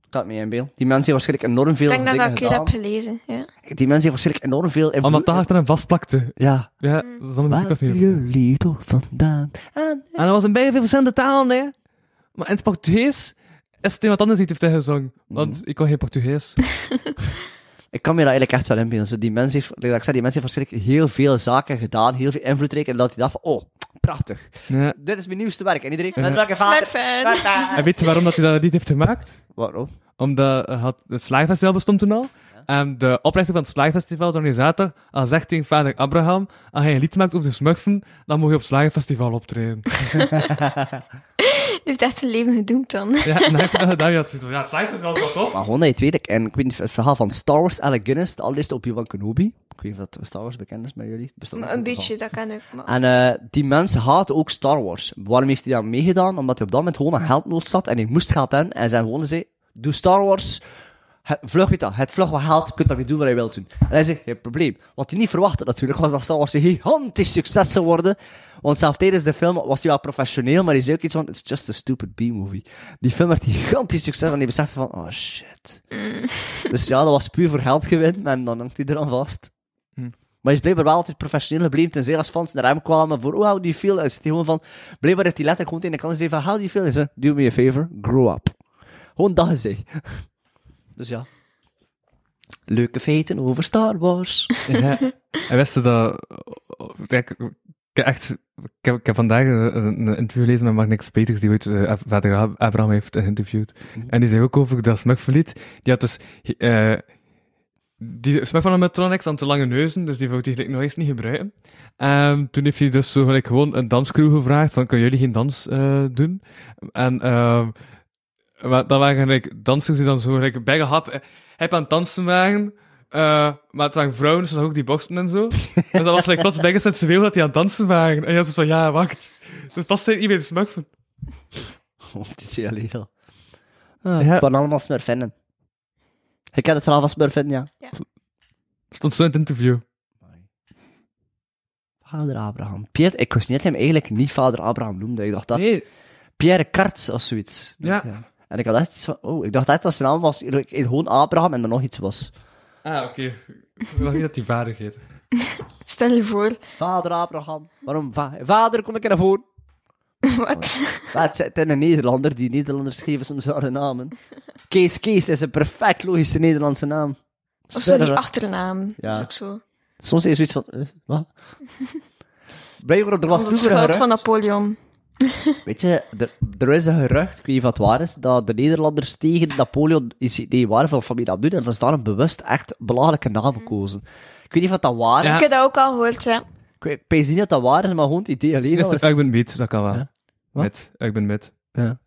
Staat mee in beeld. Die mensen hebben waarschijnlijk enorm veel Ik denk dat ik dat een keer gedaan. heb gelezen. Ja. Die mensen hebben waarschijnlijk enorm veel invloed. Omdat dat achter hem vastplakte. Ja. Ja, dat is allemaal Waar muziek als niet. jullie toch vandaan? En- En dat was een beetje veel verschillende talen, hè. Maar in het Portugees is het iemand anders die heeft gezongen. Want ik kon geen Portugees. Ik kan me dat eigenlijk echt wel inbeelden. Die mensen heeft, zei, die mensen heeft waarschijnlijk heel veel zaken gedaan, heel veel invloedrijk, en dat hij dacht van, oh, prachtig. Ja. Dit is mijn nieuwste werk. En iedereen, Ja. met welke vader? Smartphone. En weet je waarom dat hij dat niet heeft gemaakt? Waarom? Omdat had, het Slaagfestival bestond toen al. En de oprichter van het Slaagfestival, de organisator, al zegt tegen vader Abraham, als hij een lied maakt over de smurfen, dan moet je op het Slaagfestival optreden. Die heeft echt zijn leven gedoemd dan. ja, en hij heeft dat gedaan. Ja, het, ja, het Slaagfestival is wel tof. Maar gewoon dat je het weet, ik- en ik weet niet, het verhaal van Star Wars, Alec Guinness, de allereerste Obi-Wan Kenobi. Ik weet niet of dat Star Wars bekend is met jullie. Bestaat een beetje, dat kan ik. Maar... En eh, die mensen haten ook Star Wars. Waarom heeft hij dan meegedaan? Omdat hij op dat moment gewoon een geldnood zat en hij moest geld in. En zijn gewoon zei, doe Star Wars, het, vlug weet dat, het vlug wat geld, je kunt dat weer doen wat je wilt doen. En hij zei, geen probleem. Wat hij niet verwachtte natuurlijk, was dat Star Wars een gigantisch succes zou worden. Want zelfs tijdens de film was hij wel professioneel, maar hij zei ook iets van, it's just a stupid B-movie. Die film werd gigantisch succes en hij besefte van, oh shit. Dus ja, dat was puur voor geld gewin, en dan hangt hij eraan vast. Maar hij is blijkbaar wel altijd professioneel gebleven, tenzij als fans naar hem kwamen voor, oh, how do you feel? Zit hij gewoon van, blijkbaar heeft hij letterlijk gewoon tegen de kant gezegd van, how do you feel? Hij zei, do me a favor, grow up. Gewoon dat gezegd. Dus ja. Leuke feiten over Star Wars. Ja. En wist je dat... Kijk, ik heb echt... Ik heb, ik heb vandaag een, interview gelezen met Magnus Peters, die ooit eh, vader Ab- Abraham heeft geïnterviewd. En die zei ook over dat smugverliet. Die had dus... eh die smug van een Metronics aan te lange neuzen, dus die wou hij gelijk nog eens niet gebruiken. Ehm, toen heeft hij dus zo gelijk gewoon een danscrew gevraagd van, kunnen jullie geen dans eh, doen? En ehm maar dat waren gelijk dansers die dan zo gelijk bijna hap... Hij heeft aan het dansen waren... eh, maar het waren vrouwen, dus dat ook die borsten en zo. en dat was like, plots dingen sensueel dat die aan het dansen waren. En je was dus van, ja, wacht. Dat past niet bij de smurfen. die twee alleen Ah, Ja. Het waren allemaal smurfinnen. Je kent het verhaal van smurfinnen, ja? Stond zo in het interview. Vader Abraham. Pierre, ik wist niet dat hij hem eigenlijk niet vader Abraham noemde. Ik dacht dat Nee, Pierre Karts of zoiets. Ja. En ik had echt iets van, oh, ik dacht echt dat zijn naam was ik- gewoon Abraham en er nog iets was. Ah, oké. Ik wil niet dat die vader heet. Stel je voor. Vader Abraham. Waarom? Va- vader, kom ik naar voren. Wat? Het zit in een Nederlander, die Nederlanders geven soms rare namen. Kees Kees is een perfect logische Nederlandse naam. Of zo die achternaam. Ja. Dat is ook zo. Soms is zoiets van, eh, wat? Blijkbaar, er was vroeger schuld van gerucht. Napoleon. Weet je, er, er is een gerucht, ik weet niet of het waar is, dat de Nederlanders tegen Napoleon iets idee waren van familie dat doen, en dat is daarom bewust echt belangrijke namen kozen. Ik weet niet of dat waar is. Ja. Ik heb dat ook al gehoord, ja. Ik weet ik weet niet dat dat waar is, maar gewoon het idee alleen al is... Ik ben met, dat kan wel. Ja. Met, ik ben met. Ja.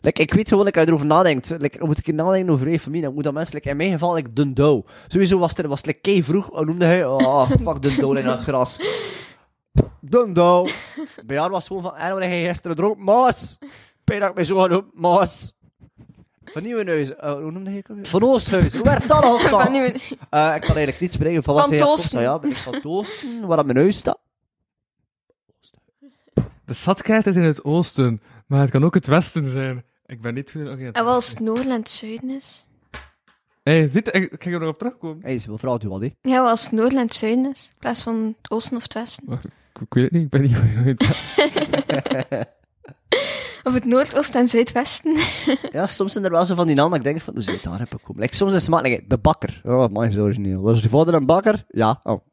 Like, ik weet gewoon, like, als je erover nadenkt, like, moet ik nadenken over je familie, dan moet dat mensen, like, in mijn geval, like, Dundo. Sowieso was er, was het like, kei vroeg, hoe noemde hij? Oh, fuck Dundo in het gras. Dundo. Bij jou was gewoon van, en wanneer hij gisteren dronk, Maas. Ben dat ik mij zo Maas. Van Nieuwenhuizen, uh, hoe noemde hij het? Van Oosthuizen, hoe werd dat al? Van. Eh, ik kan eigenlijk niet spreken van wat Van hij. Ja, ben ik van Toosten, waar dat mijn huis staat. De stadkaart is in het oosten, maar het kan ook het westen zijn. Ik ben niet goed. Oké. En wat als het noorden en het zuiden is? Hey, ziet, ik, ik ga er nog op terugkomen. Hé, ze wil vrouw, doe wat, hè. Ja, wat als het noorden en het zuiden is? In plaats van het oosten of het westen. Ik, weet het niet, ik ben niet van het westen. Of het noordoosten en zuidwesten. Ja, soms zijn er wel zo van die namen dat ik denk van, hoe zit daar heb ik komen? Like, soms is het maar, like, de bakker. Oh, man, is origineel. Was je vader een bakker? Ja. Oh.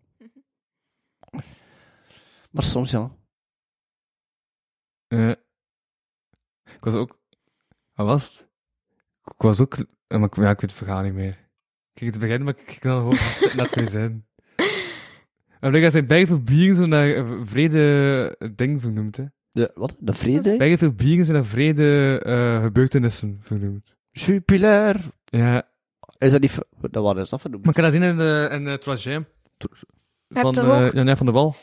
Maar soms, ja. Eh, ik was ook... Wat was het? Ik was ook... Maar ik, ja, ik weet het verhaal niet meer. Kijk, het begin, maar ik kan gewoon vast net twee zijn. En ik zijn bij veel bieren zo naar eh, vrede ding vernoemd, hè. De, wat? De vrede? Bij veel bieren zijn naar vrede eh, gebeurtenissen vernoemd. Jupiler. Ja, Is dat niet... Dat wat is dat vernoemd? maar ik kan dat zien in, de in het trajet. Van toch eh, Janine van der Wal.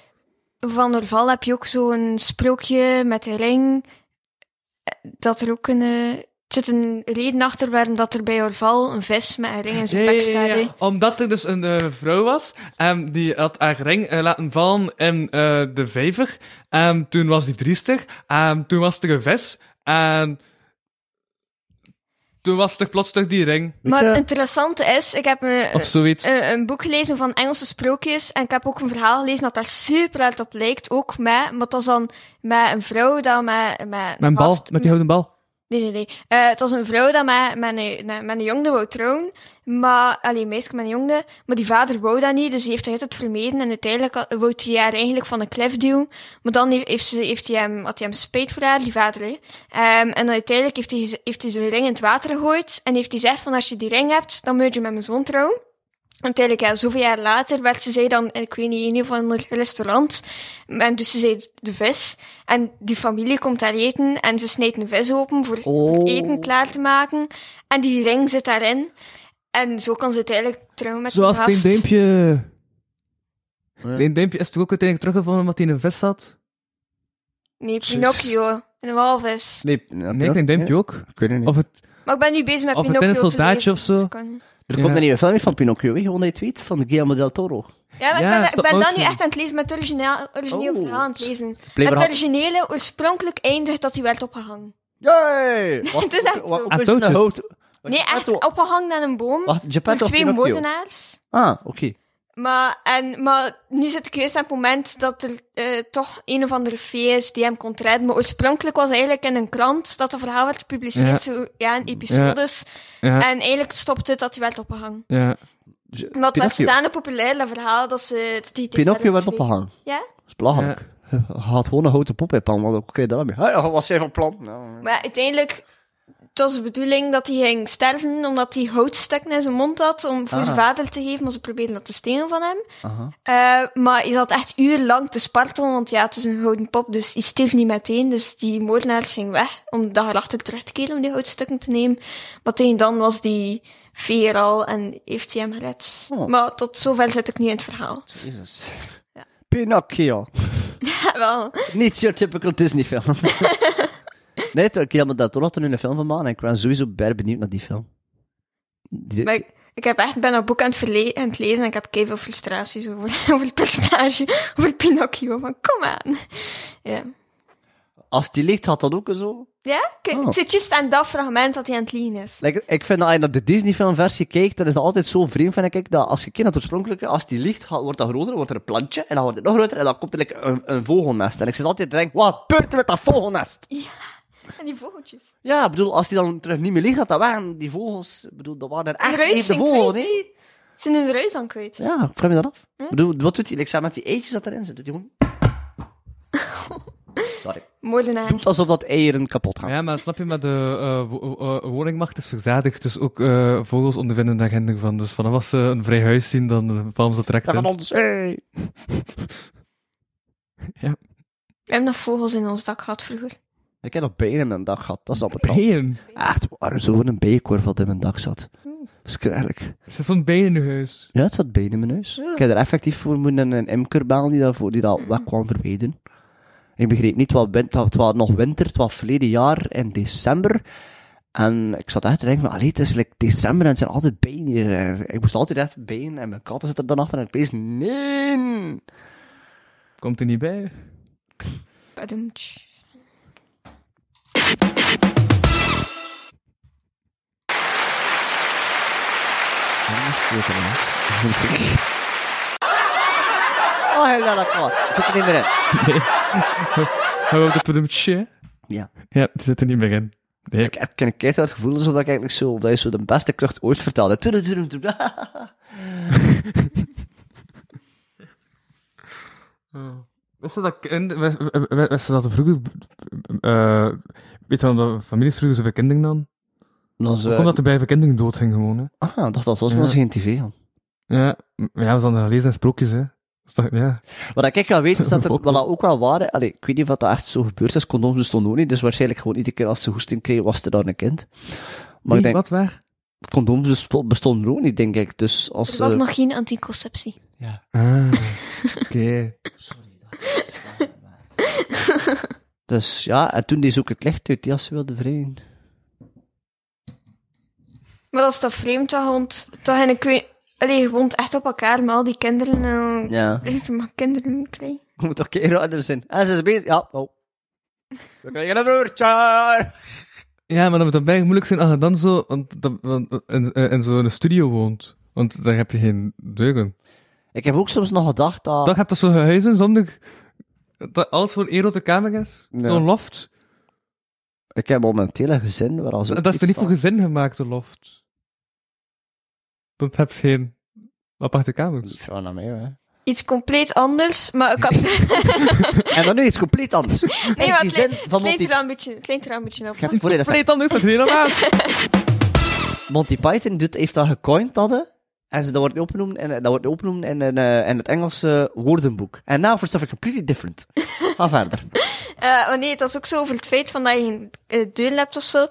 Van Orval heb je ook zo'n sprookje met de ring. Dat er ook een... zit een reden achter waarom dat er bij Orval een vis met een ring in zijn bek staat. hè. Omdat er dus een eh, vrouw was, en die had haar ring eh, laten vallen in eh, de vijver. En toen was die driestig, en toen was er een vis, en toen was er plots toch die ring, Maar het interessante is, ik heb een, of zoiets. een, een boek gelezen van Engelse sprookjes en ik heb ook een verhaal gelezen dat daar super hard op lijkt, ook met, maar het was dan met een vrouw dat met, met, met een bal, met die houten bal. Nee, nee, nee. Eh, het was een vrouw dat met, met, een, met, een jongde wou trouwen. Maar, alleen een meisje met een jongde. Maar die vader wou dat niet, dus die heeft hij het vermeden. En uiteindelijk wou hij haar eigenlijk van een klif duwen. Maar dan heeft, ze, heeft hij hem, had hij hem spijt voor haar, die vader. Ehm, en dan uiteindelijk heeft hij, heeft hij zijn ring in het water gegooid. En heeft hij gezegd van, als je die ring hebt, dan moet je met mijn zoon trouwen. En uiteindelijk, ja, zoveel jaar later, werd ze zij dan, ik weet niet, in een of ander restaurant. En dus ze zei de vis. En die familie komt daar eten en ze snijdt een vis open voor, voor het Oh. eten klaar te maken. En die ring zit daarin. En zo kan ze uiteindelijk trouwen met Zoals gast. Duimpje. Ja. Klein Duimpje is toch ook uiteindelijk teruggevonden omdat hij in een vis zat? Nee, Pinocchio. Een walvis. Nee, Nee, Klein Duimpje ook. Ik weet het niet. Of het, Maar ik ben nu bezig met Of het Pinocchio in een te soldaatje of zo. Er Ja. komt een nieuwe film van Pinocchio, hè? gewoon dat je het weet, van Guillermo del Toro. Ja, maar Ja, ik ben, ik stop ben dat nu echt aan het lezen met het origineel, origineel Oh. verhaal aan het lezen. Het originele oorspronkelijk eindigt dat hij werd opgehangen. Yay! Wat- Het is echt wat- zo. Ah, een touwtjes. hout- Nee, echt opgehangen aan een boom. Wacht, door Geppetto twee Pinocchio? moordenaars. Ah, oké. Maar, en, maar nu zit ik juist aan het moment dat er eh, toch een of andere fee is die hem kon redden. Maar oorspronkelijk was eigenlijk in een krant dat het verhaal werd gepubliceerd, Ja. zo, ja, in episodes. ja, En eigenlijk stopte het dat hij werd opgehangen. ja. Maar het was zodanig populair, dat verhaal, dat ze... Dat die Pinocchio werd opgehangen. Ja? Dat is belachelijk. Hij had gewoon een houten pop in pan, wat ook oké daarmee. Ja, wat was hij van plan? Nou, Maar uiteindelijk... Het was de bedoeling dat hij ging sterven, omdat hij houtstukken in zijn mond had, om voor Ah. zijn vader te geven, maar ze probeerden dat te stelen van hem. Eh, maar hij zat echt urenlang te spartelen, want ja, het is een houten pop, dus die stierf niet meteen. Dus die moordenaars ging weg om de dag erachter terug te keren om die houtstukken te nemen. Maar tegen dan was die veer al en heeft hij hem gered. Oh. Maar tot zover zit ik nu in het verhaal. Jezus. Ja. Pinocchio. Ja, wel. Niet your typical Disney film. Nee, ik heb me daar toch nog er nu een film van maken. en Ik ben sowieso bij benieuwd naar die film. Die- Maar ik, ik heb echt, ben dat boek aan het, aan het lezen en ik heb veel frustraties over, over het personage, over Pinocchio. Van, kom aan. Ja. Als die ligt, had dat ook zo. Ja? Kijk, Oh. Het zit juist aan dat fragment dat hij aan het liegen is. Like, ik vind dat als je naar de Disney-filmversie kijkt, dan is dat altijd zo vreemd, vind ik, dat als je kijkt naar het oorspronkelijke, als die ligt, gaat- wordt dat groter, wordt er een plantje, en dan wordt het nog groter, en dan komt er like, een, een vogelnest. En ik zit altijd te denken, wat gebeurt er met dat vogelnest? En die vogeltjes. Ja, bedoel, als die dan terug niet meer ligt, dat weg. En die vogels, bedoel, dat waren er echt ruis even de zijn vogels, nee? Zijn hun ruis dan kwijt? Ja, ik vraag me dat af. Ik bedoel, wat doet hij? Ik zeg met die eitjes dat erin zitten, doet hij gewoon... Sorry. Moordenaar. Doet alsof dat eieren kapot gaan. Ja, maar snap je, met de eh, wo- eh, woningmacht is verzadigd, dus ook eh, vogels ondervinden daar geen van. Dus vanaf als ze een vrij huis zien, dan palmen ze direct Dat van ons, hey. We hebben nog vogels in ons dak gehad vroeger. Ik heb nog bijen in mijn dak gehad, dat is al betrapt. Bijen? Echt, waar zo'n bijenkorf wat in mijn dak zat. Verschrikkelijk. Er zit zo'n bijen in je huis. Ja, het zat bijen in mijn huis. Ik heb er effectief voor moeten een imker bellen die dat, voor, die dat weg kwam verwijderen. Ik begreep niet, wat het was- het was nog winter, het was verleden jaar in december. En ik zat echt te denken van, allee, het is like december en het zijn altijd bijen hier. En Ik moest altijd echt bijen en mijn katten zitten er dan achter en ik wees, nee. Komt er niet bij? Badoemtsch. Oh, heel dat klaar. Zit er niet meer in. Hou op de pedumtje. Ja. Ja, die zit er niet meer in. Nee. Ik heb een keer het gevoel alsof ik eigenlijk zo, dat je zo de beste klucht ooit vertelde. Tudum. Wist je dat, kind- wist, wist- wist je dat er vroeger, eh weet je wel, dat families vroeger zoveel kinderen dan? Dan is, Hoe eh, komt dat er bij veel kinderen dood ging gewoon, hè? Ah, dacht dat was Ja. maar ze geen tv aan. Ja, maar ja, we hadden gelezen in sprookjes, hè. Dat, ja. Wat ik wel weet, is dat er, wat dat ook wel waar, allee, ik weet niet of dat echt zo gebeurd is, condooms bestonden ook niet, dus waarschijnlijk gewoon iedere keer als ze hoesting kreeg, was er dan een kind. Maar ik denk, wat, waar? condooms besto- bestonden ook niet, denk ik, dus als... Er was nog geen anticonceptie. Ja. Ah, oké. Dus ja, en toen deed ze ook het licht uit, ja, ze wilde vrijen. Maar dat is toch vreemd, toch? Want toch en ik weet... Allee, je woont echt op elkaar met al die kinderen. En... Ja. Je mag kinderen krijgen. Je moet toch keer anders zijn. En ze is bezig, ja, oh. We krijgen een broertje! Ja, maar dat moet dan bijna moeilijk zijn als je dan zo want, dat, want, in, eh, in zo'n studio woont. Want daar heb je geen deuren. Ik heb ook soms nog gedacht dat... Dan heb je zo'n huizen zonder... Dat alles voor één grote kamer is. Zo'n loft. Ik heb momenteel een gezin waar als Dat is iets toch niet van- voor gezin gemaakt, een loft? Dan heb je geen aparte kamers. Vraag naar mij, hè. Iets compleet anders, maar ik had... En dan nu iets compleet anders. Nee, maar die klein, zin van klein Monty... raambetje, klein raambetje op. Ja, voor je dat is het helemaal. Monty Python doet, heeft dat gecoind, dat, hè. En ze, dat wordt opgenoemd in, dat wordt opgenoemd in, in, eh, in het Engelse woordenboek. En now for something completely different. Ga verder. Eh, maar nee, het was ook zo over het feit van dat je geen eh, deur hebt of zo.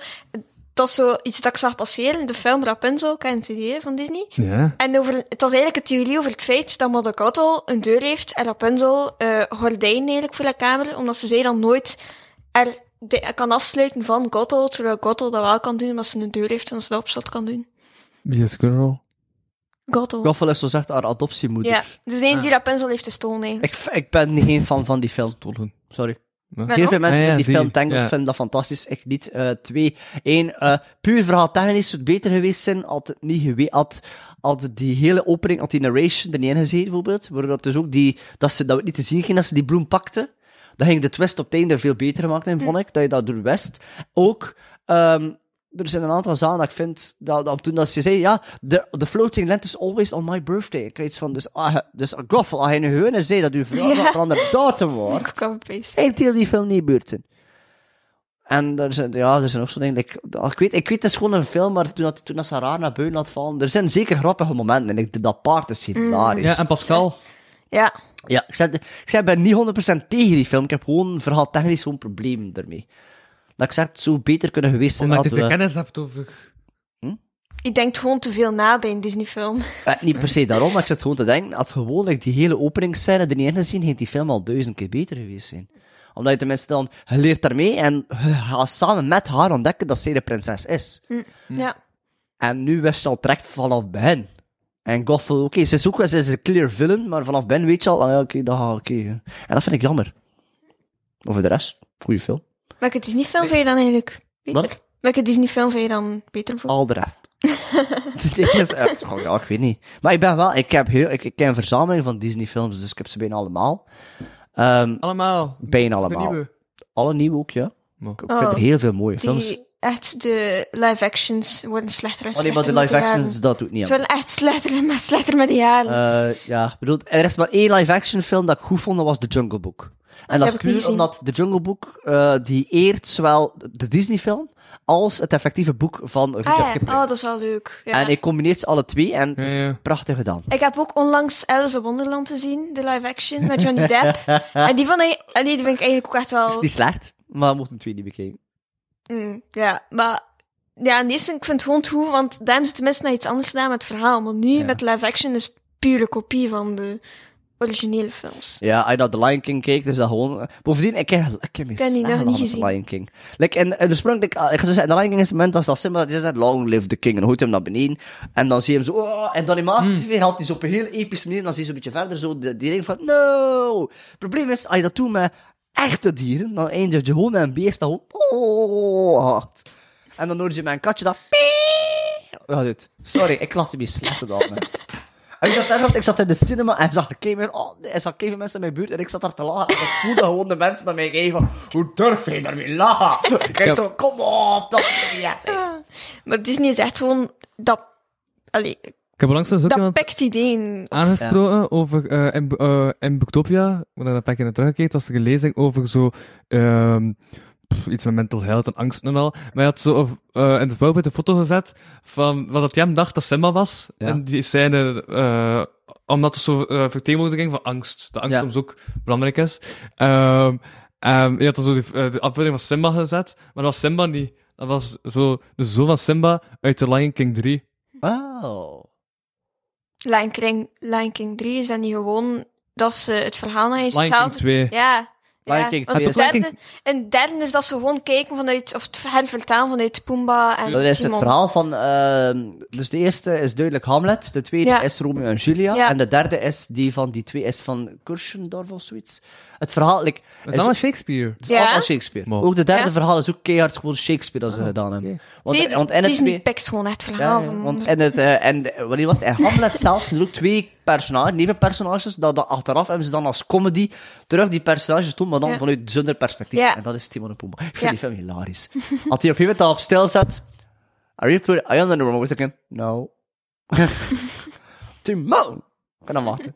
Dat is zo iets dat ik zag passeren in de film Rapunzel, ken je die van Disney? Ja. En over, het was eigenlijk een theorie over het feit dat Modokotto een deur heeft en Rapunzel eh gordijnen eigenlijk voor de kamer, omdat ze zij dan nooit er de- kan afsluiten van Gotto, terwijl Gotto dat wel kan doen, omdat ze een deur heeft en ze dat op slot kan doen. Wie is Girl? Goffel is zo zegt haar adoptiemoeder. Ja, dus de ene die Rapunzel heeft gestolen eigenlijk. Ik, ik ben geen fan van die film. Sorry. Heel veel mensen Ah, ja, die film tanken ja. vinden dat fantastisch. Ik niet. Eh, twee. Eén, eh, puur verhaal technisch zou het beter geweest zijn. Had het niet geweest. Had, had die hele opening, had die narration er niet in gezeten, bijvoorbeeld. Waardoor dat dus ook die, dat ze dat niet te zien ging, dat ze die bloem pakte. Dan ging de twist op het einde veel beter gemaakt in, vond ik. Dat je dat door wist. Ook, ehm, er zijn een aantal zaken dat ik vind, dat, dat toen dat ze zei, ja, the, the floating land is always on my birthday. Ik weet iets van, dus, ah, dus Goffel, als je nu gewoon zei dat Ja. veranderd datum wordt, Ik heel die film niet zijn. En er zijn, ja, er zijn ook zo dingen, like, ik weet, ik weet, het is gewoon een film, maar toen, dat, toen dat ze raar naar buiten laat vallen, er zijn zeker grappige momenten, en ik, dat paard is hilarisch. Ja, en Pascal. Ja, Ja, ik zei, ik zei, ik ben niet 100% tegen die film, ik heb gewoon verhaal technisch zo'n probleem ermee. Dat ik zeg, het zou beter kunnen geweest zijn, Omdat je de we, kennis hebt over... ik denk gewoon te veel na bij een Disney-film. eh, niet per se daarom, maar ik zit gewoon te denken, had gewoon like, die hele openingsscène er niet in gezien, ging die film al duizend keer beter geweest zijn. Omdat je tenminste dan, je leert daarmee en je gaat samen met haar ontdekken dat zij de prinses is. Ja. En nu wist je al direct vanaf het begin. En Gothel, oké, ze is ook wel ze is een clear villain, maar vanaf Ben weet je al, ah ja, oké, dat gaat, oké. En dat vind ik jammer. Maar voor de rest, goede film. Welke Disney-film vind je dan eigenlijk beter? Wat? Welke Disney-film vind je dan beter voor? Al de rest. Het is echt- oh, ja, ik weet niet. Maar ik ben wel, ik heb, heel, ik, ik heb een verzameling van Disney-films, dus ik heb ze bijna allemaal. Ehm, Allemaal. bijna De allemaal. nieuwe. Alle nieuwe ook, ja. Maar- Ik vind er Oh, heel veel mooie films. Die, echt, de live-actions worden slechter en nee, slechter maar de live jaren. actions, dat doet niet Ze worden echt slechter, maar slechter met de jaren. Eh, ja, ik bedoel, er is maar één live-action film dat ik goed vond, dat was The Jungle Book. En dat is puur omdat The Jungle Book, eh, die eert zowel de Disney-film als het effectieve boek van Rudyard ah ja, Kipling. oh, dat is wel leuk. Ja. En ik combineer ze alle twee en het is prachtig gedaan. Ik heb ook onlangs Alice in Wonderland gezien, de live-action, met Johnny Depp. en die, vond ik, allee, die vind ik eigenlijk ook echt wel... is niet slecht, maar we moeten twee niet bekijken. Mm, ja, maar... Ja, in eerste, ik vind het gewoon toe, want daar hebben ze tenminste naar iets anders gedaan met het verhaal. Maar nu, Ja. met live-action, is het pure kopie van de originele films. Ja, als je naar The Lion King kijkt, is dat gewoon... Bovendien, ik heb, ik heb, heb die nog niet gezien. The Lion King. Like, en, en oorspronkelijk, ah, ik ga zeggen, The Lion King is het moment als dat Simba, die is net long live the king, en hij hem naar beneden, en dan zie je hem zo, oh, en de animaties weer haalt hij zo op een heel epische manier, en dan zie je zo een beetje verder zo, die, die ring van, no! Het probleem is, als je dat doet met echte dieren, dan eindig je gewoon met een beest dat oh, hard. En dan hoor je met een katje dat, pie. Ja, dit. Sorry, ik lachte me slecht op dat moment. En ik, dacht, ik zat in de cinema en zag de Kevin, oh, er zag Kevin mensen in mijn buurt en ik zat daar te lachen. En ik voelde gewoon de mensen naar mij van, hoe durf je daarmee lachen? Ik kijk zo, kom op, dat is niet echt. Maar Disney is echt gewoon... Dat, allee, Ik heb onlangs dus ook dat pakt idee. aangesproken over eh in, eh, in Booktopia, waar ik een paar keer naar teruggekeken, was er een lezing over zo ehm, pff, iets met mental health en angst en al. Maar hij had zo eh, in de PowerPoint een foto gezet van wat dat hij hem dacht dat Simba was. Ja. En die scène, eh, omdat het zo eh vertegenwoordiging van angst. De angst Ja. soms ook belangrijk is. Ehm ehm, hij had dan zo die, de afbeelding van Simba gezet, maar dat was Simba niet. Dat was zo de zoon van Simba uit The Lion King 3. Oh. Lion King, Lion King 3 is dan niet gewoon dat ze het verhaal naar eens Lion King hetzelfde... 2. Ja. Lion ja. King Want 2 het is- derde, en derde is dat ze gewoon kijken vanuit, of het hervertalen vanuit Pumbaa en Dat is het verhaal van, ehm, dus de eerste is duidelijk Hamlet, de tweede Ja. is Romeo en Julia, Ja. en de derde is die van die twee is van Kurschendorf of zoiets. Het verhaal, like, Dat is allemaal Shakespeare. Het is Ja. allemaal Shakespeare. Maar- Ook de derde Ja. verhaal is ook keihard gewoon Shakespeare dat ze gedaan hebben. Want, Zie je, want in het Disney pikt gewoon echt het Ja, verhaal ja, van... want in het, eh, en, eh, wanneer was het? In Hamlet zelf zijn er ook twee personages, nevenpersonages, dat, dat achteraf hebben ze dan als comedy terug die personages doen, maar dan Ja. vanuit zonder perspectief. Ja. En dat is Timon en Pumbaa. Ik vind Ja. die film hilarisch. Als hij op een gegeven moment al op stil zet, are you putting, are you on the normal again? No. Timon! En dan wachten.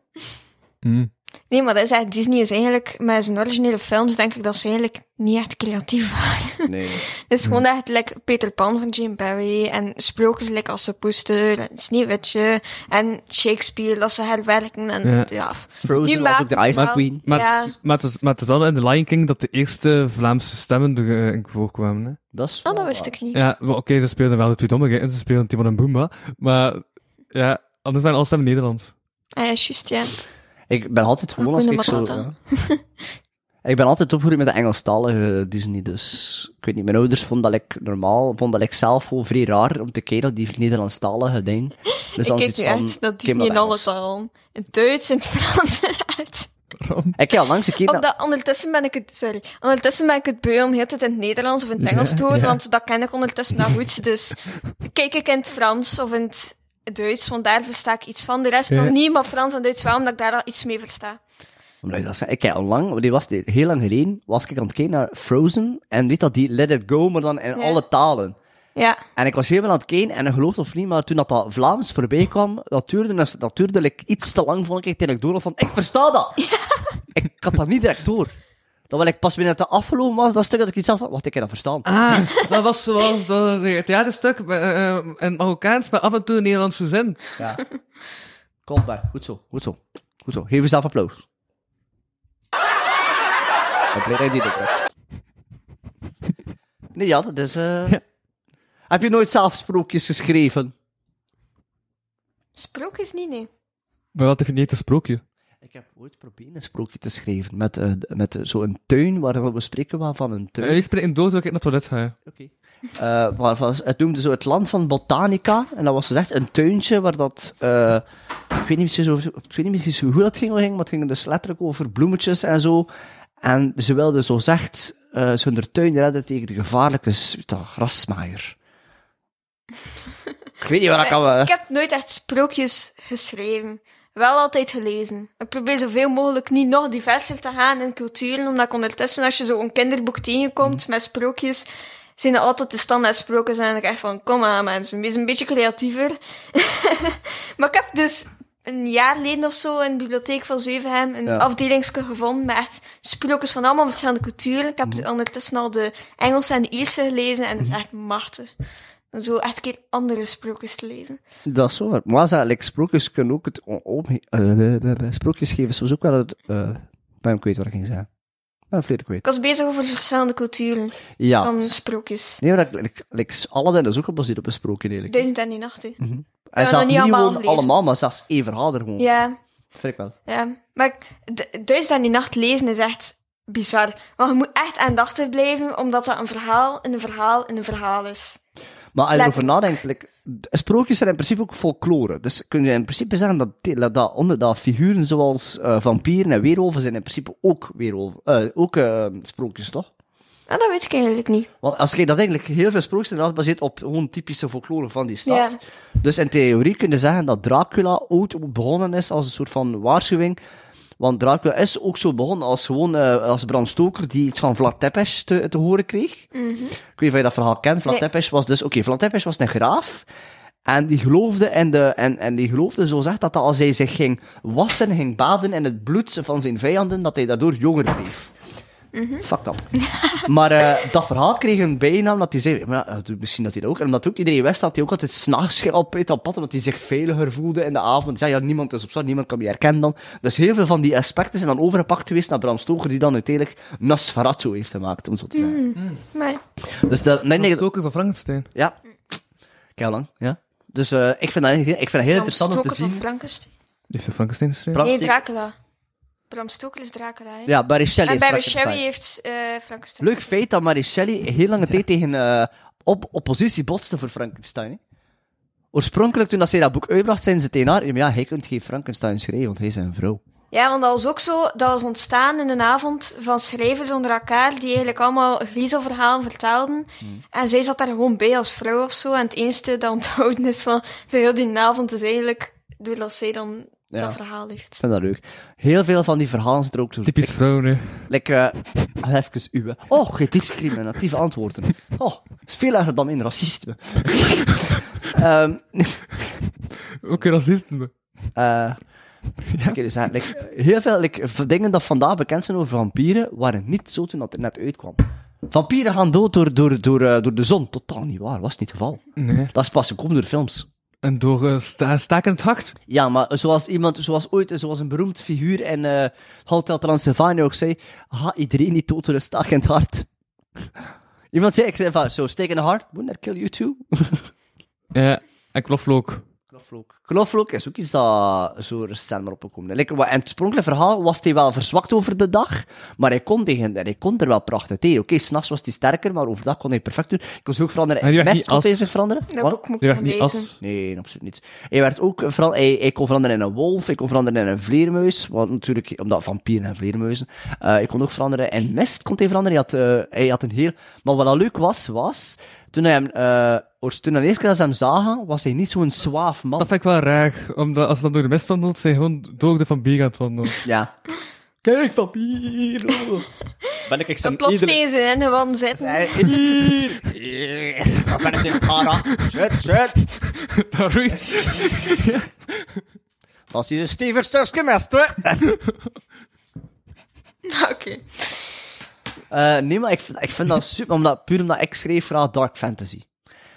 Mm. Nee, maar dat is Disney is eigenlijk, met zijn originele films, denk ik dat ze eigenlijk niet echt creatief waren. Nee. Het is gewoon echt like Peter Pan van Jim Barry en sprookjes like als de poester en Sneeuwwitje en Shakespeare dat ze herwerken en Ja. ja. Frozen was ook de Ice wel- Queen. Maar, Ja. het, maar, het is, maar het is wel in The Lion King dat de eerste Vlaamse stemmen erin voorkwamen. Hè? Dat is Oh, dat wist waar. ik niet. Ja, maar oké, ze speelden wel de twee domme en ze spelen Timon en Boomba. Maar ja, anders zijn alle stemmen Nederlands. Ah, ja, juist, ja. Ik ben altijd gewoon als ik zo... Ja. ik ben altijd opgegroeid met de Engelstalige Disney, dus... Ik weet niet, mijn ouders vonden dat ik normaal... Vonden dat ik zelf gewoon vrij raar om te kijken, die Nederlandstalige dingen. Dus ik kijk nu echt dat Disney in alle talen. In Duits, in het Frans, uit. Waarom? Ik heb al langs een keer... Omdat ondertussen ben ik het, sorry, ondertussen ben ik het beu om heel de tijd in het Nederlands of in het Engels te horen, ja. want dat ken ik ondertussen nou goed. Dus kijk ik in het Frans of in het Duits, want daar versta ik iets van. De rest Ja. nog niet, maar Frans en Duits wel, omdat ik daar al iets mee versta. Omdat ik dat zei, ik heb al lang, die was heel lang geleden, was ik aan het kijken naar Frozen, en weet dat die Let It Go, maar dan in Ja. alle talen. Ja, En ik was helemaal aan het kijken, en geloof het of niet, maar toen dat, dat Vlaams voorbij kwam, dat duurde, dat duurde like, iets te lang, vond ik, ik door van, ik versta dat! Ik had dat niet direct door. Dat wel ik pas binnen het afgelopen was, dat stuk dat ik iets had van, wacht, ik heb dat verstaan. Ah, dat was zoals dat eh, theaterstuk eh, eh, in Marokkaans, maar af en toe een Nederlandse zin. Ja. Kom maar, goed zo, goed zo. Goed zo, geef jezelf applaus. Ik ben blij dat je. Nee, ja, dat is... eh Heb je nooit zelf sprookjes geschreven? sprookjes niet, nee. Maar wat definieert een sprookje? Ik heb ooit proberen een sprookje te schrijven met, eh, met eh, zo'n tuin, waar we spreken wel van een tuin. Jullie spreken dood, dat ik naar het toilet ga. Oké. Eh, het noemde zo het land van Botanica. En dat was dus echt een tuintje waar dat... eh, ik weet niet precies, over, ik weet niet precies hoe dat ging, ging, maar het ging dus letterlijk over bloemetjes en zo. En ze wilden zo zegt eh ze hun tuin redden tegen de gevaarlijke grasmaaier. ik weet niet waar ik kan... Ik heb nooit echt sprookjes geschreven. Wel altijd gelezen. Ik probeer zoveel mogelijk niet nog diverser te gaan in culturen, omdat ik ondertussen, als je zo'n kinderboek tegenkomt met sprookjes, zijn het altijd de standaard sprookjes en ik echt van, kom aan mensen, wees een beetje creatiever. maar ik heb dus een jaar geleden of zo in de bibliotheek van Zevenhem een Ja. afdelingsje gevonden met echt sprookjes van allemaal verschillende culturen. Ik heb ondertussen al de Engelse en de Ierse gelezen en het is echt machtig. Zo echt een keer andere sprookjes te lezen. Dat is zo. Maar zeg, like, sprookjes kunnen ook het... o- o- eh, sprookjes geven soms ook wel het... eh ben ik kwijt wat ik ging zeggen. Ben ik volledig kwijt. Ik was bezig over verschillende culturen Ja. van sprookjes. Nee, maar dat, like, like, Aladdin is ook gebaseerd op een sprookje, eigenlijk. Duizend en die nachten. En nog zelfs niet allemaal allemaal, maar zelfs één verhaal er gewoon. Ja, Dat vind ik wel. ja. Maar ik- du- Duizend en die nacht lezen is echt bizar. Want je moet echt aandachtig blijven, omdat dat een verhaal in een verhaal in een verhaal is. Maar als je erover nadenkt, like, sprookjes zijn in principe ook folklore. Dus kun je in principe zeggen dat, onder, dat figuren zoals eh, vampieren en weerwolven zijn in principe ook, weerwolven, eh, ook eh, sprookjes, toch? Ah, dat weet ik eigenlijk niet. Want als je dat eigenlijk heel veel sprookjes inderdaad baseert op gewoon typische folklore van die stad. Ja. Dus in theorie kun je zeggen dat Dracula ooit begonnen is als een soort van waarschuwing. Want Dracula is ook zo begonnen als gewoon eh, als Bram Stoker die iets van Vlad Tepes te, te horen kreeg. Ik weet niet of je dat verhaal kent. Vlad Nee. Tepes was dus, oké, Vlad Tepes was een graaf. En die geloofde, en, de, en, en die geloofde zo zegt dat als hij zich ging wassen, ging baden in het bloed van zijn vijanden, dat hij daardoor jonger bleef. Fuck dat. maar eh, dat verhaal kreeg een bijnaam dat hij zei, maar ja, misschien dat hij dat ook, en omdat ook iedereen wist dat hij ook altijd s'nachts op uit dat pad, omdat hij zich veiliger voelde in de avond. Hij zei, ja, niemand is op zat, niemand kan me herkennen dan. Dus heel veel van die aspecten zijn dan overgepakt geweest naar Bram Stoker, die dan uiteindelijk Nosferatu heeft gemaakt, om het zo te zeggen. Maar Dus dat, nee, nee, ook van Frankenstein. ja. Kijk lang, ja. Dus eh, ik vind dat heel, ik vind dat heel Bram interessant om te Stoker van zien. Frankenstein. Die heeft de Frankenstein geschreven. Nee, Dracula. Bram Stoker is Dracula, hè? Ja, Mary Shelley en is. Shelley heeft eh Frankenstein. Leuk feit dat Mary Shelley heel lange tijd tegen eh, op oppositie botste voor Frankenstein. Hè? Oorspronkelijk, toen dat zij dat boek uitbracht, zijn ze tegen haar, ja, hij kunt geen Frankenstein schrijven, want hij is een vrouw. Ja, want dat was ook zo, dat was ontstaan in een avond van schrijvers onder elkaar, die eigenlijk allemaal griezelverhalen vertelden. Hmm. En zij zat daar gewoon bij als vrouw of zo. En het enige dat onthouden is van, van heel die avond is eigenlijk, doordat zij dan Ja. dat verhaal Ik heeft. vind dat leuk. Heel veel van die verhalen zijn er ook zo... Typisch vrouw, hè. Like, uh, even uw... Oh, geen discriminatieve antwoorden. Oh, is veel erger dan mijn racisme. Ehm Ook een racisten. Eh ik dus zeggen, like, heel veel like, dingen dat vandaag bekend zijn over vampieren, waren niet zo toen dat het net uitkwam. Vampieren gaan dood door, door, door, eh, door de zon. Totaal niet waar, was niet het geval. Nee. Dat is pas gekomen door films. En door uh, sta staak in het hart. Ja, maar zoals iemand, zoals ooit, zoals een beroemd figuur in eh Hotel Transylvania ook zei, ha, iedereen die dood door een het hart. Iemand zei, ik zei van, so, stake in the heart, wouldn't that kill you too? Ja, en knoflook. Knoflook. Is ook iets dat zo recent maar opgekomen. Like, wat- in het oorspronkelijke verhaal was hij wel verzwakt over de dag, maar hij kon, tegen, hij kon er wel prachtig tegen. Oké, s s'nachts was hij sterker, maar overdag kon hij perfect doen. Ik kon zich ook veranderen. En mest kon hij zich veranderen. Moet ik nog niet. Nee, absoluut niet. Hij, werd ook veran- hij, hij kon veranderen in een wolf, hij kon veranderen in een vleermuis, wat natuurlijk, omdat vampieren en vleermuizen. Eh hij kon ook veranderen in mist, kon hij veranderen. Hij had, eh, hij had een heel... Maar wat al leuk was, was, toen hij hem, eh, oors- toen de eerste keer dat ze hem zagen, was hij niet zo'n zwaaf man. Dat vind ik wel raar, omdat als ze dan door de mist wandelt, zijn gewoon door de vampier aan het wandelen. Ja. Kijk, oh. Ben ik Dat plots tegen ze in de wand zitten. Hier! Hier! Wat ben ik in para? Zet, zet! Dat roeit. Dat is hier een stevig stukje mest, hè? Oké. Eh, nee, maar ik vind, ik vind dat super, omdat, puur omdat ik schreef graag dark fantasy.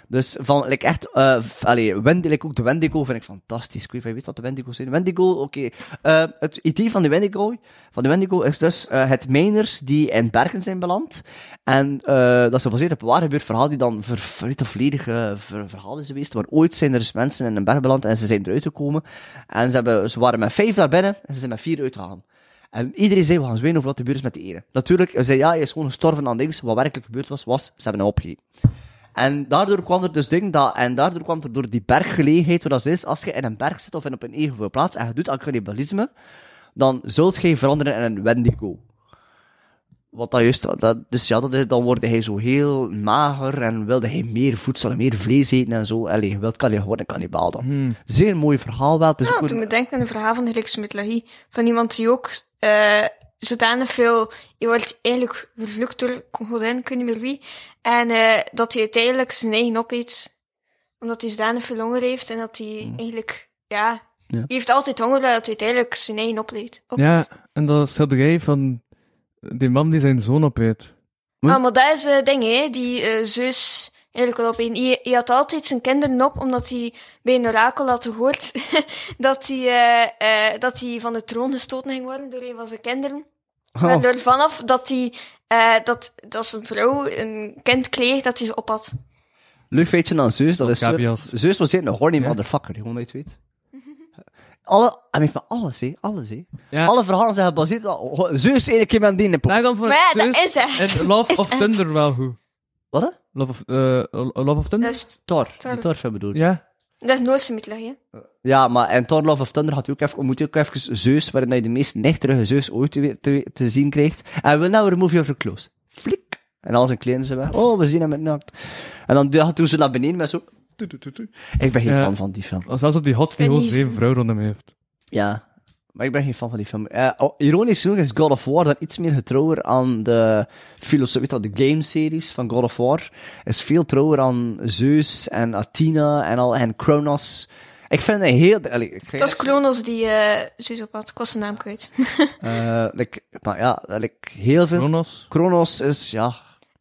Dus van, like echt, f- allee, Wendy, ook de Wendigo vind ik fantastisch. Ik weet niet of wat de Wendigo zijn. Wendigo, oké. Eh, het idee van de Wendigo, van de Wendigo is dus het mijners die in bergen zijn beland. En dat is gebaseerd op waar gebeurd verhaal die dan ver, je, volledig ver, verhaal is geweest. Maar ooit zijn er dus mensen in een berg beland en ze zijn eruit gekomen. En ze, hebben, ze waren met vijf daar binnen en ze zijn met vier uitgegaan. En iedereen zei, we gaan zwenen over wat er gebeurd is met die ene. Natuurlijk, ze zei, ja, hij is gewoon gestorven aan niks. Wat werkelijk gebeurd was, was, ze hebben hem opgegeten. En daardoor kwam er dus ding dat, en daardoor kwam er door die berggelegenheid, waar dat is, als je in een berg zit of in op een evenveel plaats en je doet aan cannibalisme, dan zult je veranderen in een Wendigo. Wat dat juist, dat, dus ja, dat is, dan word hij zo heel mager en wilde hij meer voedsel en meer vlees eten en zo. Allee, je wilt kan je gewoon een kannibaal dan. Zeer mooi verhaal wel. Het is Ja, ook een- toen me denken aan een verhaal van de Griekse mythologie. Van iemand die ook eh zodanig veel... Je wordt eigenlijk vervloekt door godin, ik weet niet meer wie. En eh, dat hij uiteindelijk zijn eigen opeet. Omdat hij zodanig veel honger heeft. En dat hij eigenlijk... Ja, Ja. hij heeft altijd honger, dat hij uiteindelijk zijn eigen opleed. Ja, en dat schilderij van die man die zijn zoon opeet. Hm? Ah, maar dat is het ding, hè. Die eh zus... Eigenlijk wel op een. Hij, hij had altijd zijn kinderen op, omdat hij bij een orakel had gehoord dat hij, eh, eh, dat hij van de troon gestoten ging worden door een van zijn kinderen. Oh. En door vanaf dat hij, eh, dat, dat zijn vrouw een kind kreeg, dat hij ze op had. Leuk feitje aan Zeus, dat is... Zeus was een horny Ja. motherfucker, gewoon dat je het weet. Alle, hij heeft van alles, hè. Alles, hè. Ja. Alle verhalen zijn gebaseerd op... oh, Zeus één keer met die in de Daarom vond Maar ik ja, dat Zeus is echt. En Love Is of echt. Thunder wel goed. Wat, hè? Love of, eh, Love of Thunder? Dus, Thor. Thor. Die Thor film bedoel je. Ja. dat is Noorse mythologie. hè. Ja, maar in Thor Love of Thunder had je ook even, moet je ook even Zeus, waarin je de meest nechterige Zeus ooit te, te, te zien krijgt. En we now remove your clothes. Flik. En al zijn kleren zijn weg. Oh, we zien hem met nakt. En dan had toen ze naar beneden met zo... Ik ben geen Ja. fan van die film. Als zelfs op die hot die ben gewoon niet zeven zo- vrouwen rondom hem heeft. Ja, maar ik ben geen fan van die film. Eh, oh, ironisch genoeg is God of War dan iets meer getrouwer aan de filosofie, weet je wel, de game-series van God of War. Is veel trouwer aan Zeus en Athena en, al, en Kronos. Ik vind het heel... Allee, ik ga Dat is Kronos die eh zus op had. Ik was zijn naam kwijt. eh, like, maar ja, like, heel veel... Kronos. Kronos is, ja...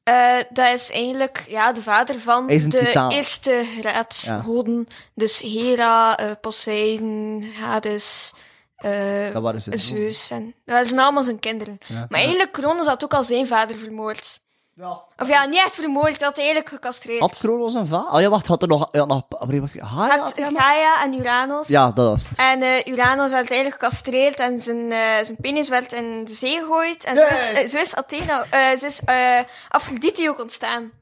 Eh, dat is eigenlijk ja, de vader van de eerste raadsgoden. Dus Hera, eh Poseidon, Hades, eh, Dat waren. Zeus. En, dat zijn allemaal zijn kinderen. Ja. Maar eigenlijk, Kronos had ook al zijn vader vermoord. Ja. Of ja, niet echt vermoord, hij had eigenlijk gecastreerd. Had Kronos een va? Oh ja, wacht, had er nog... Ja, nog wacht, wacht, Je Gaia had? Gaia en Uranus. Ja, dat was het. En eh, Uranus werd eigenlijk gecastreerd en zijn, eh, zijn penis werd in de zee gegooid. En zo is, eh, zo is Athena, eh, zo is eh, Aphrodite ook ontstaan.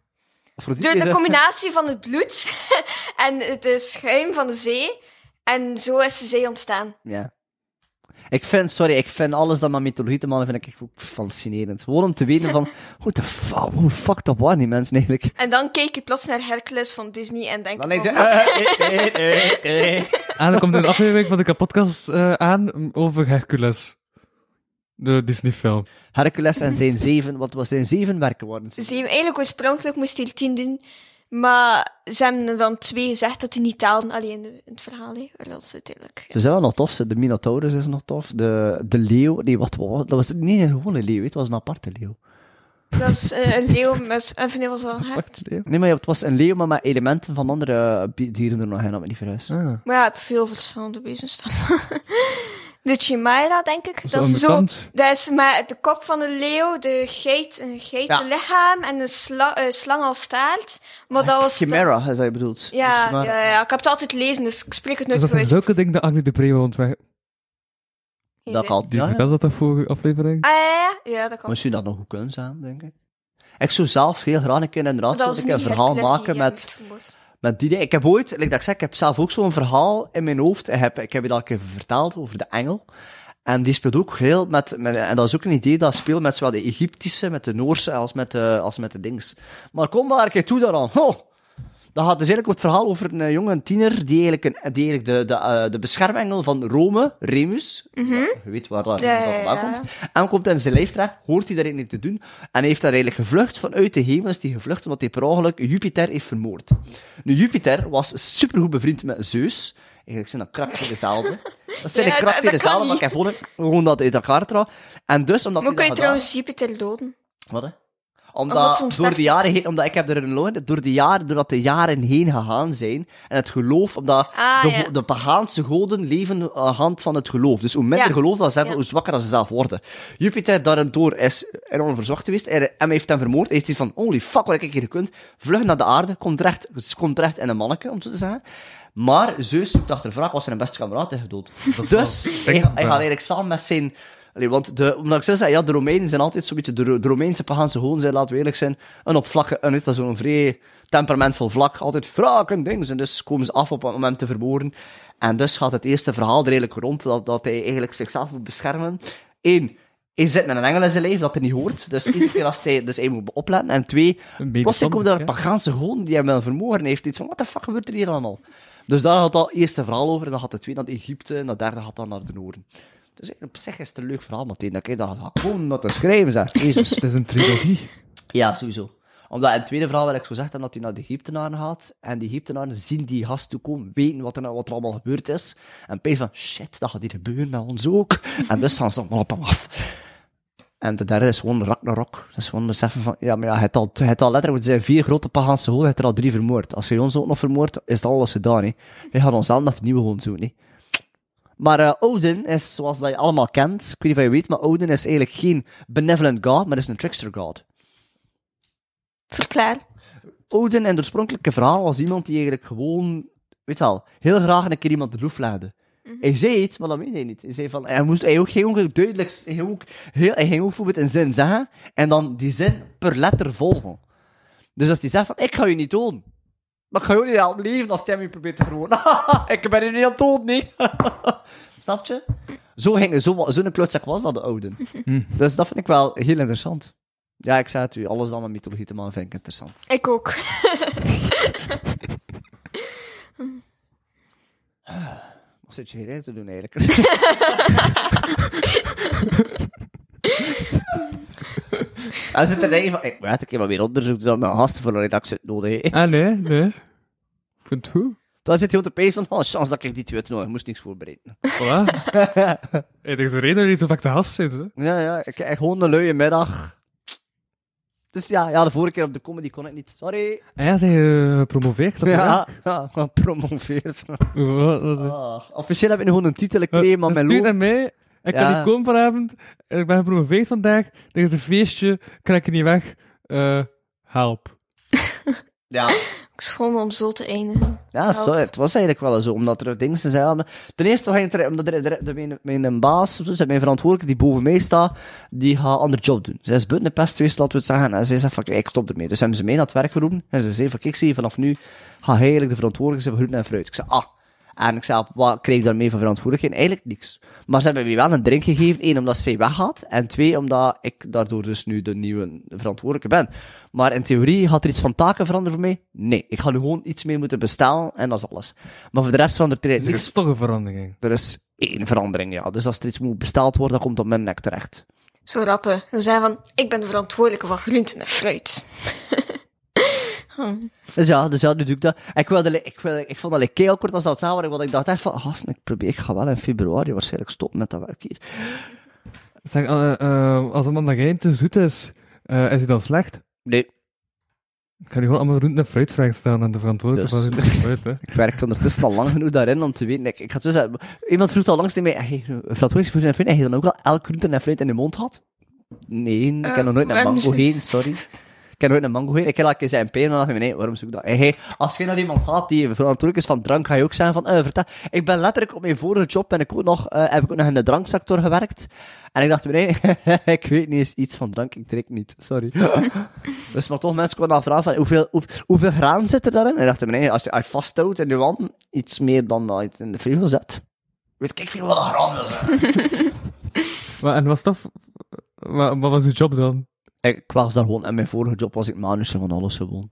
Afrodite Door de combinatie van het bloed en de schuim van de zee. En zo is de zee ontstaan. Ja. Ik vind, sorry, ik vind alles dat met mythologie te maken, vind ik echt ook fascinerend. Gewoon om te weten van, what the fuck, hoe fucked up waren die mensen eigenlijk? En dan keek je plots naar Hercules van Disney en denk Dan je je, eh, eh, eh. En dan komt een aflevering van de kapotkast eh aan over Hercules. De Disney-film. Hercules en zijn zeven, wat was zijn zeven werken worden? Ze hebben eigenlijk oorspronkelijk moest hij tien doen. Maar ze hebben er dan twee gezegd dat hij niet taalden. Alleen in, het verhaal, hè. Dat is uiteindelijk... Ze zijn wel nog tof, ze- de Minotaurus is nog tof, de, de leeuw, nee, wat was dat? was niet een gewone leeuw, het was een aparte leeuw. Dat is eh, een leeuw met... Of nee, was dat... hè? Nee, maar het was een leeuw, maar met elementen van andere bi- dieren er nog in, dat me niet verhuis. Ah. Maar ja, ik heb veel verschillende wezens staan. de Chimera, denk ik. Dat is zo... Dat is met de kop van de leeuw, de geit, een geitenlichaam en een sla, eh, slang als staart. Maar dat was... Chimera, is dat je bedoeld? Ja, ja, ja, ik heb het altijd lezen, dus ik spreek het Dus nooit dat zijn uit. zulke dingen dat Agni de wil ontweg. Dat kan. Die Ja, ja. vertelde dat vorige aflevering. Ah, ja, ja, ja. Ja, dat kan. Misschien dat nog goed kunnen zijn, denk ik. Ik zou zelf heel graag een keer inderdaad dat een niet verhaal maken met, met die. Ik heb ooit, like dat ik zeg, ik heb zelf ook zo'n verhaal in mijn hoofd. Ik heb, ik heb je dat een keer verteld over de engel. En die speelt ook heel met, met en dat is ook een idee dat speelt met zowel de Egyptische, met de Noorse, als met de, als met de dings. Maar kom maar een keer toe daaraan. Dat gaat dus eigenlijk het verhaal over een eh, jonge tiener die eigenlijk, een, die eigenlijk de, de, eh, de beschermengel van Rome, Remus, je weet waar dat, Mhm. Ja, vandaan ja. komt, en komt in zijn lijf terecht, hoort hij daar eigenlijk niet te doen, en heeft daar eigenlijk gevlucht vanuit de hemel, is hij gevlucht omdat hij per ongeluk Jupiter heeft vermoord. Nu, Jupiter was supergoed bevriend met Zeus, eigenlijk zijn dat krachten dezelfde. Dat zijn Ja, de krachten kan dezelfde, maar ik heb gewoon, gewoon dat uit elkaar trouw. En dus, omdat Hoe kun je dat gedaan... trouwens Jupiter doden? Wat, hè? Omdat door de jaren heen, omdat ik heb er een loon, door de jaren, doordat de jaren heen gegaan zijn, en het geloof, omdat Ah, de, ja. de pagaanse goden leven aan de hand van het geloof. Dus hoe minder Ja. geloof dat ze hebben, Ja. hoe zwakker dat ze zelf worden. Jupiter daardoor is enorm verzwacht geweest, en hem heeft hem vermoord, hij heeft iets van, holy fuck, wat heb ik hier gekund? Vlug naar de aarde, komt terecht, komt terecht in een manneke, om zo te zeggen. Maar Zeus zoekt achter wraak, was zijn beste kameraad gedood. Dus hij, hij gaat eigenlijk samen met zijn... Allee, want de, omdat ik zo zeg, ja, de Romeinen zijn altijd zo'n beetje... De, Ro- de Romeinse pagaanse goden zijn, laten we eerlijk zijn, een op vlakke... Een, dat is zo'n vrij temperamentvol vlak. Altijd wraak en dingen. En dus komen ze af op, om hem te vermoorden. En dus gaat het eerste verhaal er eigenlijk rond dat, dat hij eigenlijk zichzelf moet beschermen. Eén, hij zit met een engel in zijn dat hij niet hoort. Dus iedere keer als hij... Dus hij moet opletten. En twee, Plotseling komt er een pagaanse goden die hem wil vermogen. Hij heeft iets van, wat de fuck gebeurt er hier allemaal? Dus daar gaat dat eerste verhaal over. Dan gaat de tweede naar Egypte. En dat derde gaat dan naar de noorden. Dus op zich is het een leuk verhaal, meteen. Dat ik dat gewoon dat te schrijven, zeg. Jezus. Het is een trilogie. ja, sowieso. Omdat in het tweede verhaal werd ik zo gezegd dat hij naar de Egyptenaren gaat. En de Egyptenaren zien die gast toekomen, weten wat er, nou- wat er allemaal gebeurd is. En pees van, shit, dat gaat hier gebeuren met ons ook. En dus gaan ze allemaal op hem af. En de derde is gewoon Ragnarok. Dat is gewoon beseffen van, ja, maar ja, het al, het al letterlijk, het zijn vier grote pagaanse goden, het er al drie vermoord. Als je ons ook nog vermoordt, is het alles gedaan, hè. Je gaat ons zelf nieuwe gewoon doen, hè. Maar eh, Odin is, zoals dat je allemaal kent, ik weet niet of je weet, maar Odin is eigenlijk geen benevolent god, maar is een trickster god. Verklaar. Odin in het oorspronkelijke verhaal was iemand die eigenlijk gewoon, weet wel, heel graag een keer iemand de loef legde. Hij zei iets, maar dat weet hij niet. Hij zei van, hij moest, hij ook, ging ook duidelijk, hij ging ook, heel, hij ging ook bijvoorbeeld een zin zeggen, en dan die zin per letter volgen. Dus als hij zegt van, ik ga je niet doden. Maar ik ga je ook niet helpen leven als me probeert te verwoorden. ik ben hier niet aan het dood, nee. Snap je? Zo ging, zo, zo'n klootzak was dat, de Odin. Dus dat vind ik wel heel interessant. Ja, ik zei het u, alles dat met mythologie te maken vind ik interessant. Ik ook. Wat zit je hier te doen eigenlijk? Hij zit er even van, ik weet, ik heb maar weer onderzoek doen met gasten voor een redactie nodig. Ah, nee, nee. Ik vind het goed. Dan zit hij op de pees van, oh, chance dat ik dit weet nog, ik moest niks voorbereiden. Voilà. hey, er is een reden dat je zo vaak te gast zit, hè. Ja, ja, ik heb gewoon een luie middag. Dus ja, ja, de vorige keer op de comedy kon ik niet, sorry. En ja, zijn je gepromoveerd? op Ja, ja, gepromoveerd. Wat- wat- Ah, officieel heb ik nog gewoon een titel gekregen, maar Dus mijn stuur loon... naar mij. Ik kan niet komen vanavond. Ik ben gepromoveerd vandaag. Er is een feestje. Kan ik er niet weg? Eh, help. Ja, Ik gewoon om zo te eindigen. Ja, sorry, het was eigenlijk wel zo, omdat er dingen zijn. Ten eerste, ging het er- omdat er, er, er- mijn, mijn baas, of zo, mijn verantwoordelijke die boven mij staat, die gaat een ander job doen. Zij is buiten de pest geweest, laten we het zeggen, en zij zegt van, kijk, ik stop ermee. Dus hebben ze mij naar het werk geroepen, en ze zei van, kijk, zie je, vanaf nu ga hij eigenlijk de verantwoordelijke zijn voor groenten en fruit. Ik zei, ah. En ik zei, wat kreeg ik daarmee voor verantwoordelijkheid? Eigenlijk niks. Maar ze hebben mij wel een drink gegeven, één, omdat zij weggaat, en twee, omdat ik daardoor dus nu de nieuwe verantwoordelijke ben. Maar in theorie gaat er iets van taken veranderen voor mij? Nee. Ik ga nu gewoon iets mee moeten bestellen, en dat is alles. Maar voor de rest verandert er Er eigenlijk is niks. toch een verandering. Er is één verandering, ja. Dus als er iets moet besteld worden, dan komt dat op mijn nek terecht. Zo rappen. Ze zeggen van, ik ben de verantwoordelijke van groenten en fruit. Dus ja, dus ja, nu doe ik dat. Ik, wilde, ik, wilde, ik vond dat like, kei kort als dat samen, want ik dacht echt van, gasten, ik probeer, ik ga wel in februari waarschijnlijk stoppen met dat werk hier. Zeg, eh, eh, als een mandarijn te zoet is, eh, is hij dan slecht? Nee, Ik ga nu gewoon allemaal groenten en fruitvragen stellen aan de verantwoordelijke Dus- van en fruit, hè. ik werk ondertussen al lang genoeg daarin om te weten. Ik, ik zo zeggen, iemand vroeg al langs tegen mij, hey, verantwoordelijk voor en fruit, heb je dan ook al elk groente en fruit in de mond gehad? Nee, ik heb nog nooit waarom mango het- gegeten, sorry. Ik heb nooit een mango gegeten. Ik heb keer zijn en dacht ik, nee, waarom zoek ik dat? Hey, hey, als je naar iemand gaat die verantwoordelijk is van drank, ga je ook zeggen van, eh, vertel. Ik ben letterlijk op mijn vorige job ben ik ook nog, eh, heb ik ook nog in de dranksector gewerkt. En ik dacht, nee, ik weet niet eens iets van drank, ik drink niet, sorry. dus maar toch, mensen kwamen dan vragen van, hoeveel, hoe- hoeveel graan zit er daarin? En ik dacht, nee, als je, je vasthoudt in je wand, iets meer dan dat je het in de frigo zet. Weet ik veel wat een graan wil zijn. Maar, en was? Wat, wat was uw job dan? Ik was daar gewoon, in mijn vorige job was ik manager van alles gewoon.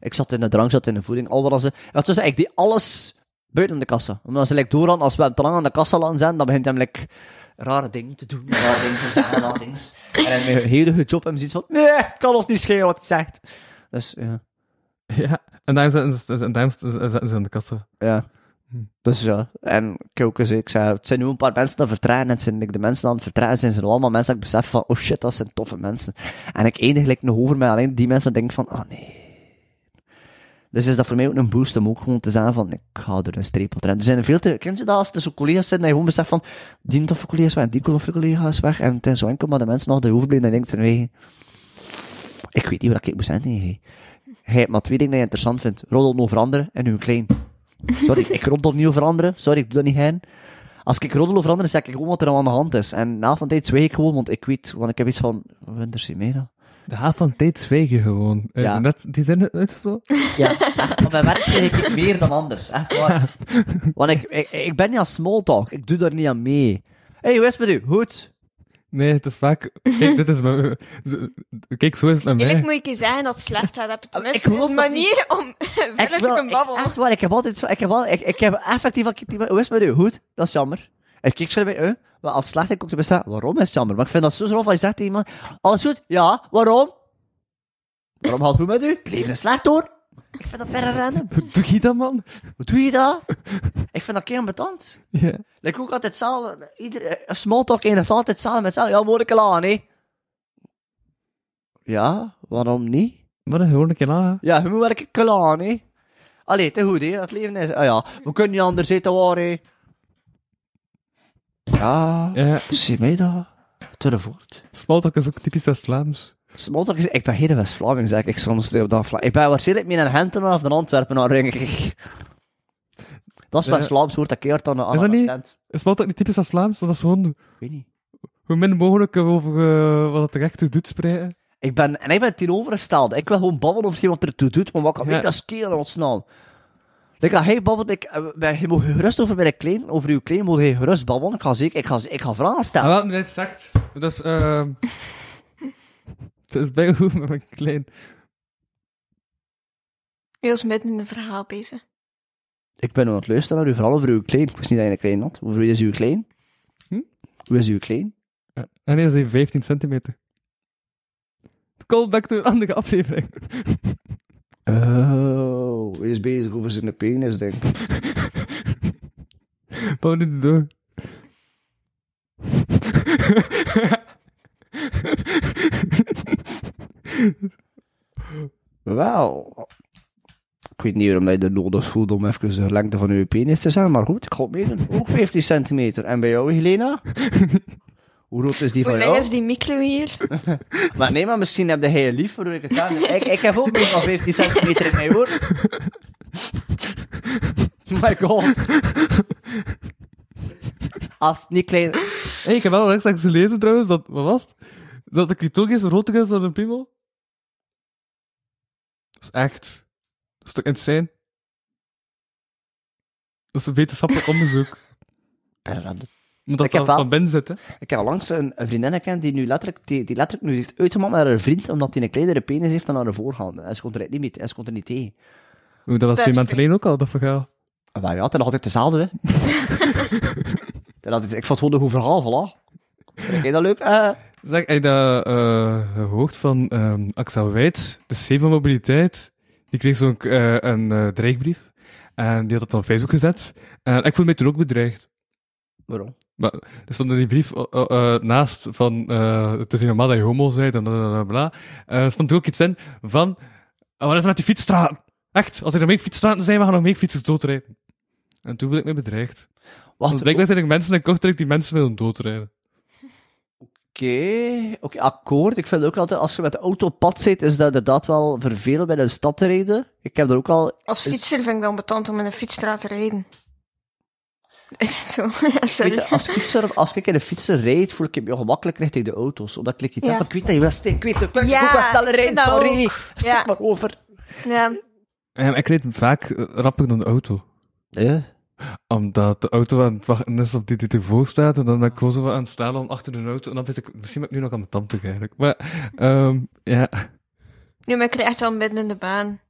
Ik zat in de drank, zat in de voeding, al wat ze... Ja, dus ik deed alles buiten de kassa. Omdat ze like, doorgaan, als we te lang aan de kassa laten zijn, dan begint hij like, rare dingen te doen, rare dingen te zeggen, rare dingen. En in mijn huidige job hebben ze iets van, nee, het kan ons niet schelen wat hij zegt. Dus, ja. Ja. En daarom zetten ze, aan de kassa. Ja. Dus ja, en ook gezegd, ik zei, het zijn nu een paar mensen dat vertragen, en het zijn de mensen aan het vertragen zijn, zijn allemaal mensen dat ik besef van, oh shit, dat zijn toffe mensen. En ik eindig nog over mij alleen die mensen denk van, oh nee. Dus is dat voor mij ook een boost om ook gewoon te zeggen van, ik ga er een streep op trekken. Er zijn er veel te, ken je dat als er zo collega's zijn, dat je gewoon beseft van, die toffe collega is weg, die toffe collega is weg, en het is zo enkel maar de mensen nog die overblijven, en denkt van, ik weet niet wat ik moet zeggen, nee. Hebt maar twee dingen die je interessant vindt. Roddelen over anderen en uw klein. Sorry, ik roddel niet over anderen. Sorry, ik doe dat niet heen. Als ik roddel over anderen, zeg ik gewoon wat er aan de hand is. En na van tijd zwijg ik gewoon, want ik weet, want ik heb iets van, mij dat? De haat van tijd zwijgen gewoon. Eh, Ja. Net die zin uitgesproken? Ja, echt, op mijn werk zeg ik meer dan anders. Echt waar. Want ik, ik, ik ben niet aan small talk. Ik doe daar niet aan mee. hey, hoe is het met u? Goed. Nee, het is vaak... Kijk, dit is mijn... zo- Kijk, zo is het met Eigenlijk mij. moet ik je zeggen dat het slecht gaat. Heb tenminste geloof een manier om Ik, verder te kunnen ik, babbelen. echt waar, ik heb altijd zo, ik heb, al, ik, ik heb effectief, al- hoe is het met u? Goed. Dat is jammer. Ik kijk zo bij u, maar als slecht ik ook te bestaan, waarom is het jammer? Maar ik vind dat zo zrof als je zegt tegen iemand, alles goed? Ja, waarom? Waarom gaat het goed met u? Het leven is slecht hoor. Ik vind dat verre random. Doe je dat, man? Hoe doe je dat? Ik vind dat kei ambetant. Ja. Like ook altijd hetzelfde. Ieder, een small talk eindigt altijd hetzelfde met hetzelfde. Ja, word ik al aan, hè? Ja, waarom niet? Maar dan gewoon een keer aan. Ja, hoe werk ik al aan, hè? Allee, te goed, hè? Het leven is... Ah ja, we kunnen niet anders zitten, waar, hè? Ja, Ja. zie mij dat. Te voort. Smalltalk is ook typisch West-Vlaams. Small is... Ik ben geen West-Vlaming, zeg ik soms op dat vlak. Ik ben waarschijnlijk meer een Gentenaar of een Antwerpenaar, denk ik. Dat is Ja. West-Vlaams, hoort dat keert dan Is dat een niet? accent. Is Smalltalk niet typisch West-Vlaams? Want dat is gewoon Ik weet niet. hoe min mogelijk over eh, wat het er echt toe doet spreken. Ik ben, en ik ben het tegenovergestelde. Ik wil gewoon babbelen over wat er toe doet, maar wat kan Ja. ik dat skelen ontsnaal? Like, als hij babbelt, ik, eh, je mag gerust over mijn klein, over uw klein, moet je gerust babbelen. Ik ga zeker, ik ga, ik ga vragen Ah, stellen. wel, nu het zegt. Dus, ehm het is bijna goed met mijn klein. Je was midden in een verhaal bezig. Ik ben aan het luisteren naar u, vooral over uw klein. Ik wist niet dat je een klein had. Over wie is uw klein? Hm? Hoe is uw klein? Ja. En nee, dat is 15 centimeter. Callback to een andere aflevering. Oh, hij is bezig over zijn penis, denk ik. Bouw dit door. Wel. Ik weet niet waarom je de nodig voelt om even de lengte van uw penis te zijn, maar goed, ik ga het meedoen. Ook 15 centimeter. En bij jou, Helena? Hoe groot is die Hoe van lang jou? is die micro hier? Maar nee, maar misschien heb jij je lief, voor ik het. Ik, ik heb ook meer dan 15 centimeter in mij, hoor. My god. Als het niet klein... Hey, ik heb wel rechts langs gelezen trouwens, dat, wat was het? Dat de clitoris groter is dan een piemel. Dat is echt... Dat is toch insane? Dat is een wetenschappelijk onderzoek. Omdat Ik heb dat wel- van binnen zit, hè. Ik heb al langs een, een vriendin gekend die nu letterlijk, die, die letterlijk nu heeft uitgemaakt met haar vriend, omdat hij een kleinere penis heeft dan haar voorgaande. En ze kon er niet mee, en ze kon er niet tegen. Oeh, dat was Dat maanden geleden ook al, dat verhaal. En wij hadden altijd hetzelfde, hè. Dat ik vond gewoon een goed verhaal, voilà. Vind jij dat leuk? Eh, Zeg, heb je dat eh, gehoord van ehm, Axel Weitz, de C van mobiliteit? Die kreeg zo'n eh, een dreigbrief. En die had dat op Facebook gezet. En ik voel me toen ook bedreigd. waarom? Maar er stond in die brief naast van, het is niet normaal dat je homo bent en bla bla bla. Stond er ook iets in van, oh, wat is er met die fietsstraat? Echt, als er nog meer fietsstraten zijn, we gaan nog meer fietsers doodrijden. En toen voelde ik me bedreigd. Wacht, Want blijkbaar zijn er mensen in Kortrijk die mensen willen doodrijden. Oké, oké, akkoord. Ik vind ook altijd, als je met de auto op pad zit, is dat inderdaad wel vervelend bij de stad te rijden. Ik heb er ook al... Als Is- fietser vind ik dan betant om in een fietsstraat te rijden. Is het zo? Sorry. Weet je, als, fietser, als ik in de fietser rijd, voel ik me ongemakkelijk richting de auto's. Omdat ik iets Ja. heb. Ik weet dat je wel stil, ik weet het, ik Ja, ook wel sneller dat sorry. Stik Ja. maar over. Ja. Ik rijd vaak eh, rapper dan de auto. Ja. Omdat de auto aan het wachten is op die die ervoor staat. En dan ben ik gewoon zo aan het slaan achter de auto. En dan wist ik, misschien ben ik nu nog aan mijn tand eigenlijk. Maar, ehm ja. Nu, maar ik krijg echt wel midden in de baan.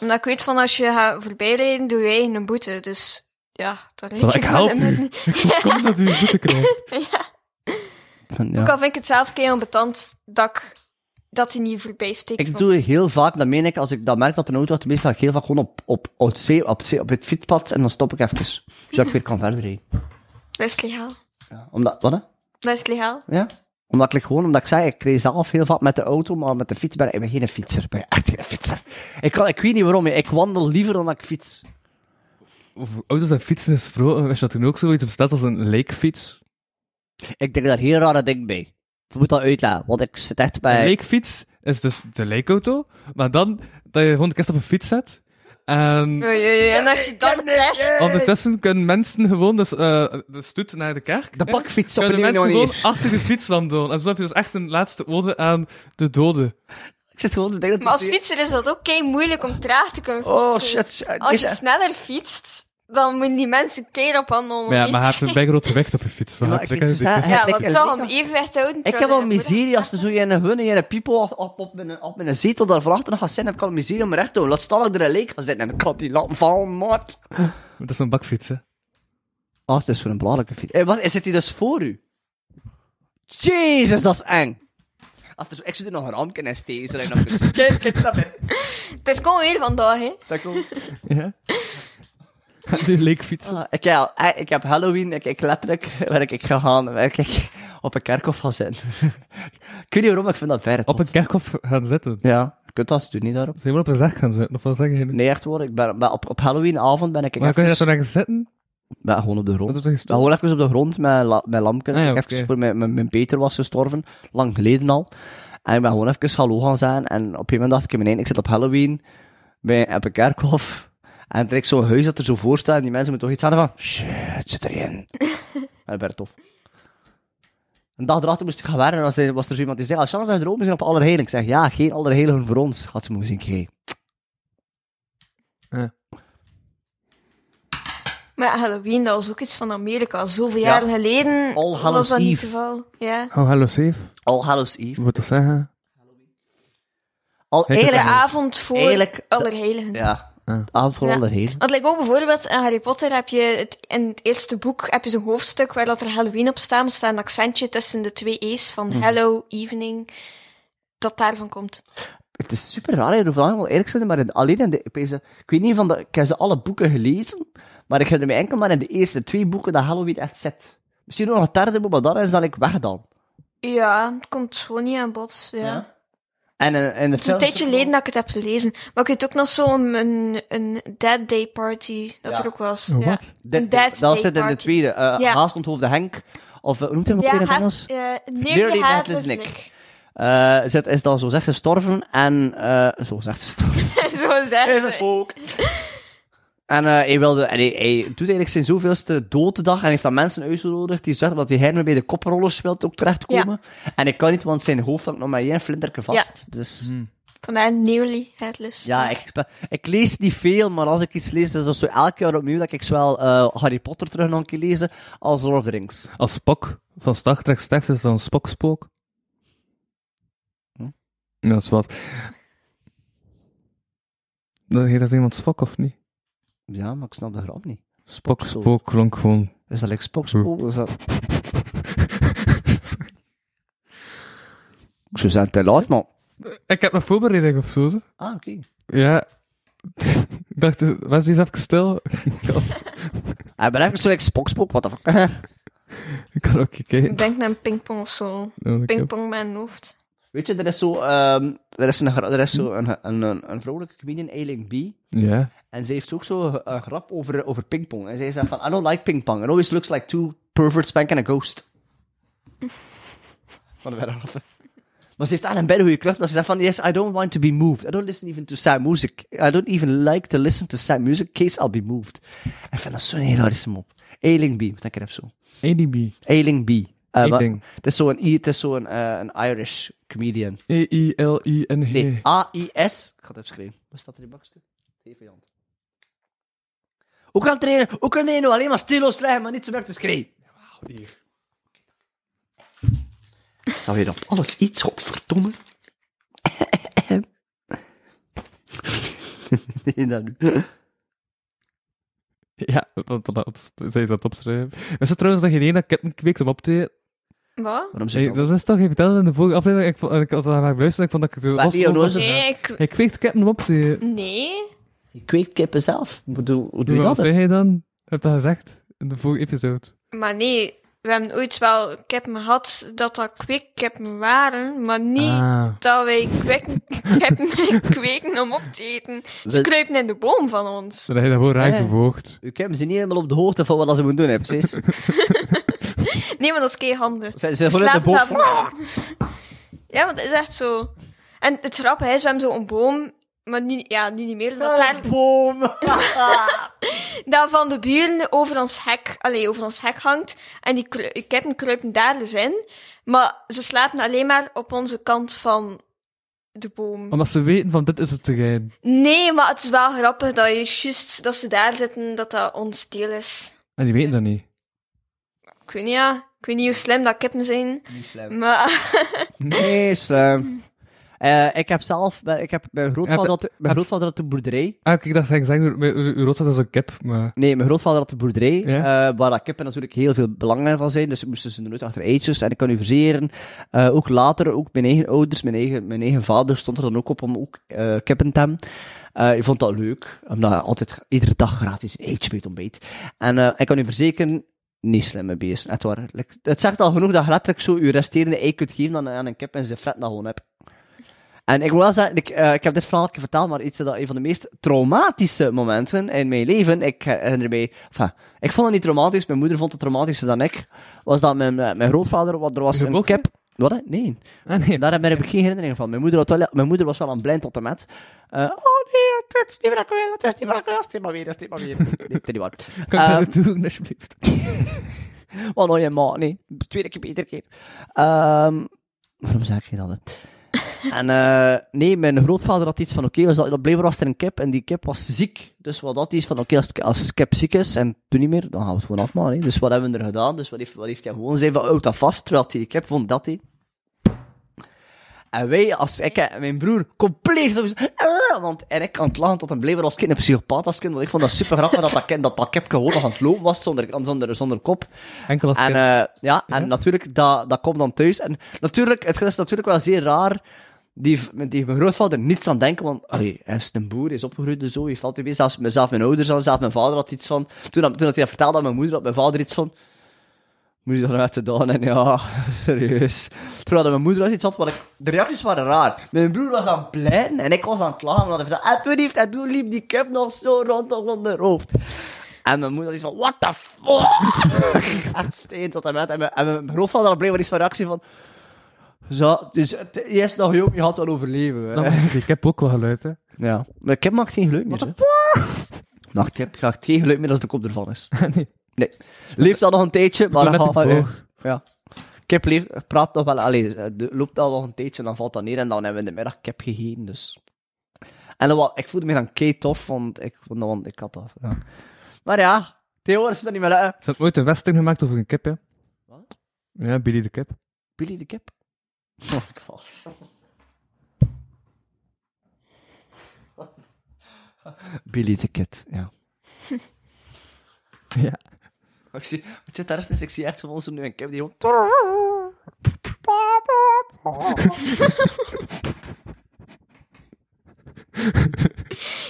Omdat ik weet van als je gaat voorbijrijden, doe je eigen een boete. Dus ja, dat Wel, ik help u. Ik voorkom dat u een boete krijgt. Van, ja. Ook al vind ik het zelf keihard betant dat ik dat hij niet voorbij steekt. Ik want- doe heel vaak, dat meen ik, als ik dat merk dat er een auto is, meestal ga ik heel vaak gewoon op, op, op, zee, op, zee, op het fietspad en dan stop ik even. Zodat ik weer kan verder rijden. Dat is legaal. Ja. Omdat, wat hè? Dat is legaal. Ja? Omdat ik gewoon, omdat ik zei, ik reed zelf heel vaak met de auto, maar met de fiets ben ik, ik ben geen fietser. Ik ben echt geen fietser. Ik, kan, ik weet niet waarom, ik wandel liever dan dat ik fiets. Over auto's en fietsen gesproken, je dat toen ook zoiets bestaat als een leekfiets? Ik denk daar heel rare ding bij. Je moet dat uitleggen, want ik zit echt Een bij... leekfiets is dus de leekauto, maar dan dat je gewoon de kist op een fiets zet. En En als je dan crasht... ondertussen kunnen mensen gewoon dus, eh de stoet naar de kerk. De hè, bakfiets op Kunnen een mensen gewoon achter de fiets wandelen. En zo heb je dus echt een laatste ode aan de doden. Ik zit gewoon te denken... Maar als fietser is dat ook kei moeilijk om traag te kunnen Oh fietsen. shit. Als je sneller fietst, dan moeten die mensen keer op handelen. Maar ja, maar hij heeft een bij groot gewicht op je fiets. Wat ik weet zo zeggen, Ja, Ja, ik- houden. Ik heb wel hij miserie als er zo in een hun in een piepel op, op, op, mijn, op mijn zetel daar van achteren gaat zitten. Heb ik al miserie om me recht te houden. Laat staan dat ik er een leek ga zitten en ik kan die laten vallen, maat. Dat is een bakfiets, hè. Ah, het is voor een belangrijke fiets. Eh, wat, zit hij dus voor u? Jezus, dat is eng. Als er zo, ik zit er nog een ramken en stezen en dan kun je Kijk, kijk, dat ben Het is gewoon weer vandaag, hè. Dat komt. Ja. Nu leekfietsen. Ah, ik, ja, eh, ik heb Halloween, ik, ik letterlijk, werk ik gegaan, werk ik op een kerkhof gaan zitten. ik weet niet waarom, ik vind dat ver. Op een kerkhof gaan zitten. Ja, je kunt dat, doe niet daarop. Zijn we op een zeg gaan zitten? Of wat zeg je nu? Nee, echt hoor, ik ben, ben op, op Halloweenavond ben ik Maar kan je dat dan ergens zitten? ben gewoon op de grond. Dat gewoon even op de grond met, la, met lampen. Ah ja, even voor mijn, mijn, mijn Peter was gestorven, lang geleden al. En ik ben gewoon even hallo gaan zijn. En op een gegeven moment dacht ik in mijn eind, ik zit op Halloween bij, op een kerkhof. En er is zo'n huis dat er zo voor staat. En die mensen moeten toch iets zeggen van, shit, zit erin. en dat werd tof. Een dag erachter moest ik gaan werken en dan zei- was er zo iemand die zei, als Chance en droom zijn op Allerheiligen. Ik zeg, ja, geen Allerheiligen voor ons. Had ze moeten zien. Maar ja, Halloween, dat was ook iets van Amerika. Zoveel Ja. jaren geleden All was Hallows dat niet Eve. te veel. Ja. Oh, hallo safe. All Hallows Eve. Wat moet dat zeggen? Al, De eigenlijk, avond voor Eigenlijk- Allerheiligen. ja, Ah. Ja. Allerheiligen. Want like ook bijvoorbeeld in Harry Potter heb je het, in het eerste boek heb je zo'n hoofdstuk waar dat er Halloween op staat, maar staat een accentje tussen de twee E's van Mhm. Hello, Evening, dat daarvan komt. Het is super raar, lang eerlijk zijn, maar in, alleen in de, ik, weet ze- ik weet niet van de, ik heb ze alle boeken gelezen, maar ik heb er me enkel maar in de eerste twee boeken dat Halloween echt zit. Misschien nog een derde boek, maar dan is dat ik weg dan. Ja, het komt gewoon niet aan bod. Ja. En de Het is een tijdje geleden dat ik het heb gelezen. Maar ik weet ook nog zo'n een, een Dead Day party dat Ja. er ook was. Oh, ja. wat? Een Dead dat Day zit in de tweede. eh Ja. Haast onthoofde Henk. Of, eh, hoe noemt hij hem ook Ja, weer in het Engels? eh, Nearly Nearly Headless Nick. Nick. Eh, zit, is dan zo zegt gestorven en, eh zo zegt gestorven. Zo zeg is een spook. En eh, hij, wilde, en hij, hij doet eigenlijk zijn zoveelste dooddag en heeft dan mensen uitgenodigd die zeggen dat hij bij de koprollers wil ook terechtkomen. En ik kan niet, want zijn hoofd hangt nog maar één vlinderke vast. Dus Vandaar Nearly Headless ja, ik, lees niet veel, maar als ik iets lees, is dat zo elk jaar opnieuw dat ik zowel eh, Harry Potter terug nog een keer lezen als Lord of the Rings. Als Spock van Star Trek sterft, is dan Spock Spook. Hm? Ja, dat is wat. Dan heet dat iemand Spock of niet? Ja, maar ik snap de grap niet. Spock Spook. Spook klonk gewoon. Is dat like Spock Spook? Is dat... Ik zou zeggen, te laat, maar... Ik heb een voorbereiding of zo. zo. Ah, oké. Ja. ik dacht, Wesley is even stil. Ik ben even zo like Spock Spook, what the fuck. ik kan ook kijken. Ik denk naar een pingpong of zo. Pingpong met een hoofd. Weet je, er is zo, ehm er is een, er is zo een, een, een, een vrouwelijke comedian, Aileen B. Ja. En ze heeft ook zo een, grap over, over pingpong. En zij zegt van, I don't like pingpong. It always looks like two perverts spanking a ghost. Van de verder. Maar ze heeft aan een bed goede klucht, maar ze zegt van, yes, I don't want to be moved. I don't listen even to sad music. I don't even like to listen to sad music, case I'll be moved. En ik vind dat zo'n hilarische mop. Aileen B, wat ik heb zo. ADB. Aileen B. Eh, wat- Ailing. Het is zo'n I- het is zo'n eh, een Irish comedian. E-I-L-I-N-G. Nee, A-I-S. Ik ga het even schrijven. Wat staat er in bakje? Even Jan. Hoe kan trainen? Hoe kan je nou alleen maar stilo's leggen, maar niet zo te schrijven? hier. Dan weer op alles iets, godverdomme. nee, dat nu. Ja, want dan zei je dat opschrijven. Wist je trouwens dat je één dat kip kweekt om op te? Wat? Waarom zeg je Hey, dat? dat is toch, je vertelde in de vorige aflevering, ik, vond, ik was daar beluisterd, ik vond dat ik het Maar was die onnozel- Nee, ik... Ik kweekt kippen op te... Nee. Je kweekt kippen zelf. Hoe doe, hoe doe je Wat dat? zei je dan? Je hebt dat gezegd in de vorige episode. Maar nee, we hebben ooit wel kippen gehad dat dat kweekkippen waren, maar niet Ah. dat wij kweken, kippen kweken om op te eten. Ze We- kruipen in de boom van ons. Dat je dat gewoon raar Eh. vervolgd. Uw kippen zijn niet helemaal op de hoogte van wat ze moeten doen, hè, precies. Nee, maar dat is keihandig. Ze zijn gewoon in de daar- Ja, want dat is echt zo. En het grappige is, we hebben zo'n boom, maar niet, ja, niet meer, dat daar boom. dat van de buren over ons hek, allee, over ons hek hangt. En die, kru- kippen kruipen daar dus in. Maar ze slapen alleen maar op onze kant van de boom. Omdat ze weten van, dit is het terrein. Nee, maar het is wel grappig dat je juist, dat ze daar zitten, dat dat ons deel is. En die weten dat niet. Ik weet niet, ja. Ik weet niet hoe slim dat kippen zijn. Niet slim. Maar, Nee, slim. Eh, ik heb zelf, ik heb mijn grootvader, Heb- had, mijn heb- grootvader had de boerderij. Ah, kijk, dat ging zeggen, uw- uw uw was een kip, maar... Nee, mijn grootvader had de boerderij, Ja. eh, waar dat kippen natuurlijk heel veel belang van zijn. Dus moesten ze nooit achter eitjes. En ik kan u verzekeren, eh, ook later, ook mijn eigen ouders, mijn eigen, mijn eigen vader stond er dan ook op om ook eh, kippen te hebben. Eh, ik vond dat leuk, omdat altijd iedere dag gratis een eitje bij het ontbijt. En eh, ik kan u verzekeren, niet slimme beest, echt waar. Like, het zegt al genoeg dat je letterlijk zo je resterende ei kunt geven aan, aan een kip en ze fretten dat gewoon heb. En ik moet wel zeggen, ik, eh, ik heb dit verhaal verteld, maar iets dat een van de meest traumatische momenten in mijn leven, ik herinner mij, enfin, ik vond het niet traumatisch, mijn moeder vond het traumatischer dan ik, was dat mijn, eh, mijn grootvader, wat er was een kip. Wat? hè? Nee. Ah, nee. Daar heb ik geen herinnering van. Mijn moeder, had wel, mijn moeder was wel aan blind tot en met. eh, oh nee, het is niet meer ik wil, het is niet meer ik wil, het is niet meer weer, het is niet meer weer. Nee, dat is niet waar. Kan ik dat naartoe doen, alsjeblieft? Wat nou je maat, nee. Tweede keer, beter keer. Ehm waarom zeg je dat, hè? en eh, nee, mijn grootvader had iets van, oké, was dat, blijkbaar was er een kip en die kip was ziek. Dus wat dat is van, oké, als, als kip ziek is en toen niet meer, dan gaan we het gewoon afmaken. Dus wat hebben we er gedaan? Dus wat heeft, wat heeft hij gewoon zei van, dat vast, terwijl die kip vond dat hij... En wij, als ik en mijn broer, compleet zo, "Ah," want en ik aan het lachen tot een blijver als kind een psychopaat als kind, want ik vond dat super grappig dat dat, kind, dat dat kip gewoon nog aan het lopen was zonder, zonder, zonder kop. Enkel als En, eh, ja, en natuurlijk, dat, dat komt dan thuis. En natuurlijk, het is natuurlijk wel zeer raar. Die, die mijn grootvader niets aan denken, want allee, hij is een boer, hij is opgegroeid en zo, hij heeft altijd mee, zelfs, zelfs mijn ouders, al, zelfs mijn vader had iets van, toen, toen had hij dat vertelde aan mijn moeder, had mijn vader iets van, moet je te doen? En ja, serieus. Terwijl dat mijn moeder was iets had, wat ik, de reacties waren raar. Mijn broer was aan het pleiten en ik was aan het lachen, omdat hij vertelde, en toen heeft en toen liep die kip nog zo rondom zijn hoofd. En mijn moeder is van, what the fuck? Echt steen tot en met. En mijn, en mijn grootvader had blijkbaar iets van reactie van, zo, dus is nog jong, je gaat wel overleven. hè. Die kip ook wel geluid, hè. Ja. Maar kip maakt geen geluid meer. hè. Maakt kip maakt geen geluid meer als de kop ervan is. nee. Nee. Leeft al nog een tijdje, maar dan gaat boog. Ja. Kip leeft, praat nog wel, de- loopt al nog een tijdje en dan valt dat neer en dan hebben we in de middag kip gegeten, dus. En dan, ik voelde me dan kei tof, want ik, vond dat- want ik had dat. Ja. Maar ja, tegenwoordig is dat niet meer lukken. Ze ooit een western gemaakt over een kip, hè. Wat? Ja, Billy de kip. Billy de kip? Oh, ik was. Billy de kid, ja. Ja. Ik zie, ik zit daar eens, ik zie echt gewoon zo nu een kip die gewoon...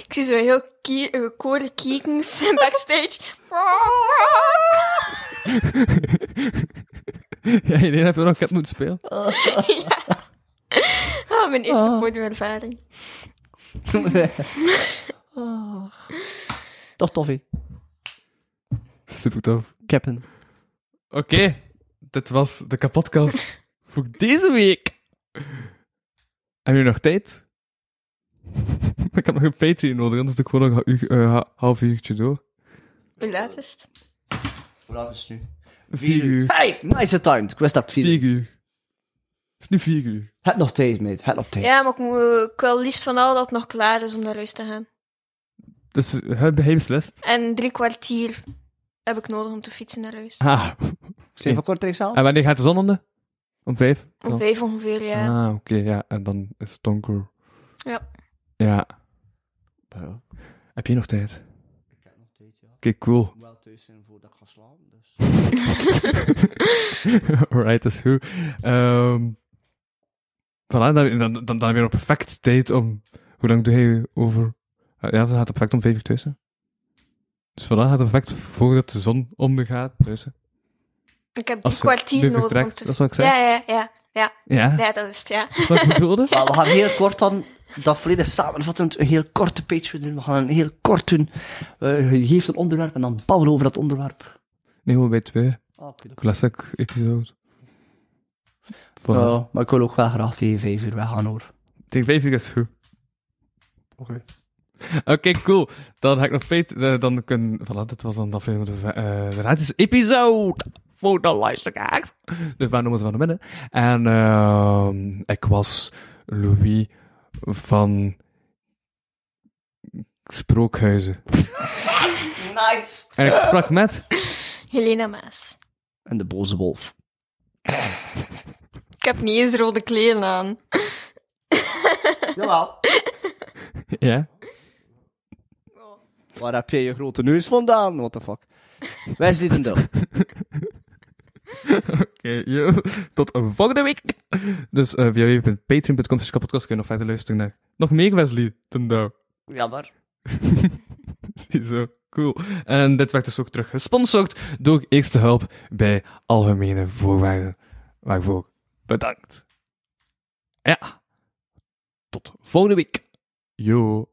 ik zie zo heel kie- eh, kiekens backstage. ja, iedereen heeft er nog kip moeten spelen. Ah, mijn eerste Oh. podiumervaring. Oh. Toch tof, hè? Super tof. Kippen. Oké, dit was de kapotkast voor deze week. Heb je nog tijd? ik heb nog een Patreon nodig, anders doe ik gewoon nog een eh, ha- half uurtje door. Hoe laat is het? Hoe laat is het nu? Vier uur. Hey, nice timed. Ik wist dat het vier uur. Vier uur. Het is nu vier uur. Het nog tijd, mate. Het nog tijd. Ja, maar ik, moet, ik wil liefst van al dat het nog klaar is om naar huis te gaan. Dus heb hij beslist? En drie kwartier heb ik nodig om te fietsen naar huis. Ah. Zijn van Kortrijk zelf? En wanneer gaat de zon onder? Om vijf? Om vijf ongeveer, ja. Ah, oké, ja. En dan is het donker. Ja. Ja. Ja. Heb je nog tijd? Ik heb nog tijd, ja. Oké, cool. Wel thuis zijn voordat ik ga geslapen, dus... Alright, dat is goed. Ehm voilà, dan, dan, dan, dan heb je nog perfect tijd om... Hoe lang doe je over... Ja, dat gaat perfect om vijf uur thuis. hè. Dus voilà, gaat perfect voordat de zon ondergaat hè. Ik heb je kwartier nodig om vertrekt, te... dat is wat ik zei. Ja, ja, ja, ja. Ja, Ja, dat is het, ja. dat is wat ik bedoelde. Maar we gaan heel kort dan dat volledig samenvattend een heel korte page doen. We gaan een heel kort doen. Eh, je geeft een onderwerp en dan babbelen over dat onderwerp. Nee, gewoon bij twee. Ah, oké. Classic episode. Maar ik wil ook wel graag tegen vijf uur weggaan hoor. Tegen vijf uur is goed. Oké. Oké, cool. Dan ga ik nog feit, eh, dan kunnen, voilà, dit was dan de aflevering van de, eh de gratis episode voor de luisteraars. De ze van de midden. En, ehm ik was Louis van Sprookhuizen. Nice! En ik sprak met, Helena Maas. En de boze wolf. Ik heb niet eens rode kleren aan. Jawel. ja, Waar heb jij je grote neus vandaan? What the fuck? Wesley den. Oké, yo. Tot een volgende week. Dus uh, via www.patreon.com slash kapotkast kun je nog verder luisteren naar nog meer Wesley ten Douw. Jammer. Zo, cool. En dit werd dus ook terug gesponsord door Eerste Hulp bij Algemene Voorwaarden. Waarvoor bedankt. Ja. Tot volgende week. Yo.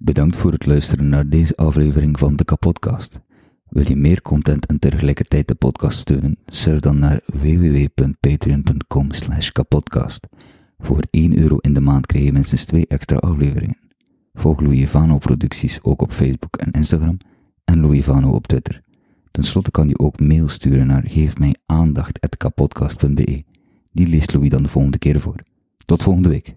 Bedankt voor het luisteren naar deze aflevering van de Kapodcast. Wil je meer content en tegelijkertijd de podcast steunen? Surf dan naar www.patreon.com. Voor 1 euro in de maand krijg je minstens 2 extra afleveringen. Volg Louis Vano producties ook op Facebook en Instagram en Louis Vano op Twitter. Ten slotte kan je ook mail sturen naar geefmijaandacht.kapodcast.be. Die leest Louis dan de volgende keer voor. Tot volgende week.